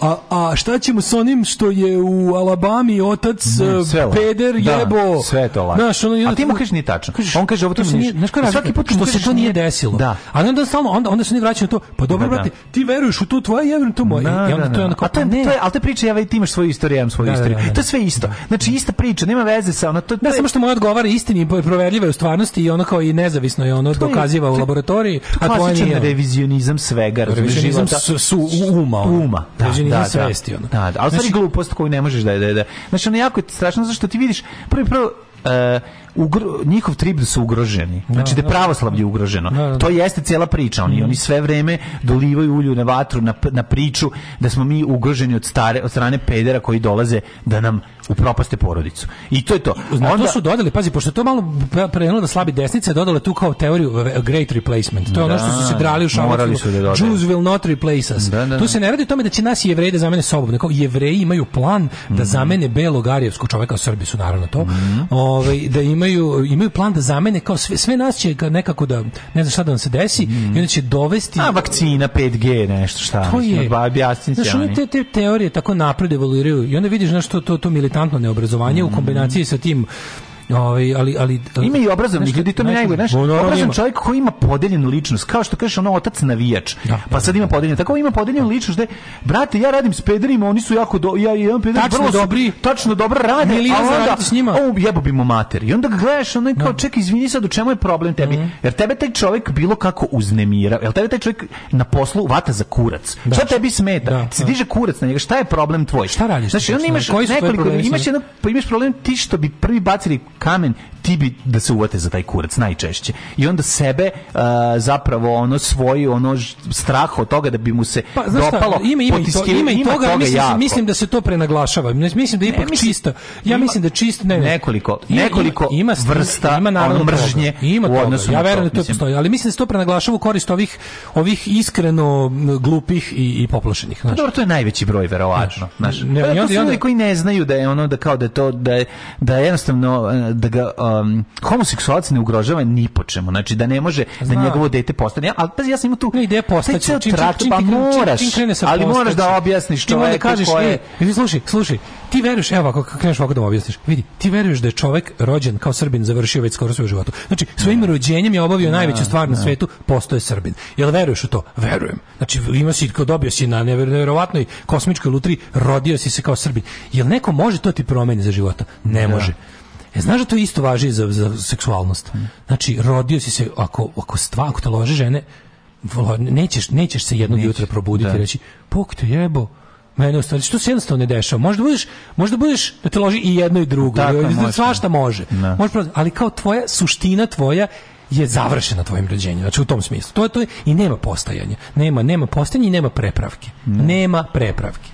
a, a šta ćemo s onim što je u Alabami otac Ne, e, laž. peder Da, jebo? sve je to laž. Znaš, ono, A ti mu kažeš nije tačno. Kažeš, On kaže ovo to nije- znaš I svaki put što se to nije desilo. Da. A onda stalno onda onda se oni vraćaju na to. Pa dobro Da, da. brate, ti veruješ u to tvoje, ja verujem to moje. Da, I onda da, to je onako, A to je, pa ne. to je, ali te priče, ja ti imaš svoju istoriju, ja imam svoju istoriju. To je sve isto. Znači, ista priča, nema veze sa ono... To, to Ne, je- samo što moja odgovara istini i proverljiva je u stvarnosti i ono kao i nezavisno je ono To je- dokaziva u to je laboratoriji, a klasičan nije. revizionizam svega, Revizionizam su, su uma. Uma, da, da, svesti, ono. Da, da, ali stvari Znači- glupost koju ne možeš da da da. Znači ono jako je strašno zašto ti vidiš prvi prvo e, ugro, njihov trib da su ugroženi. Znači da, je pravoslavlje ugroženo. Da, da. To jeste cijela priča. Oni oni sve vreme dolivaju ulju na vatru na, na priču da smo mi ugroženi od stare od strane pedera koji dolaze da nam upropaste porodicu. I to je to. Na to su dodali, pazi, pošto je to malo pre- krenulo da slabi desnica, dodale tu kao teoriju a great replacement. To je ono što su se drali u su da. Jews will not replace us. Da, da, Tu da. se ne radi o tome da će nas jevreji da zamene sobom. Nego jevreji imaju plan Mhm. da zamene belog arijevskog čoveka, Srbi su naravno to, Mhm. ovaj, da imaju imaju, imaju plan da zamene kao sve, sve nas će nekako da, ne znam šta da nam se desi, i onda će dovesti... A vakcina 5G nešto šta. To je. Znaš, one te, te teorije tako napred evoluiraju i onda vidiš znaš, to, to, to militantno neobrazovanje u kombinaciji sa tim Ovaj ali ali Ima i obrazovnih ljudi, to mi najgore, znaš, obrazan čovjek koji ima podeljenu ličnost, kao što kažeš ono otac navijač, pa sad ima podeljenu, tako ima podeljenu ličnost, da brate, ja radim s pederima, oni su jako, do, ja i jedan peder, vrlo dobri. tačno dobro rade, a onda, s njima. o, jebo bi mu mater. I onda ga gledaš, ono je kao, čekaj, izvini sad, u čemu je problem tebi? Mhm. Jer tebe taj čovjek bilo kako uznemira, jer tebe taj čovjek na poslu vata za kurac. Šta tebi smeta? Da, Se da. diže kurac na njega, šta je problem tvoj? Šta radiš Znači, onda tačno? imaš nekoliko, imaš jedno pa imaš problem ti što bi prvi bacili kamen ti bi da se uvate za taj kurac najčešće i onda sebe a, zapravo ono svoj ono strah od toga da bi mu se Pa, znaš šta, dopalo ima, ima, i to, ima i toga, mislim, jako. mislim da se to prenaglašava. Mislim da je ipak mislim- čisto. Ja ima mislim da čist ne, ne. nekoliko- Ima- nekoliko ima, ima, vrsta, ima naravno toga. mržnje Ima u toga. odnosu Ja verujem da to mislim. postoji, ali mislim da se to prenaglašava u korist ovih ovih iskreno glupih i, i poplašenih. Pa Znaš. dobro, to je najveći broj verovatno. Znaš, ne, Pa i to onda- su i onda- ljudi koji ne znaju da je ono da kao da je to da je, da je jednostavno e, da ga um, homoseksualac ne ugrožava ni po čemu. Znači da ne može da Znam. njegovo dete postane. Ali pazi, ja sam imao tu Ne, ideja postaće. Čim- čim- čim pa ti čim- moraš, čim krene sa ali moraš da objasniš Ti onda čoveku kažeš, ko je... e, slušaj, slušaj, ti veruješ, evo ako kreneš ovako da mu objasniš, vidi, ti veruješ da je čovek rođen kao Srbin završio već skoro svoj životu. Znači, svojim rođenjem je obavio najveću stvar na svetu, postoje Srbin. Jel veruješ u to? Verujem. Znači, ima si, kao dobio si na never- neverovatnoj kosmičkoj lutri, rodio si se kao Srbin. Jel neko može to ti promeni za života? Ne može. E, znaš da to isto važi za, za seksualnost? Znači, rodio si se, ako, ako stva, ako te lože žene, nećeš, nećeš se jednog jutra probuditi da. i reći, pok te jebo, mene ostali, što se jednostavno ne dešava. Možda budeš, možda budeš da te loži i jedno i drugo. Tako Ili može. Svašta može. Da. Može ali kao tvoja suština tvoja je završena tvojim rođenjem. Znači u tom smislu. To je to je, i nema postajanja. Nema nema postajanja i nema prepravke. Nema prepravke.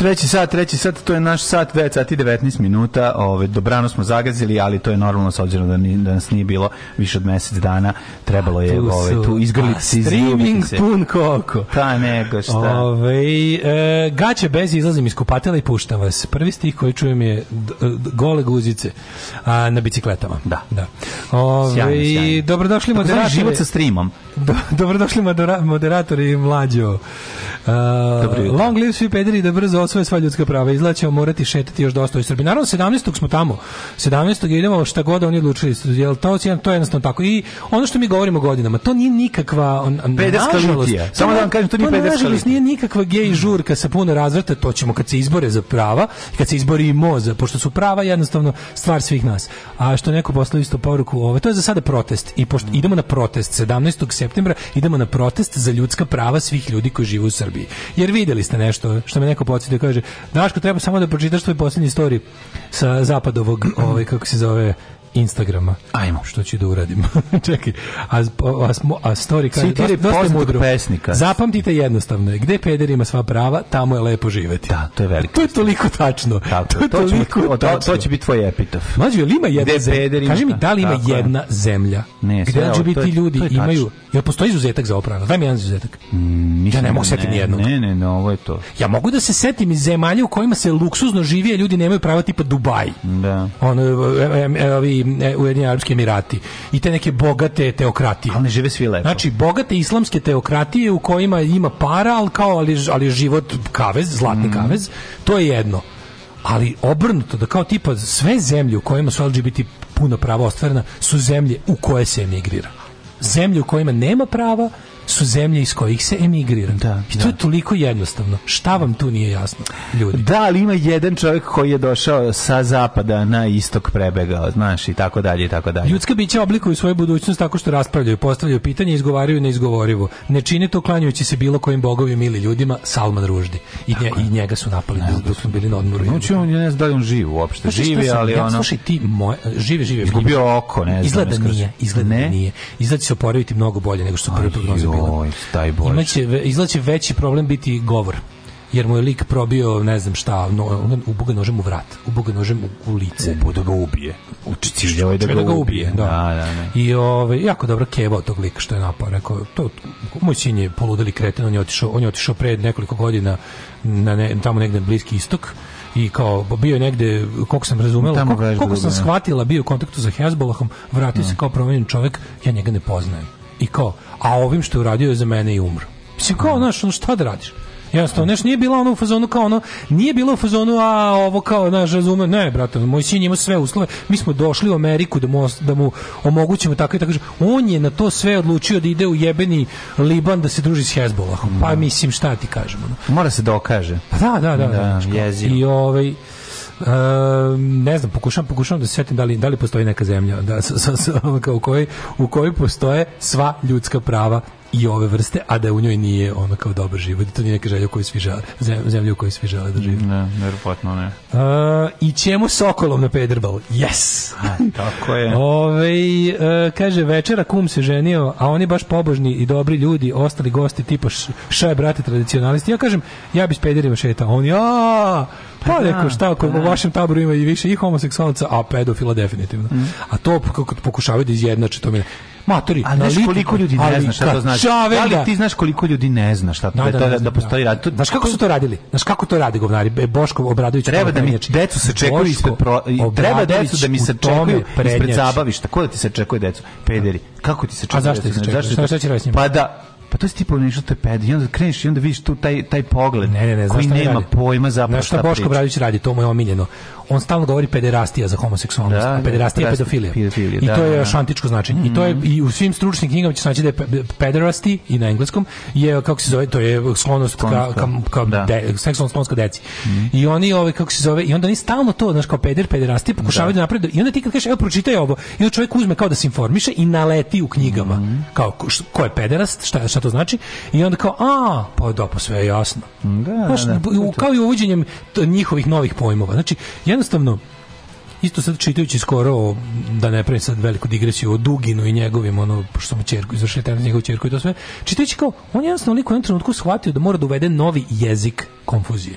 Treći sat, treći sat, to je naš sat, 9 sati 19 minuta. Ove, dobrano smo zagazili, ali to je normalno s obzirom da, ni, da nas nije bilo više od mesec dana. Trebalo je Tu ove, su- tu izgrliti se, a, streaming se. pun koko. Pa nego šta. Ove, e, gaće bez izlazim iz kupatela i puštam vas. Prvi stih koji čujem je gole guzice a, na bicikletama. Da. da. Ove, Sjajno, sjajno. Dobrodošli Takozvani moderatori. život sa streamom. Do, dobrodošli modera, moderatori mlađo. Uh, Dobro jutro. long live svi pederi da brzo osvoje sva ljudska prava. Izgleda ćemo morati šetati još dosta u Srbiji. Naravno, 17. smo tamo. 17. idemo šta god oni odlučili. Jel to, to je jednostavno tako. I ono što mi govorimo godinama, to nije nikakva... On, nažalost-. Samo da vam kažem, to nije pederska nije nikakva gej žurka sa puno razvrta. To ćemo kad se izbore za prava, kad se izborimo za, pošto su prava jednostavno stvar svih nas. A što neko poslao isto poruku, ove, to je za sada protest. I pošto idemo na protest 17. septembra, idemo na protest za ljudska prava svih ljudi koji žive u Srbiji. Jer videli ste nešto, što me neko podsjetio, kaže, Daško, treba samo da pročitaš tvoj posljednji story sa zapadovog, ovaj, kako se zove, Instagrama. Ajmo. Što ću da uradim? Čekaj. A, a, a, story kaže, Citiraj dosta, mudro. pesnika. Zapamtite jednostavno, je, gde peder ima sva prava, tamo je lepo živeti. Da, to je veliko. To je toliko tačno. Tako, to je to, ćemo- toliko to, to, tačno. to će biti tvoj epitaf. Mlađo, jel ima jedna Gde zemlja? Kaži mi, da li ima Tako je. jedna zemlja Ne, gde to LGBT je- ljudi to je tačno. imaju... Jel postoji izuzetak za ovo pravilo? Daj mi jedan izuzetak. Mislim Ja ne mogu da setiti nijednog. Ne, ne, ne, ovo je to. Ja mogu da se setim iz zemalja u kojima se luksuzno živi, a ljudi nemaju prava tipa Dubai. Da. Ono, e, e, e, ovi e, Ujedinjeni Arapski Emirati. I te neke bogate teokratije. Ali ne žive svi lepo. Znači, bogate islamske teokratije u kojima ima para, ali kao ali, ali život kavez, zlatni Mhm. kavez, to je jedno. Ali obrnuto, da kao tipa sve zemlje u kojima su LGBT puno prava ostvarena su zemlje u koje se emigrira. Zemlje u kojima nema prava su zemlje iz kojih se emigrira. Da, I to je toliko jednostavno. Šta vam tu nije jasno, ljudi? Da, ali ima jedan čovjek koji je došao sa zapada na istok prebegao, znaš, i tako dalje, i tako dalje. Ljudska bića oblikuju svoju budućnost tako što raspravljaju, postavljaju pitanje i izgovaraju neizgovorivo. Ne čine to klanjujući se bilo kojim bogovima ili ljudima, Salman Ruždi. I, nje, i njega su napali dok, dok smo bili na odmoru. Znači, on, ja ne znam da li on živ uopšte. Slušaj, šta Živi, ali ja, ono... Slušaj, ti, moj, živi, živi. Izgubio oko, ne znam, Izgleda nije, izgleda Ne? da nije. Izgleda će se oporaviti mnogo bolje nego što su prve prognoze daj Bože. Imaće, ve- izgleda će veći problem biti govor. Jer mu je lik probio, ne znam šta, no, ubuga nožem u vrat, ubuga nožem u, u lice. Ubu da ga ubije. Uči ciljao je da, Treba ga ubije. da. da, da, da. I ovaj jako dobro keva od tog lika što je napao, rekao to moj sin je poludeli kreten, on je otišao, on je otišao pre nekoliko godina na ne, tamo negde bliski istok i kao bio je negde koliko sam razumela, Tamo koliko, koliko sam ne. shvatila bio u kontaktu sa Hezbolahom, vratio se kao promenjen čovjek, ja njega ne poznajem. I kao, a ovim što je uradio je za mene i umro. Mislim kao, znaš, ono šta da radiš? Jednostavno, znaš, nije bila ono u fazonu kao ono, nije bilo u fazonu, a ovo kao, znaš, razume, ne, brate, moj sin ima sve uslove, mi smo došli u Ameriku da mu, da mu omogućimo tako i tako, on je na to sve odlučio da ide u jebeni Liban da se druži s Hezbolahom, pa mislim, šta ti kažemo. Mora se dokaže. Pa da, da, da. Da, znaš, kao- jezivo. I ovaj ne znam, pokušavam, pokušavam da se setim da li, da li postoji neka zemlja da, s, s, s, kao u, kojoj, u kojoj postoje sva ljudska prava i ove vrste, a da u njoj nije ono kao dobar život. I to nije neka želja u kojoj svi žele, zem- zemlja u kojoj svi žele da žive. Ne, verovatno ne. Uh, I ćemo sokolom na pederbal. Yes! Tako je. Ove, e, kaže, večera kum se ženio, a oni baš pobožni i dobri ljudi, ostali gosti tipa š- še, brate, tradicionalisti. Ja kažem, ja bi s pederima šetao. A oni, a pa da, rekao, šta, ako da. u vašem taboru ima i više i homoseksualaca, a pedofila definitivno. A to kako pokušavaju da izjednače, to mi matori, Ali na znaš koliko ljudi ne ali zna šta to znači? Da čavelja- li ti znaš koliko ljudi ne zna šta to, Da, da, da, da, da, postoji rad? Znaš kako su to radili? Znaš kako to rade govnari? E, Boško Obradović Treba da mi decu se Boško ispred pro, treba decu da mi se tome čekuju ispred zabavište. Ko da ti se čekuje decu? Pederi. Kako ti se čekuje? zašto ih se njima? Pa da Pa to je tipa nešto to je ped i onda kreneš i onda vidiš tu taj taj pogled Ne, ne, ne, koji nema radi? pojma zapravo šta šta Boško. Obradović radi, to mu je omiljeno. On stalno govori pederastija za homoseksualnost, Da, a da, pederastija je pedofilija. pedofilija, I da, to je da, da. šantičko značenje. I to je i u svim stručnim knjigama će se naći da je pe- pederasti i na engleskom je kako se zove, to je sklonost ka, ka, ka- da. de, seksualna sklonost ka deci. I oni ovaj kako se zove i onda oni stalno to znaš kao peder pederasti pokušavaju da, naprede i onda ti kad kažeš evo pročitaj ovo i onda čovjek uzme kao da se informiše i naleti u knjigama kao ko, š- ko je pederast šta šta to znači i onda kao a pa da pa sve je jasno Da, Znaš, da, da. kao i uvođenjem njihovih novih pojmova. Znači, jednostavno, isto sad čitajući skoro o, da ne pravim sad veliku digresiju o Duginu i njegovim ono pošto smo ćerku izvršili tenis njegovu ćerku i to sve čitajući kao on je jednostavno liko u jednom trenutku shvatio da mora da uvede novi jezik konfuzije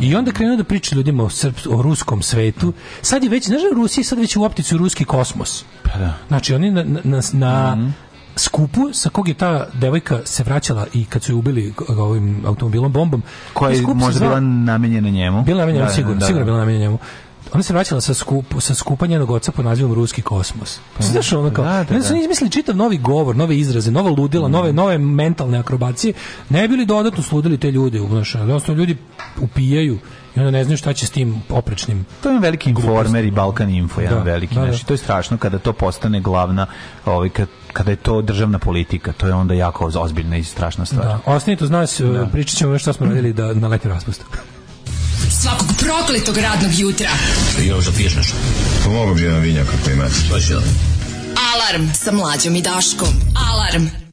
I onda krenuo da priča ljudima o, srps, o ruskom svetu. Sad je već, znaš da Rusiji sad već u optici ruski kosmos. Pa da. Znači oni na, na, na, na skupu sa kog je ta devojka se vraćala i kad su je ubili ovim automobilom bombom. Koja je možda zvao- bila namenjena njemu. bila namenjena, Da, sigurno, da, sigurno da. bila namenjena njemu. Ona se vraćala sa, skup, sa skupa njenog oca pod nazivom Ruski kosmos. Znaš ono kao, Da, da, da, su da. izmislili čitav novi govor, nove izraze, nova ludila, nove, nove mentalne akrobacije, ne bili dodatno sludili te ljude, znaš, jednostavno ljudi upijaju i onda ne znaju šta će s tim oprečnim. To je veliki informer i Balkan Info, jedan Da, veliki. da, da. Znači, to je strašno kada to postane glavna, ovaj, kad, kada je to državna politika, to je onda jako ozbiljna i strašna stvar. Da, ostanite uz nas, pričat ćemo šta smo radili da, na letnju raspustu. Svakog prokletog radnog jutra. Još da piješ nešto? Pomogu bi jedan vinjak ako imate. Da. Alarm sa mlađom i Daškom. Alarm.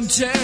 Call my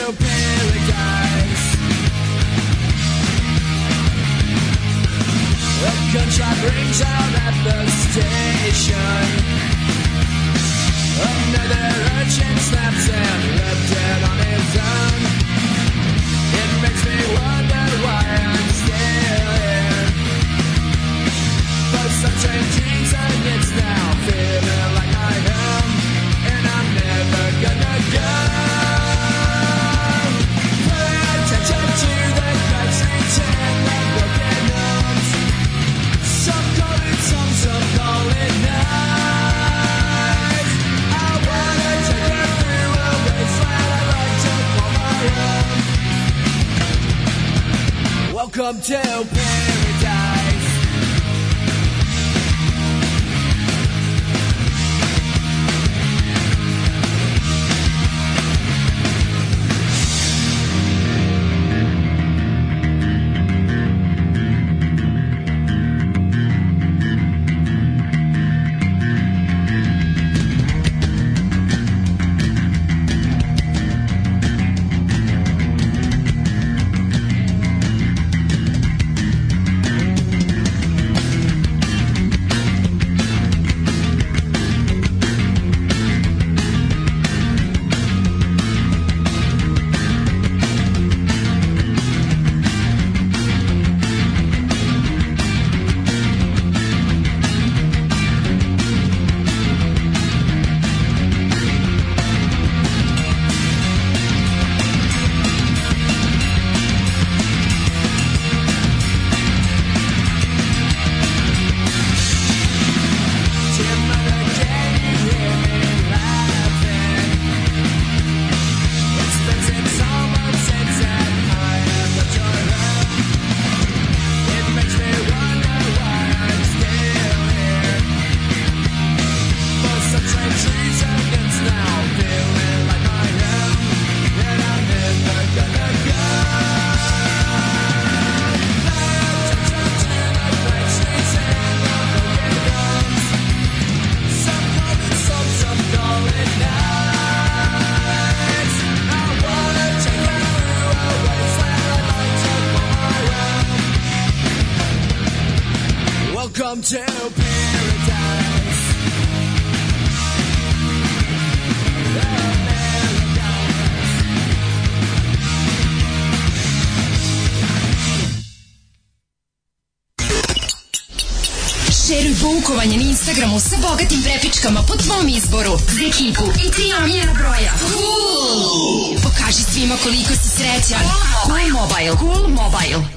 prepičkama po tvom izboru. Za ekipu i tri omljena broja. Cool! Pokaži svima koliko si srećan. Cool Mobile. Cool Mobile. No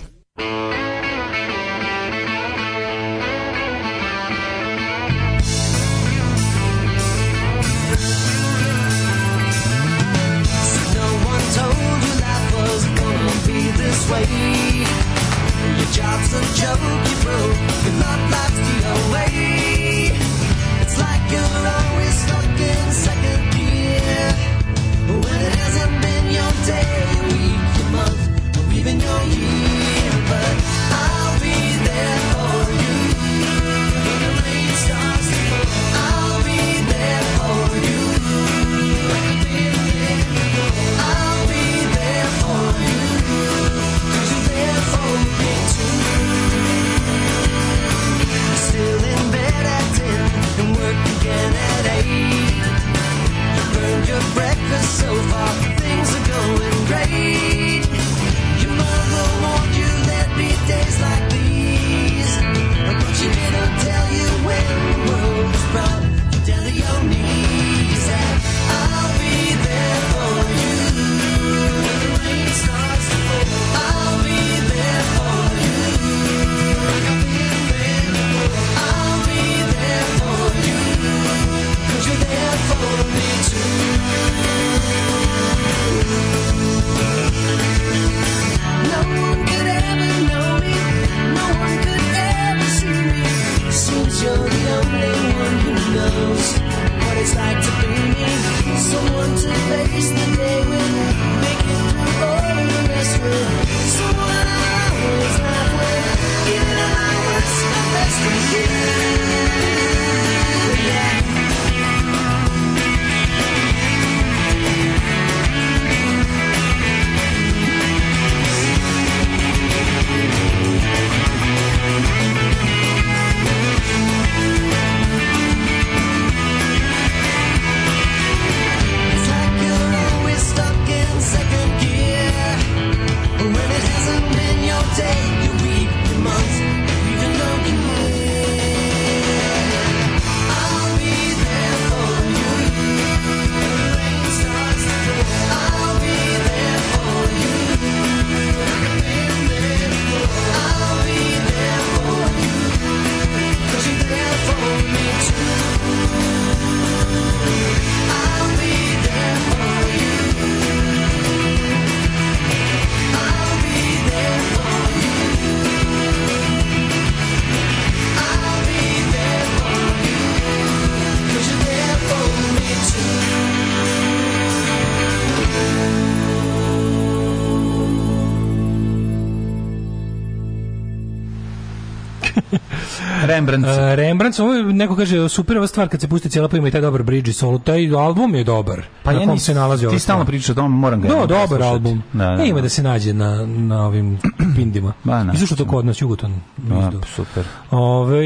Rembrandt. Uh, Rembrandt, ovo neko kaže, super ova stvar kad se pusti cijela pa ima i taj dobar bridge solo, taj album je dobar. Pa na ja kom se nalazi ti stalno pričaš o tome, moram ga Da, jednom dobar album. Da, da, E, ima da. da se nađe na, na ovim pindima. Ba. I zašto to kod nas, Jugoton? A, super. Ove,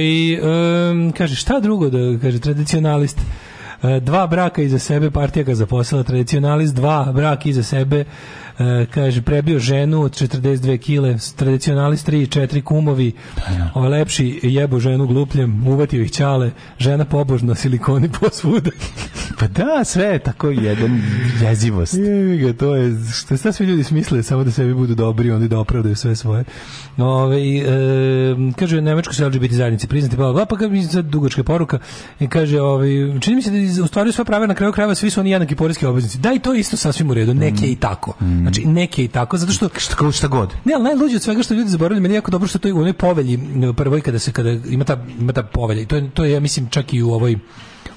um, kaže, šta drugo da kaže, tradicionalist, E, dva braka iza sebe, partija ga zaposlila, tradicionalist, dva braka iza sebe, e, kaže, prebio ženu od 42 kile, tradicionalist 3, 4 kumovi, ovaj lepši jebo ženu glupljem, uvatio ih ćale, žena pobožna, silikoni posvuda. Pa da, sve je tako jedan jezivost. Jevi ga, to je, što šta svi ljudi smisle, samo da sebi budu dobri, onda da opravdaju sve svoje. Ove, e, kaže, Nemačko se LGBT zajednici priznati, bla, bla, pa kad mi sad dugačka poruka, i kaže, ovaj, čini mi se da u stvari sva prava na kraju krajeva, svi su oni jednaki poreski obveznici. Da, i to je isto sasvim u redu, neke i tako. Znači, neke i tako, zato što... Šta, šta god. Ne, ali najluđe od svega što ljudi zaboravili, meni je jako dobro što to je u onoj povelji, prvoj kada se, kada ima ta, ima ta povelja, i to je, to je, ja mislim, čak i u ovoj,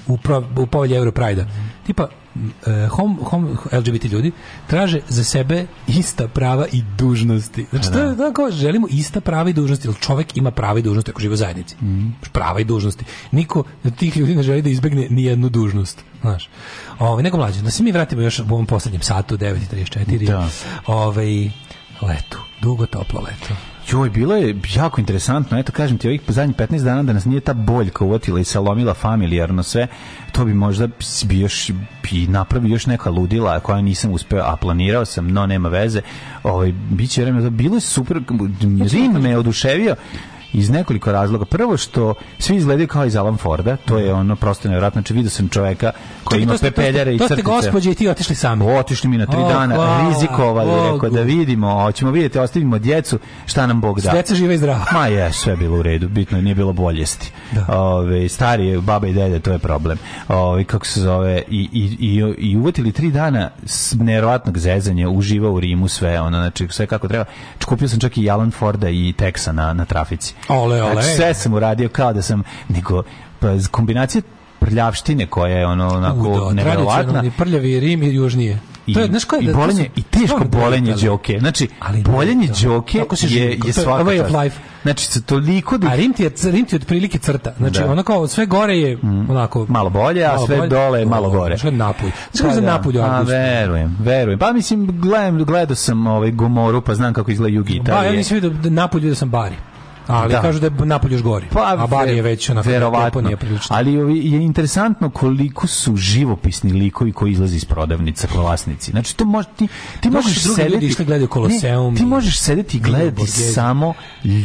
u, u povelji Europride-a. Tipa, e, hom, hom, LGBT ljudi traže za sebe ista prava i dužnosti. Znači, to je tako, želimo ista prava i dužnosti, jer čovek ima prava i dužnosti ako živi u zajednici. Prava i dužnosti. Niko od tih ljudi ne želi da izbegne ni jednu dužnost. Znaš. Ove, nego mlađe, da se mi vratimo još u ovom poslednjem satu, 9.34. Da. Ovaj, letu. Dugo toplo leto. Joj, bilo je jako interesantno, eto kažem ti, ovih zadnjih 15 dana da nas nije ta boljka uvatila i salomila familijarno sve, to bi možda bi još bi napravio još neka ludila koja nisam uspeo, a planirao sam, no nema veze. Ovaj biće vreme, bilo je super, Rim me oduševio iz nekoliko razloga. Prvo što svi izgledaju kao iz Alan Forda, to je ono prosto nevjerojatno. Znači vidio sam čoveka koji ima pepeljare i To ste crtice. gospođe i ti otišli sami. Otišli mi na tri dana, rizikovali, rekao da vidimo, hoćemo vidjeti, ostavimo djecu, šta nam Bog da. Deca žive i zdrava. Ma je, sve bilo u redu, bitno je, nije bilo boljesti. Ove, stari baba i dede, to je problem. Ove, kako se zove, i, i, i, i uvatili tri dana s nevjerovatnog zezanja, uživa u Rimu sve, ono, znači, sve kako treba. Kupio sam čak i Alan Forda i Texa na, na trafici. Ole, ole. Znači, sve sam uradio kao da sam, nego, pa, kombinacija prljavštine koja je ono onako U, da, tradicionalni prljavi Rim i južnije. i, To je, znaš ko je, i da- bolenje su i teško bolenje đoke. Znači, Ali bolenje da. se je, je je svaka way of life. Znači, toliko da... A Rim ti je, Rim ti je otprilike crta. Znači, Da. ono kao sve gore je onako... Malo bolje, a sve bolje. dole je malo gore. Sve napolj. Znaš kako da. napolj u Pa verujem, verujem. Pa mislim, gledam, gledao sam ovaj Gomoru, pa znam kako izgleda jug Ba, ja Italije. nisam vidio da napolj vidio sam Bari. Ali Da. kažu da je napolj još gori. a Bari je već onako verovatno. deponija prilično. Ali je interesantno koliko su živopisni likovi koji izlaze iz prodavnica vlasnici. Znači to može ti ti možeš ljudi sedeti išli gledaju Koloseum Ne, ti i možeš sedeti i gledati samo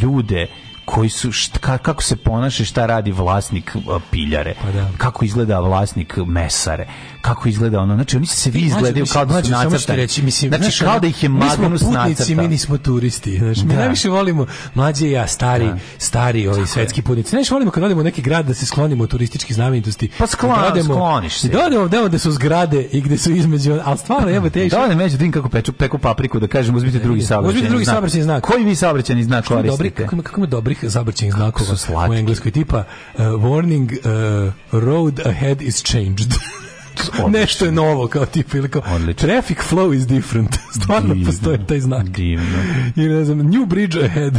ljude koji su št- ka- kako se ponaša šta radi vlasnik piljare Pa da. kako izgleda vlasnik mesare kako izgleda ono znači oni se vi izgledaju kao da su nacrtani reći, mislim, znači kao da ih je mi smo Magnus putnici, nacrtao mi nismo turisti. Znači, mi Da. najviše volimo, mlađe i ja, stari, stari ovi svetski putnici. Najviše volimo kad odemo u neki grad da se sklonimo od turističkih znamenitosti. Pa sklon- Da odemo- skloniš se. I da odemo gde su zgrade i gde su između, ali stvarno, evo te Da ne među din kako peču peku papriku da kažem uzmite drugi saobraćajni Uzmite drugi znak. saobraćajni znak. Koji vi saobraćajni znak koristite? kako ima, kako ima dobrih zabrćenih znakova u engleskoj tipa uh, warning uh, road ahead is changed. Nešto je novo kao tipa ili kao traffic flow is different. Stvarno Divno. postoji taj znak. Divno. Ili ne znam, new bridge ahead.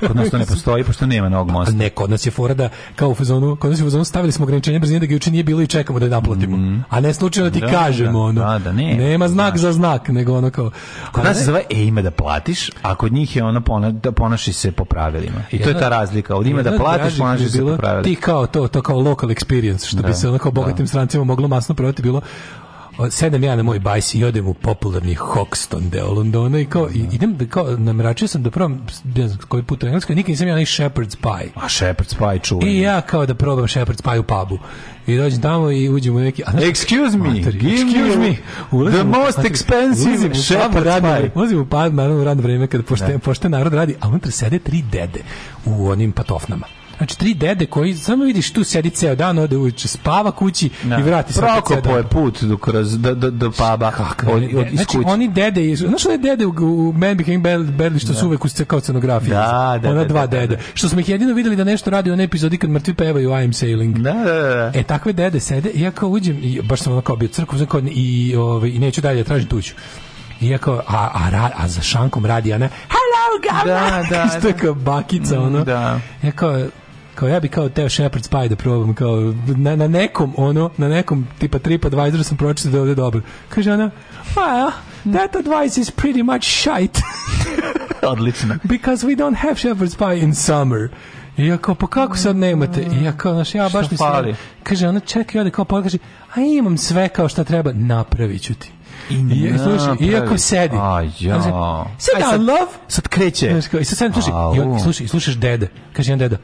Kod nas to ne postoji, pošto nema novog mosta. Ne, kod nas je fora da kao u fazonu, kod nas je u fazonu stavili smo ograničenje brzine da ga juče nije bilo i čekamo da je naplatimo. A ne slučajno ti Mhm. Da, kažemo da, ono. da, da, ne. Nema znak za znak, nego ono kao Kod nas se zove e ima da platiš, a kod njih je ono pona, da ponaši se po pravilima. I to je ta razlika. Od ima da Jedna platiš, ponaši se po pravilima. Ti kao to, to kao local experience, što Da, bi se onako bogatim da. strancima moglo masno prodati bilo sedem ja na moj bajs i odem u popularni Hoxton deo Londona i kao i, idem da kao nameračio sam da probam ne znam koji put u Engleskoj nikad nisam ja onaj shepherd's pie A Shepherd's Pie čuveni. i ja kao da probam shepherd's pie u pubu i dođem tamo i uđem u neki a znaš- Excuse me, Mater, give excuse me. Ulazim the most expensive shepherd's pie. Ulazim u pub, naravno u radno vreme kada pošte, pošte narod radi, a unutra sede tri dede u onim patofnama. Znači, tri dede koji, samo vidiš, tu sedi ceo dan, ode uveče, spava kući i vrati se Prokopo je put do, kroz, do, do, do puba. Kakve Od, od, znači, oni dede, znaš one dede u, u Man Became Bad- Badly što su uvek kao scenografije? Da, da, Ona da, dva da, da, dede. da. Što smo ih jedino videli da nešto radi u onoj epizodi kad mrtvi pevaju I'm Sailing. Da, da, da. E, takve dede sede i ja kao uđem i baš sam ono kao bio crkvu kao, i, ovaj, i neću dalje, tražim tuću. I ja kao, a, a, a za šankom radi ona, hello, governor! Da, da, Isto je kao bakica, ono. Da. Ja kao, kao ja bi kao teo shepherd's pie da probam kao na, na nekom ono na nekom tipa TripAdvisor sam pročitao da je ovde dobro kaže ona well that advice is pretty much shite Odlično. because we don't have shepherd's pie in summer i ja kao, pa kako sad nemate? I ja kao, znaš, ja baš mi se... fali? Kaže, ona čeka i ode kao pa kaže, a imam sve kao šta treba, napravit ću ti. I, ja, slušaj, iako sedi. Aj, ja. Sit down, love. Sad kreće. I sad i, i slušaj, i slušaš dede. Kaže jedan deda,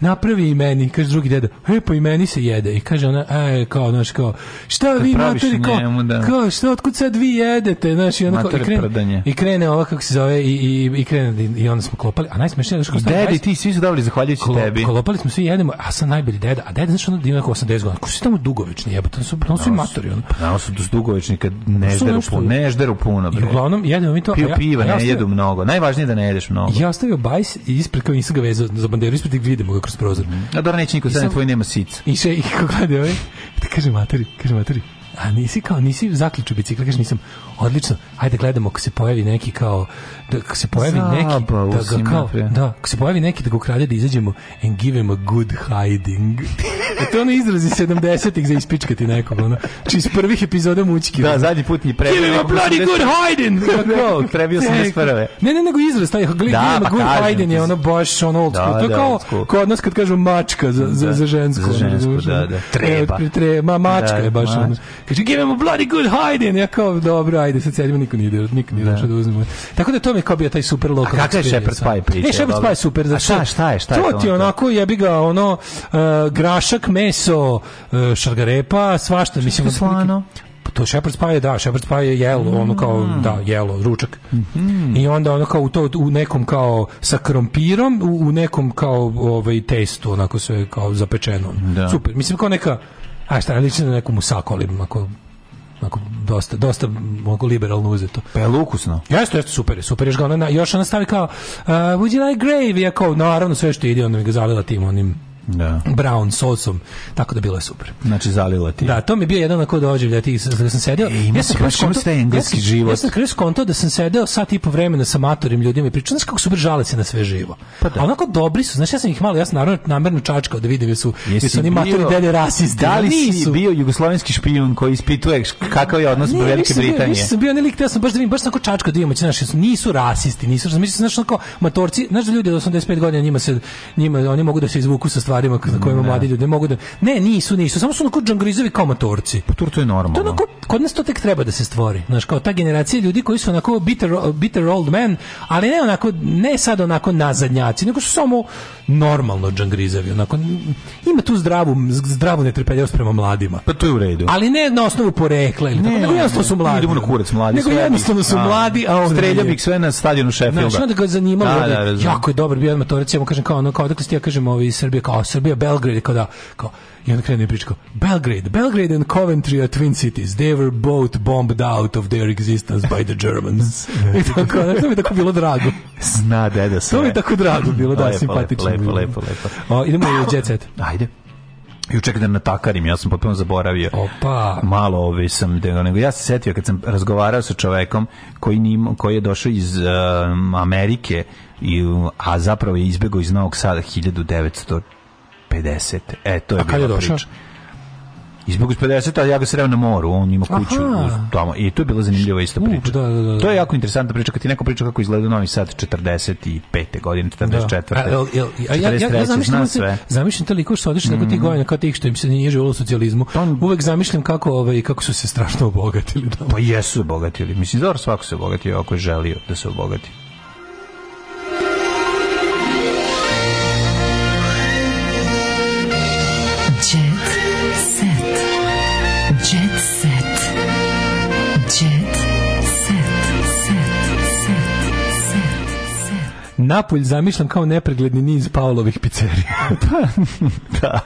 napravi i meni, kaže drugi deda, e pa i meni se jede. I kaže ona, e, kao, znaš, kao, šta vi materi, kao, njemu, da. kao, šta, otkud sad vi jedete, znaš, i ona kao, i krene, prdanje. i krene ova, kako se zove, i, i, i krene, i, i onda smo klopali, a najsmešnije, znaš, kao, stari, Dedi, ti svi su dobili zahvaljujući Kolo- tebi. Kolopali smo svi jedemo, a sam najbolji deda, a deda znaš ono da ima neko 80 godina, ko su tamo dugovečni jebote, on su, on su i matori, ono. Pa su dos dugovečni kad ne žderu puno, ne žderu puno, I bre. uglavnom jedemo mi to, Piju piva, ne jedu mnogo. Najvažnije je da ne jedeš mnogo. Ja ostavio bajs i ispred kao nisam ga vezao za banderu, ispred vidimo ga kroz prozor. A dobro, neće niko sad tvoj nema sica. I še, i kako gleda ovaj, da kaže materi, kaže materi, a nisi kao, nisi zaključu bicikla, kaže nisam, odlično, ajde gledamo ako se pojavi neki kao, da ako se pojavi neki, Zabavu da ga kao, da, ako se pojavi neki da ga ukrade da izađemo and give him a good hiding. e to ono izrazi 70-ih za ispičkati nekog, ono, či iz prvih epizoda mućki. Da, ono. zadnji put mi prebio. Give him a bloody good hiding! Kako? Prebio sam iz prve. Ne, ne, nego izraz, taj give Da, him a pa good kažem hiding je ono baš ono old Da, school. to je da, kao school. kod nas kad kažu mačka za, za, Da, za žensko. za žensko, da, da. Treba. E, tre, ma, mačka Da, je baš mačka. ono. kaže, give him a bloody good hiding. Ja kao, dobro, ajde, sad sedimo, niko nije, niko nije došao da uzmemo. Tako da to mi je kao bio taj super lokal. A kakav je. Shepherd's Pie priča, E, Shepherd's dobro? Pie je super. A zato šta- šta je, šta je To ti onako, jebi ga, ono, uh, grašak, meso, uh, šargarepa, svašta. Mislim, je slano? Pa to Shepherd's Pie je, da, Shepherd's Pie je jelo, ono kao, Mm. da, jelo, ručak. Mhm. I onda ono kao u to u nekom kao sa krompirom, u, u nekom kao ovaj testu, onako sve kao zapečeno. Da. Super. Mislim kao neka a šta, liči na neku musaku, ali onako dosta dosta mogu liberalno uzeto. Pa je lukusno. Jeste, jeste, super super je, još ga ona, na- još ona stavi kao, uh, would you like gravy? Ja kao, naravno, sve što ide, onda mi ga zalila tim onim Da. brown sosom, tako da bilo je super. Znači zalila ti. Da, to mi je bio jedan onako doživlja tih, da sam sedeo. E, ima ja sam baš, taj engleski ja sam- život. Ja sam krenuo skonto da sam sedeo sat i po vremena sa matorim ljudima i pričao, znaš kako super žale se na sve živo. Pa da. A onako dobri su, znaš, ja sam ih malo, ja sam naravno namerno čačkao da vidim jesu, Jesi jesu oni matori delje rasisti. Da li si bio jugoslovenski špijun koji ispituje kakav je odnos Ne, Velike nisam bio, Britanije? nisam bio ne lik, ja sam baš da vidim, baš sam kao čačka da imamo, znaš, jesu- nisu rasisti, nisu, mislim, znaš, onako, matorci, znaš da ljudi od 85 godina njima se, njima, oni mogu da se izvuku sa stvarima za kojima mladi ljudi ne mogu da, ne, nisu, nisu, samo su onako džangrizovi kao matorci. Pa to je normalno. To onako, kod nas to tek treba da se stvori. Znaš, kao ta generacija ljudi koji su onako bitter, bitter old men, ali ne onako, ne sad onako nazadnjaci, nego su samo normalno džangrizavi. Onako, ima tu zdravu, zdravu netrpeljivost prema mladima. Pa to je u redu. Ali ne na osnovu porekla ili tako, nego jednostavno su mladi. Idemo na kurac mladi. Nego jednostavno su mladi, a nije. bih sve na stadionu Sheffielda. Znaš, onda ga zanimalo, Da, da, da, jako je dobar bio jedan ja mu kažem kao ono, kao odakle si ti, ja kažem iz Srbije, kao Srbija, Belgrade, kao da, kao, i onda krene priča kao, Belgrade, Belgrade and Coventry are twin cities, they were both bombed out of their existence by the Germans. I tako, to mi tako bilo drago. Zna deda sve. To mi je tako drago bilo, da, Lepo, simpatično. Lepo, bilo. lepo, lepo. O, idemo u Jet Set. Ajde. Ju čekaj da natakarim, ja sam potpuno zaboravio. Opa. Malo ovaj sam, da- nego ja se setio kad sam razgovarao sa čovekom koji, nim, koji je došao iz um, Amerike, i, a zapravo je izbegao iz Novog Sada 1950. E, to je A bila je došao? priča. Izbegao iz 50, a ja ga sreo na moru, on ima kuću uz, tamo. I to je bila zanimljiva isto priča. da, da, da, da. To je jako interesantna priča, kad ti neko priča kako izgleda Novi Sad 45. godine, 44. Da. A, jel- jel- a ja, ja, ja 43., zamišljam, se- sve. zamišljam toliko što odiš tako tih godina kao tih što im se nije živjelo u socijalizmu. Uvek zamišljam kako, ovaj, kako su se strašno obogatili. Da. Pa jesu obogatili. Mislim, dobro svako se obogatio ako je želio da se obogati. Napolj zamišljam kao nepregledni niz Paulovih pizzerija. da.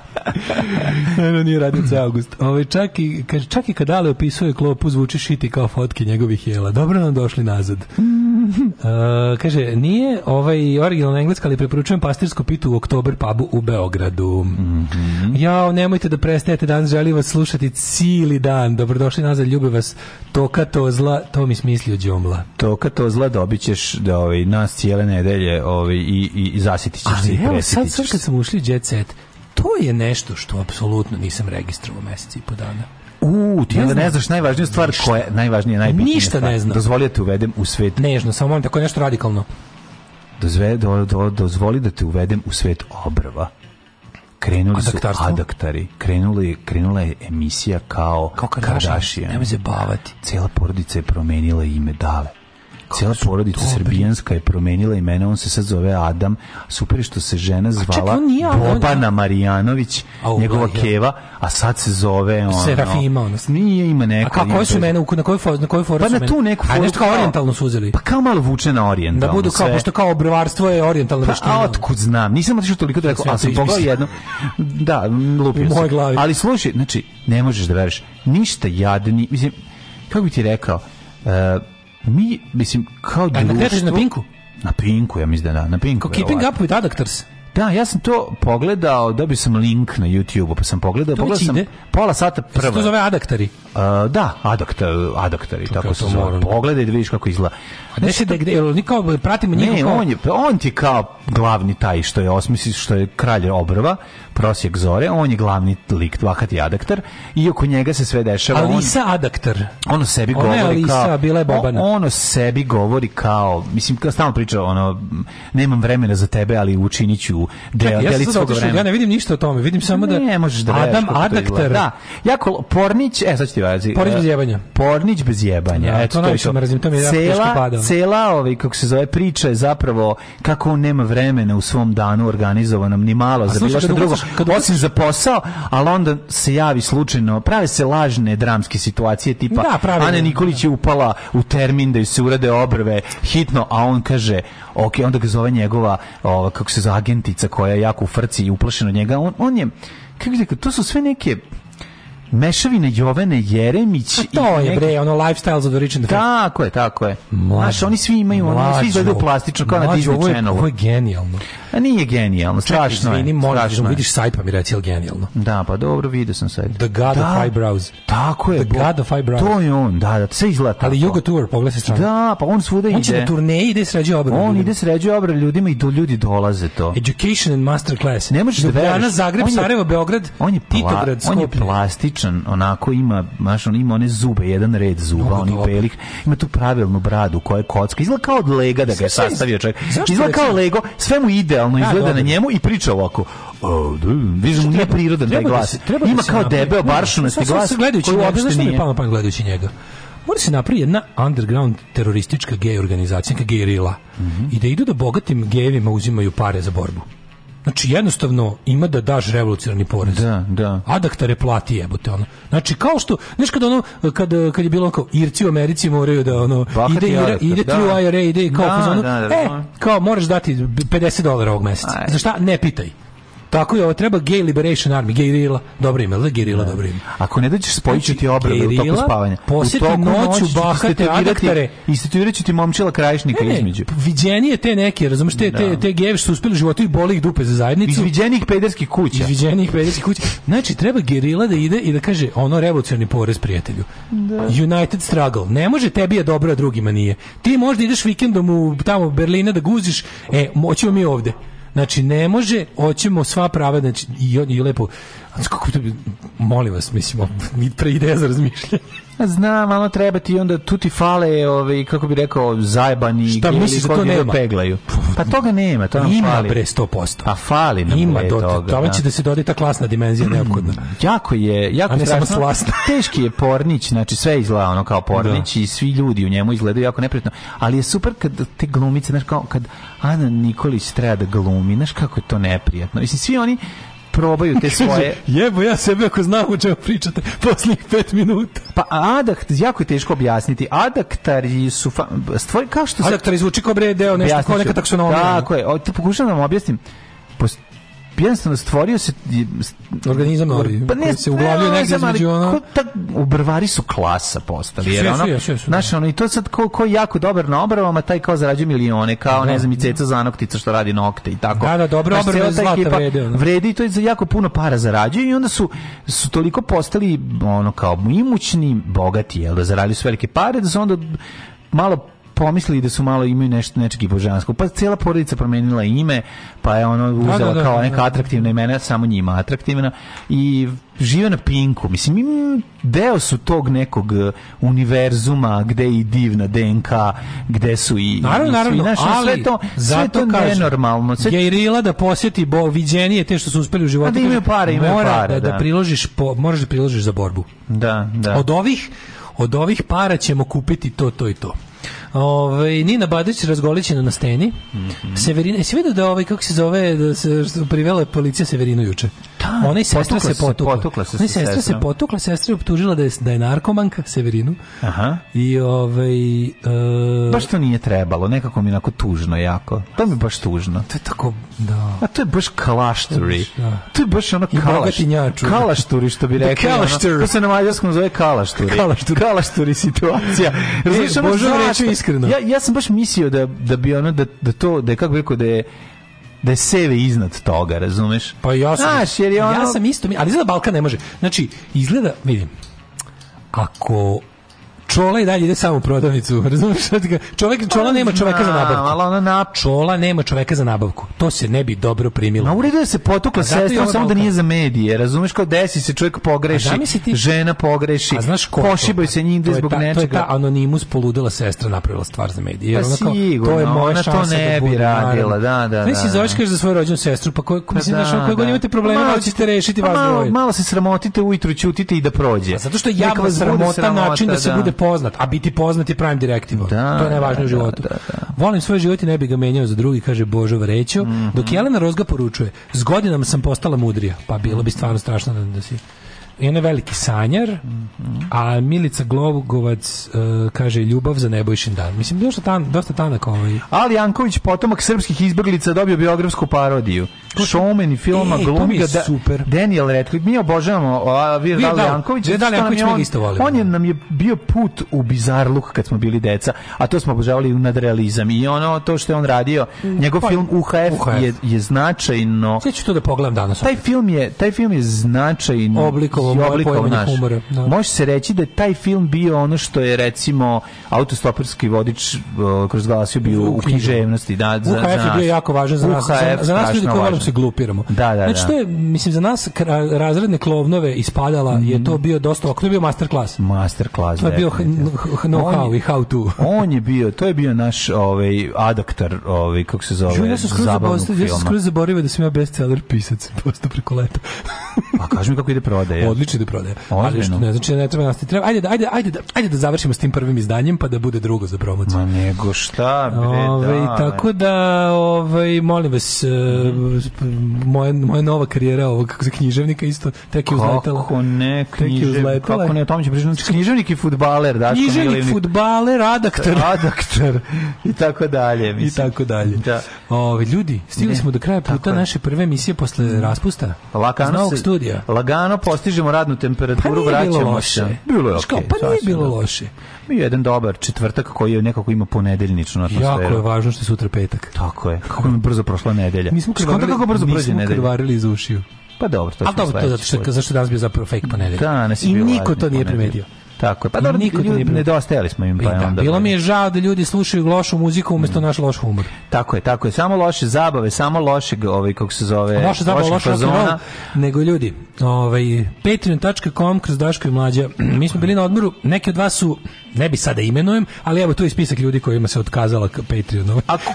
no, nije radio ceo august. Ovaj, čak, i, kaže, čak i kad Ale opisuje klopu, zvuči šiti kao fotke njegovih jela. Dobro nam došli nazad. Uh, kaže, nije ovaj originalna engleska, ali preporučujem pastirsku pitu u Oktober pubu u Beogradu. Jao, nemojte da prestajete danas, želim vas slušati cijeli dan. Dobrodošli nazad, ljubi vas Toka to zla, to mi smislio Đomla. To kad to zla dobit ćeš da, ovaj, nas cijele nedelje ovaj, i, i, i zasjetit ćeš se Ali i evo, sad, sad kad sam ušli u Jet Set, to je nešto što apsolutno nisam registrovao meseci i po dana. U, ti Ne onda ne znaš najvažniju stvar koja je najvažnija, najbitnija Ništa stvar. ne znam. Dozvoli da te uvedem u svet. Nežno, samo molim tako je nešto radikalno. Dozve, do, do, dozvoli da te uvedem u svet obrva. Krenuli su adaktari. Krenuli, krenula je emisija kao, Kao Kardashian. Kardashian. Nemoj se bavati. Cijela porodica je promenila ime Dale. Cijela porodica srbijanska je promenila imena, on se sad zove Adam. Super što se žena zvala Bobana Marijanović, njegova ja. keva, a sad se zove ono, Serafima, ono. Nije ima neko. A kako koje su mene, na koju foru, na koju foru Pa na tu neku A foru nešto kao orijentalno su uzeli. Pa kao malo vuče na orijentalno. Da budu kao, pošto kao obrvarstvo je orijentalna Pa, veština. a otkud znam? Nisam otišao toliko daleko, Sve ali sam pogledao jedno. Da, lupio U sam. Ali slušaj, znači, ne možeš da veruješ. Ništa jadni, mislim, kako bi ti rekao, e, mi, mislim, kao A na društvo... na Pinku? Na Pinku, ja mislim da da, na Pinku. Kao Keeping. Up with Adactors. Da, ja sam to pogledao, dobio sam link na YouTube, pa sam pogledao, To pogledao sam ide? pola sata Se prvo. to zove Adaktari. Uh, da, adaktar, adaktari, tako kako se to zove. moram. Pogledaj da vidiš kako izgleda. A ne se da gde, jel, kao pratimo njih Ne, on je, on ti kao glavni taj što je osmisli, što je kralj obrva, prosjek zore, on je glavni lik, vakati adaktar, i oko njega se sve dešava. on- Alisa Adaktar. ono sebi Ona govori Alisa, kao bila je Bobana. on- ono sebi govori kao mislim kao stalno priča ono nemam vremena za tebe ali učinit ću delicu, de, Čekaj, ja delicu vremena. ja ne vidim ništa o tome, vidim samo da Ne možeš da Adam. Adaktar, Da, jako Pornić, e sad ću ti vazi. Pornić bez jebanja. Pornić bez jebanja. Da, eto, to najviše mrzim, to mi je jako teško cela, pada. cela ovaj, kako se zove, priča je zapravo kako on nema vremena u svom danu organizovanom, ni malo za bilo što drugo, kad osim za posao, ali onda se javi slučajno, prave se lažne dramske situacije, tipa Da, pravilno. Ana Nikolić je upala u termin da ju se urade obrve hitno, a on kaže, ok, onda ga zove njegova, ova, kako se zove, agentica koja je jako u frci i uplašena od njega, on, on je, kako to su sve neke mešavine Jovene Jeremić A to i je bre, ono and the famous. tako je, tako je. Mlađo. Znaš, oni svi imaju, oni svi izgledaju plastično kao na ovo Disney je- Channelu. Ovo je genijalno. A nije genijalno, Čekaj, strašno izvini, je. strašno da je. vidiš sajt pa mi reci, jel genijalno? Da, pa dobro, vidio sam sad. The God Da, of Eyebrows. Tako je. The bo- God of Eyebrows. To je on, da, da, sve izgleda. Ali Yoga Tour, pogledaj se. Da, pa on svuda On će ide. na turneji ide sređe obradu. On ide sređuje obrad ljudima i do ljudi dolaze to. Education and Master Class. Ne možeš da veruješ. Zagreb, je- Sarajevo, Beograd, On je, Titograd, on je Skoplje. Plastičan, onako ima, znaš, on ima one zube, jedan red zuba, Mnogo onih belih, ima tu pravilnu bradu koja je kocka, izgleda kao od lega da ga je sastavio čovjek. Izgleda kao lego, sve mu idealno Da, izgleda dobro. na njemu i priča ovako. O, da, vidiš, mu nije prirodan taj da glas. se- da Ima kao debeo, Ne, baršunasti glas, koji uopšte nije. palo pamet gledajući njega? Mora se napravi jedna underground teroristička gej organizacija, neka gejrila. Mhm. I da idu da bogatim gejevima uzimaju pare za borbu. Znači, jednostavno ima da daš revolucionarni porez. Da, da. Adaktare plati jebote ono. Znači kao što, znaš kad ono kad kad je bilo kao Irci u Americi moraju da ono Bahati ide ide, adaktar, ide da. through IRA ide kao Da, da, da, e, da. kao moraš dati 50 dolara ovog meseca. Aj. Za šta? Ne pitaj. Tako je, ovo treba Gay Liberation Army, Gejrila, dobro ime, ali Gejrila, dobro ime. Ako ne dođeš spojit ću ti obrve u toku Gerila spavanja. posjeti noću bahate adaktare. Istetovirat ću ti momčila krajišnika Ne, između. viđenije te neke, razumeš, te, te, te gejeve što su uspeli u životu i boli ih dupe za zajednicu. Izviđenih pederskih kuća. Izviđenih pederskih kuća. Znači, treba gerila da ide i da kaže ono revolucionarni porez prijatelju. United struggle. Ne može tebi je dobro, a drugima nije. Ti možda ideš vikendom u tamo Berlina da guziš, e, moćemo mi ovde. Znači, ne može, hoćemo sva prava, znači, i, i lepo, kako to bi, molim vas, mislimo, mi pre ideja za razmišljanje. A Znam, ali treba ti onda tu ti fale, ovaj, kako bi rekao, zajebani Šta, misliš da to da nema? peglaju. Pa toga nema, to nam Ima fali. bre 100%. A fali nam Ima, do, toga. tome da. će da se dodaje ta klasna dimenzija neophodna. Jako je, jako A ne samo strašno. slasna. Teški je pornić, znači sve izgleda ono kao pornić i svi ljudi u njemu izgledaju jako neprijatno. Ali je super kad te glumice, znaš kao kad Ana Nikolić treba da glumi, znaš kako je to neprijatno. Mislim, svi oni probaju te svoje... Jebo ja sebe ako znam o čemu pričate posljednjih pet minuta. Pa adakt, jako je teško objasniti. Adaktari su... Fa, stvori, kao što sad... Adaktar izvuči kao bre deo nešto, kao neka taksonomija. Tako je. O, to pokušavam da vam objasnim. Pos, jednostavno stvorio se Organizam novi, pa ne, koji se uglavljuje ne negdje znam, ali između ono- ta, u brvari su klasa postali jer ono znaš ono i to sad ko, ko jako dobar na obravama taj kao zarađuje milione kao Da. ne znam i ceca zanoktica što radi nokte i tako Da, da, dobre Znaš, ta zlata ekipa vrede, ono. vredi i to je za jako puno para zarađuju i onda su su toliko postali ono kao imućni bogati jel da zaradili su velike pare da su onda malo pomislili da su malo imaju nešto nečeg i božanskog. Pa cijela porodica promenila ime, pa je ono uzela da, da, kao da, neka da. atraktivna imena, samo njima atraktivna i žive na Pinku. Mislim, im deo su tog nekog uh, univerzuma gde je i divna DNK, gde su i... Naravno, naravno, znaš, ali sve to, sve to kažem, nenormalno. Sve, Gejrila da posjeti bo viđenije te što su uspeli u životu. A da imaju pare, imaju mora pare, da, da da. priložiš po, moraš da priložiš za borbu. da, da. Od ovih od ovih para ćemo kupiti to, to i to. Ove, Nina Badić razgolićena na steni. Mhm. Severina, jesi vidio da ovaj kako se zove da se privela policija Severinu juče. Da, Ona i sestra se potukla. potukla se Ona sa sestra se potukla, sestra je optužila da je da je narkomanka Severinu. Aha. I ovaj e, Baš to nije trebalo, nekako mi je onako tužno jako. To mi je baš tužno. to je tako da. A to je baš kalašturi. Da. To je baš ono I kalaš, kalašturi, što bi rekli. ono, kalaštur. to se na mađarskom zove kalašturi. Kalaštur. Kalašturi situacija. Razumiješ, ono, Božo zašto? reče iskreno. Ja, ja sam baš mislio da, da bi ono, da, da to, da je, kako bi rekao, da je da je seve iznad toga, razumeš? Pa ja sam, Znaš, jer je ono... ja sam isto, ali izgleda Balkan ne može. Znači, izgleda, vidim, ako Čola i dalje ide samo u prodavnicu. Ga- Čovek, čola nema čoveka za nabavku. Ali ona na... Čola nema čoveka za nabavku. To se ne bi dobro primilo. Na uredu je da se potukla sestra, samo da nije za medije. Razumeš kao desi se čovjek pogreši, ti- žena pogreši, A znaš ko pošibaju se njih zbog ta- To je ta nečega. anonimus poludela sestra napravila stvar za medije. Jer Pa ona kao, sigurno, to je moja ona to ne da bi radila, da, da, Ne si da, zoveš da. kažeš za svoju rođenu sestru, pa ko, ko mislim, Pa ono, koje god da. imate probleme, Malo ćete rešiti vas malo, se sramotite ujutru, ćutite i da prođe. Zato što javna sramota način da se da. bude poznat, a biti poznat je pravim direktivom. Da, to je najvažnije u da, životu. da, da. Volim svoj život i ne bi ga menjao za drugi, kaže Božo Varećo, Mhm. dok Jelena Rozga poručuje, s godinama sam postala mudrija, pa bilo bi stvarno strašno da, da si i on je veliki sanjar, Mhm. a Milica Glogovac e, kaže ljubav za Nebojšin dan. Mislim, dosta, tan, dosta tanak ovaj. Ali Janković, potomak srpskih izbeglica, dobio biografsku parodiju. Showman i filma, mi glumi je ga da, super. Daniel Radcliffe. Mi obožavamo a, Vir Dal- Janković. Vir Dali zato što nam Janković je mi on- isto volimo. On je nam je bio put u bizarluk kad smo bili deca, a to smo obožavali u nadrealizam. I ono, to što je on radio, njegov pa, film UHF, UHF. Je, je značajno... Sve ću to da pogledam danas. Taj film je, taj film je značajno oblikovao poimanje naš. humora, da. Može se reći da je taj film bio ono što je recimo autostoperski vodič kroz glasio bio u, U književnosti. Da, za, UHF za je nas. bio jako važan za nas, za, UHF za nas ljudi koji važan. se glupiramo. Da, da, znači, da. to je, mislim, za nas razredne klovnove ispadala je Mhm. to bio dosta, to je bio master klas. Master class. To je bio definitivno. h- h- know On how je- i how to. On je bio, to je bio naš ovaj adaktar, ovaj kako se zove, ja sam zabavnog zaboravio, ja sam filma. skroz zaboravio da sam ja bestseller pisac posto preko leta. Pa kaži mi kako ide prodaja. Odlično ide prodaja. Ali što ne znači da ne treba nas treba. Ajde, da- ajde, ajde, ajde da završimo s tim prvim izdanjem pa da bude drugo za promociju. Ma nego šta, bre, da. tako da, ovaj, molim vas, e, moja, moja nova karijera ovog kako se književnika isto tek je uzletela. Kako ne, književnik, kako ne, o tome će pričati. Književnik i futbaler, Daško Književnik, futbaler, adaktor. Adaktor i tako dalje. I Mislim. tako dalje. Da. Ove, ljudi, stigli Ne, smo do kraja puta naše prve emisije posle raspusta. Iz Lagano se, studija. Lagano postižemo radnu Pa temperaturu, bilo vraćamo loše. se. Bilo je okej. Pa nije bilo dobro. loše. Bio je jedan dobar četvrtak koji je nekako ima ponedeljničnu atmosferu. Jako je važno što je sutra petak. Tako je. Kako je brzo prošla nedelja. Mi smo krvarili, kako brzo mi prođe smo nedelja. krvarili iz ušiju. Pa dobro, to Ali ćemo dobro, to zato što, zašto danas bio zapravo fake ponedeljak. Danas I niko to nije primetio. Tako je. Pa dobro, niko to nije ljudi, nedostajali smo im, pa I je da, onda... bilo mi je žao da ljudi slušaju lošu muziku umjesto naš loš humor. Tako je, tako je. Samo loše zabave, samo lošeg, ovaj, kako se zove, Loša zabava, lošeg loš rock and roll, fazona. nego ljudi, ovaj, patreon.com kroz Daško i Mlađa, mi smo bili na odmoru, neki od vas su, ne bi sada imenujem, ali evo tu je spisak ljudi kojima se otkazala k Patreonu. Ako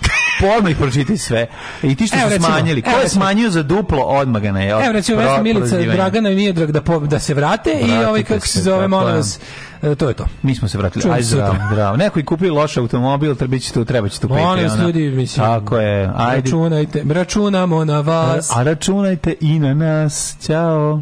odmah ih pročitaj sve. I ti što Evo, su recimo, smanjili. Ko evo, je smanjio za duplo, odmah ga ne. Evo recimo Vesna Milica, Dragana i Mijedrag da, po, da se vrate i Vratite ovaj kako se zove, molim je. vas, e, to je to. Mi smo se vratili. Ajde, se sutra. zdravo, zdravo. Neko i kupio loš automobil, treba će tu, treba će tu Molim vas ljudi, mislim, Tako je. Ajde. računajte, računamo na vas. A računajte i na nas. Ćao.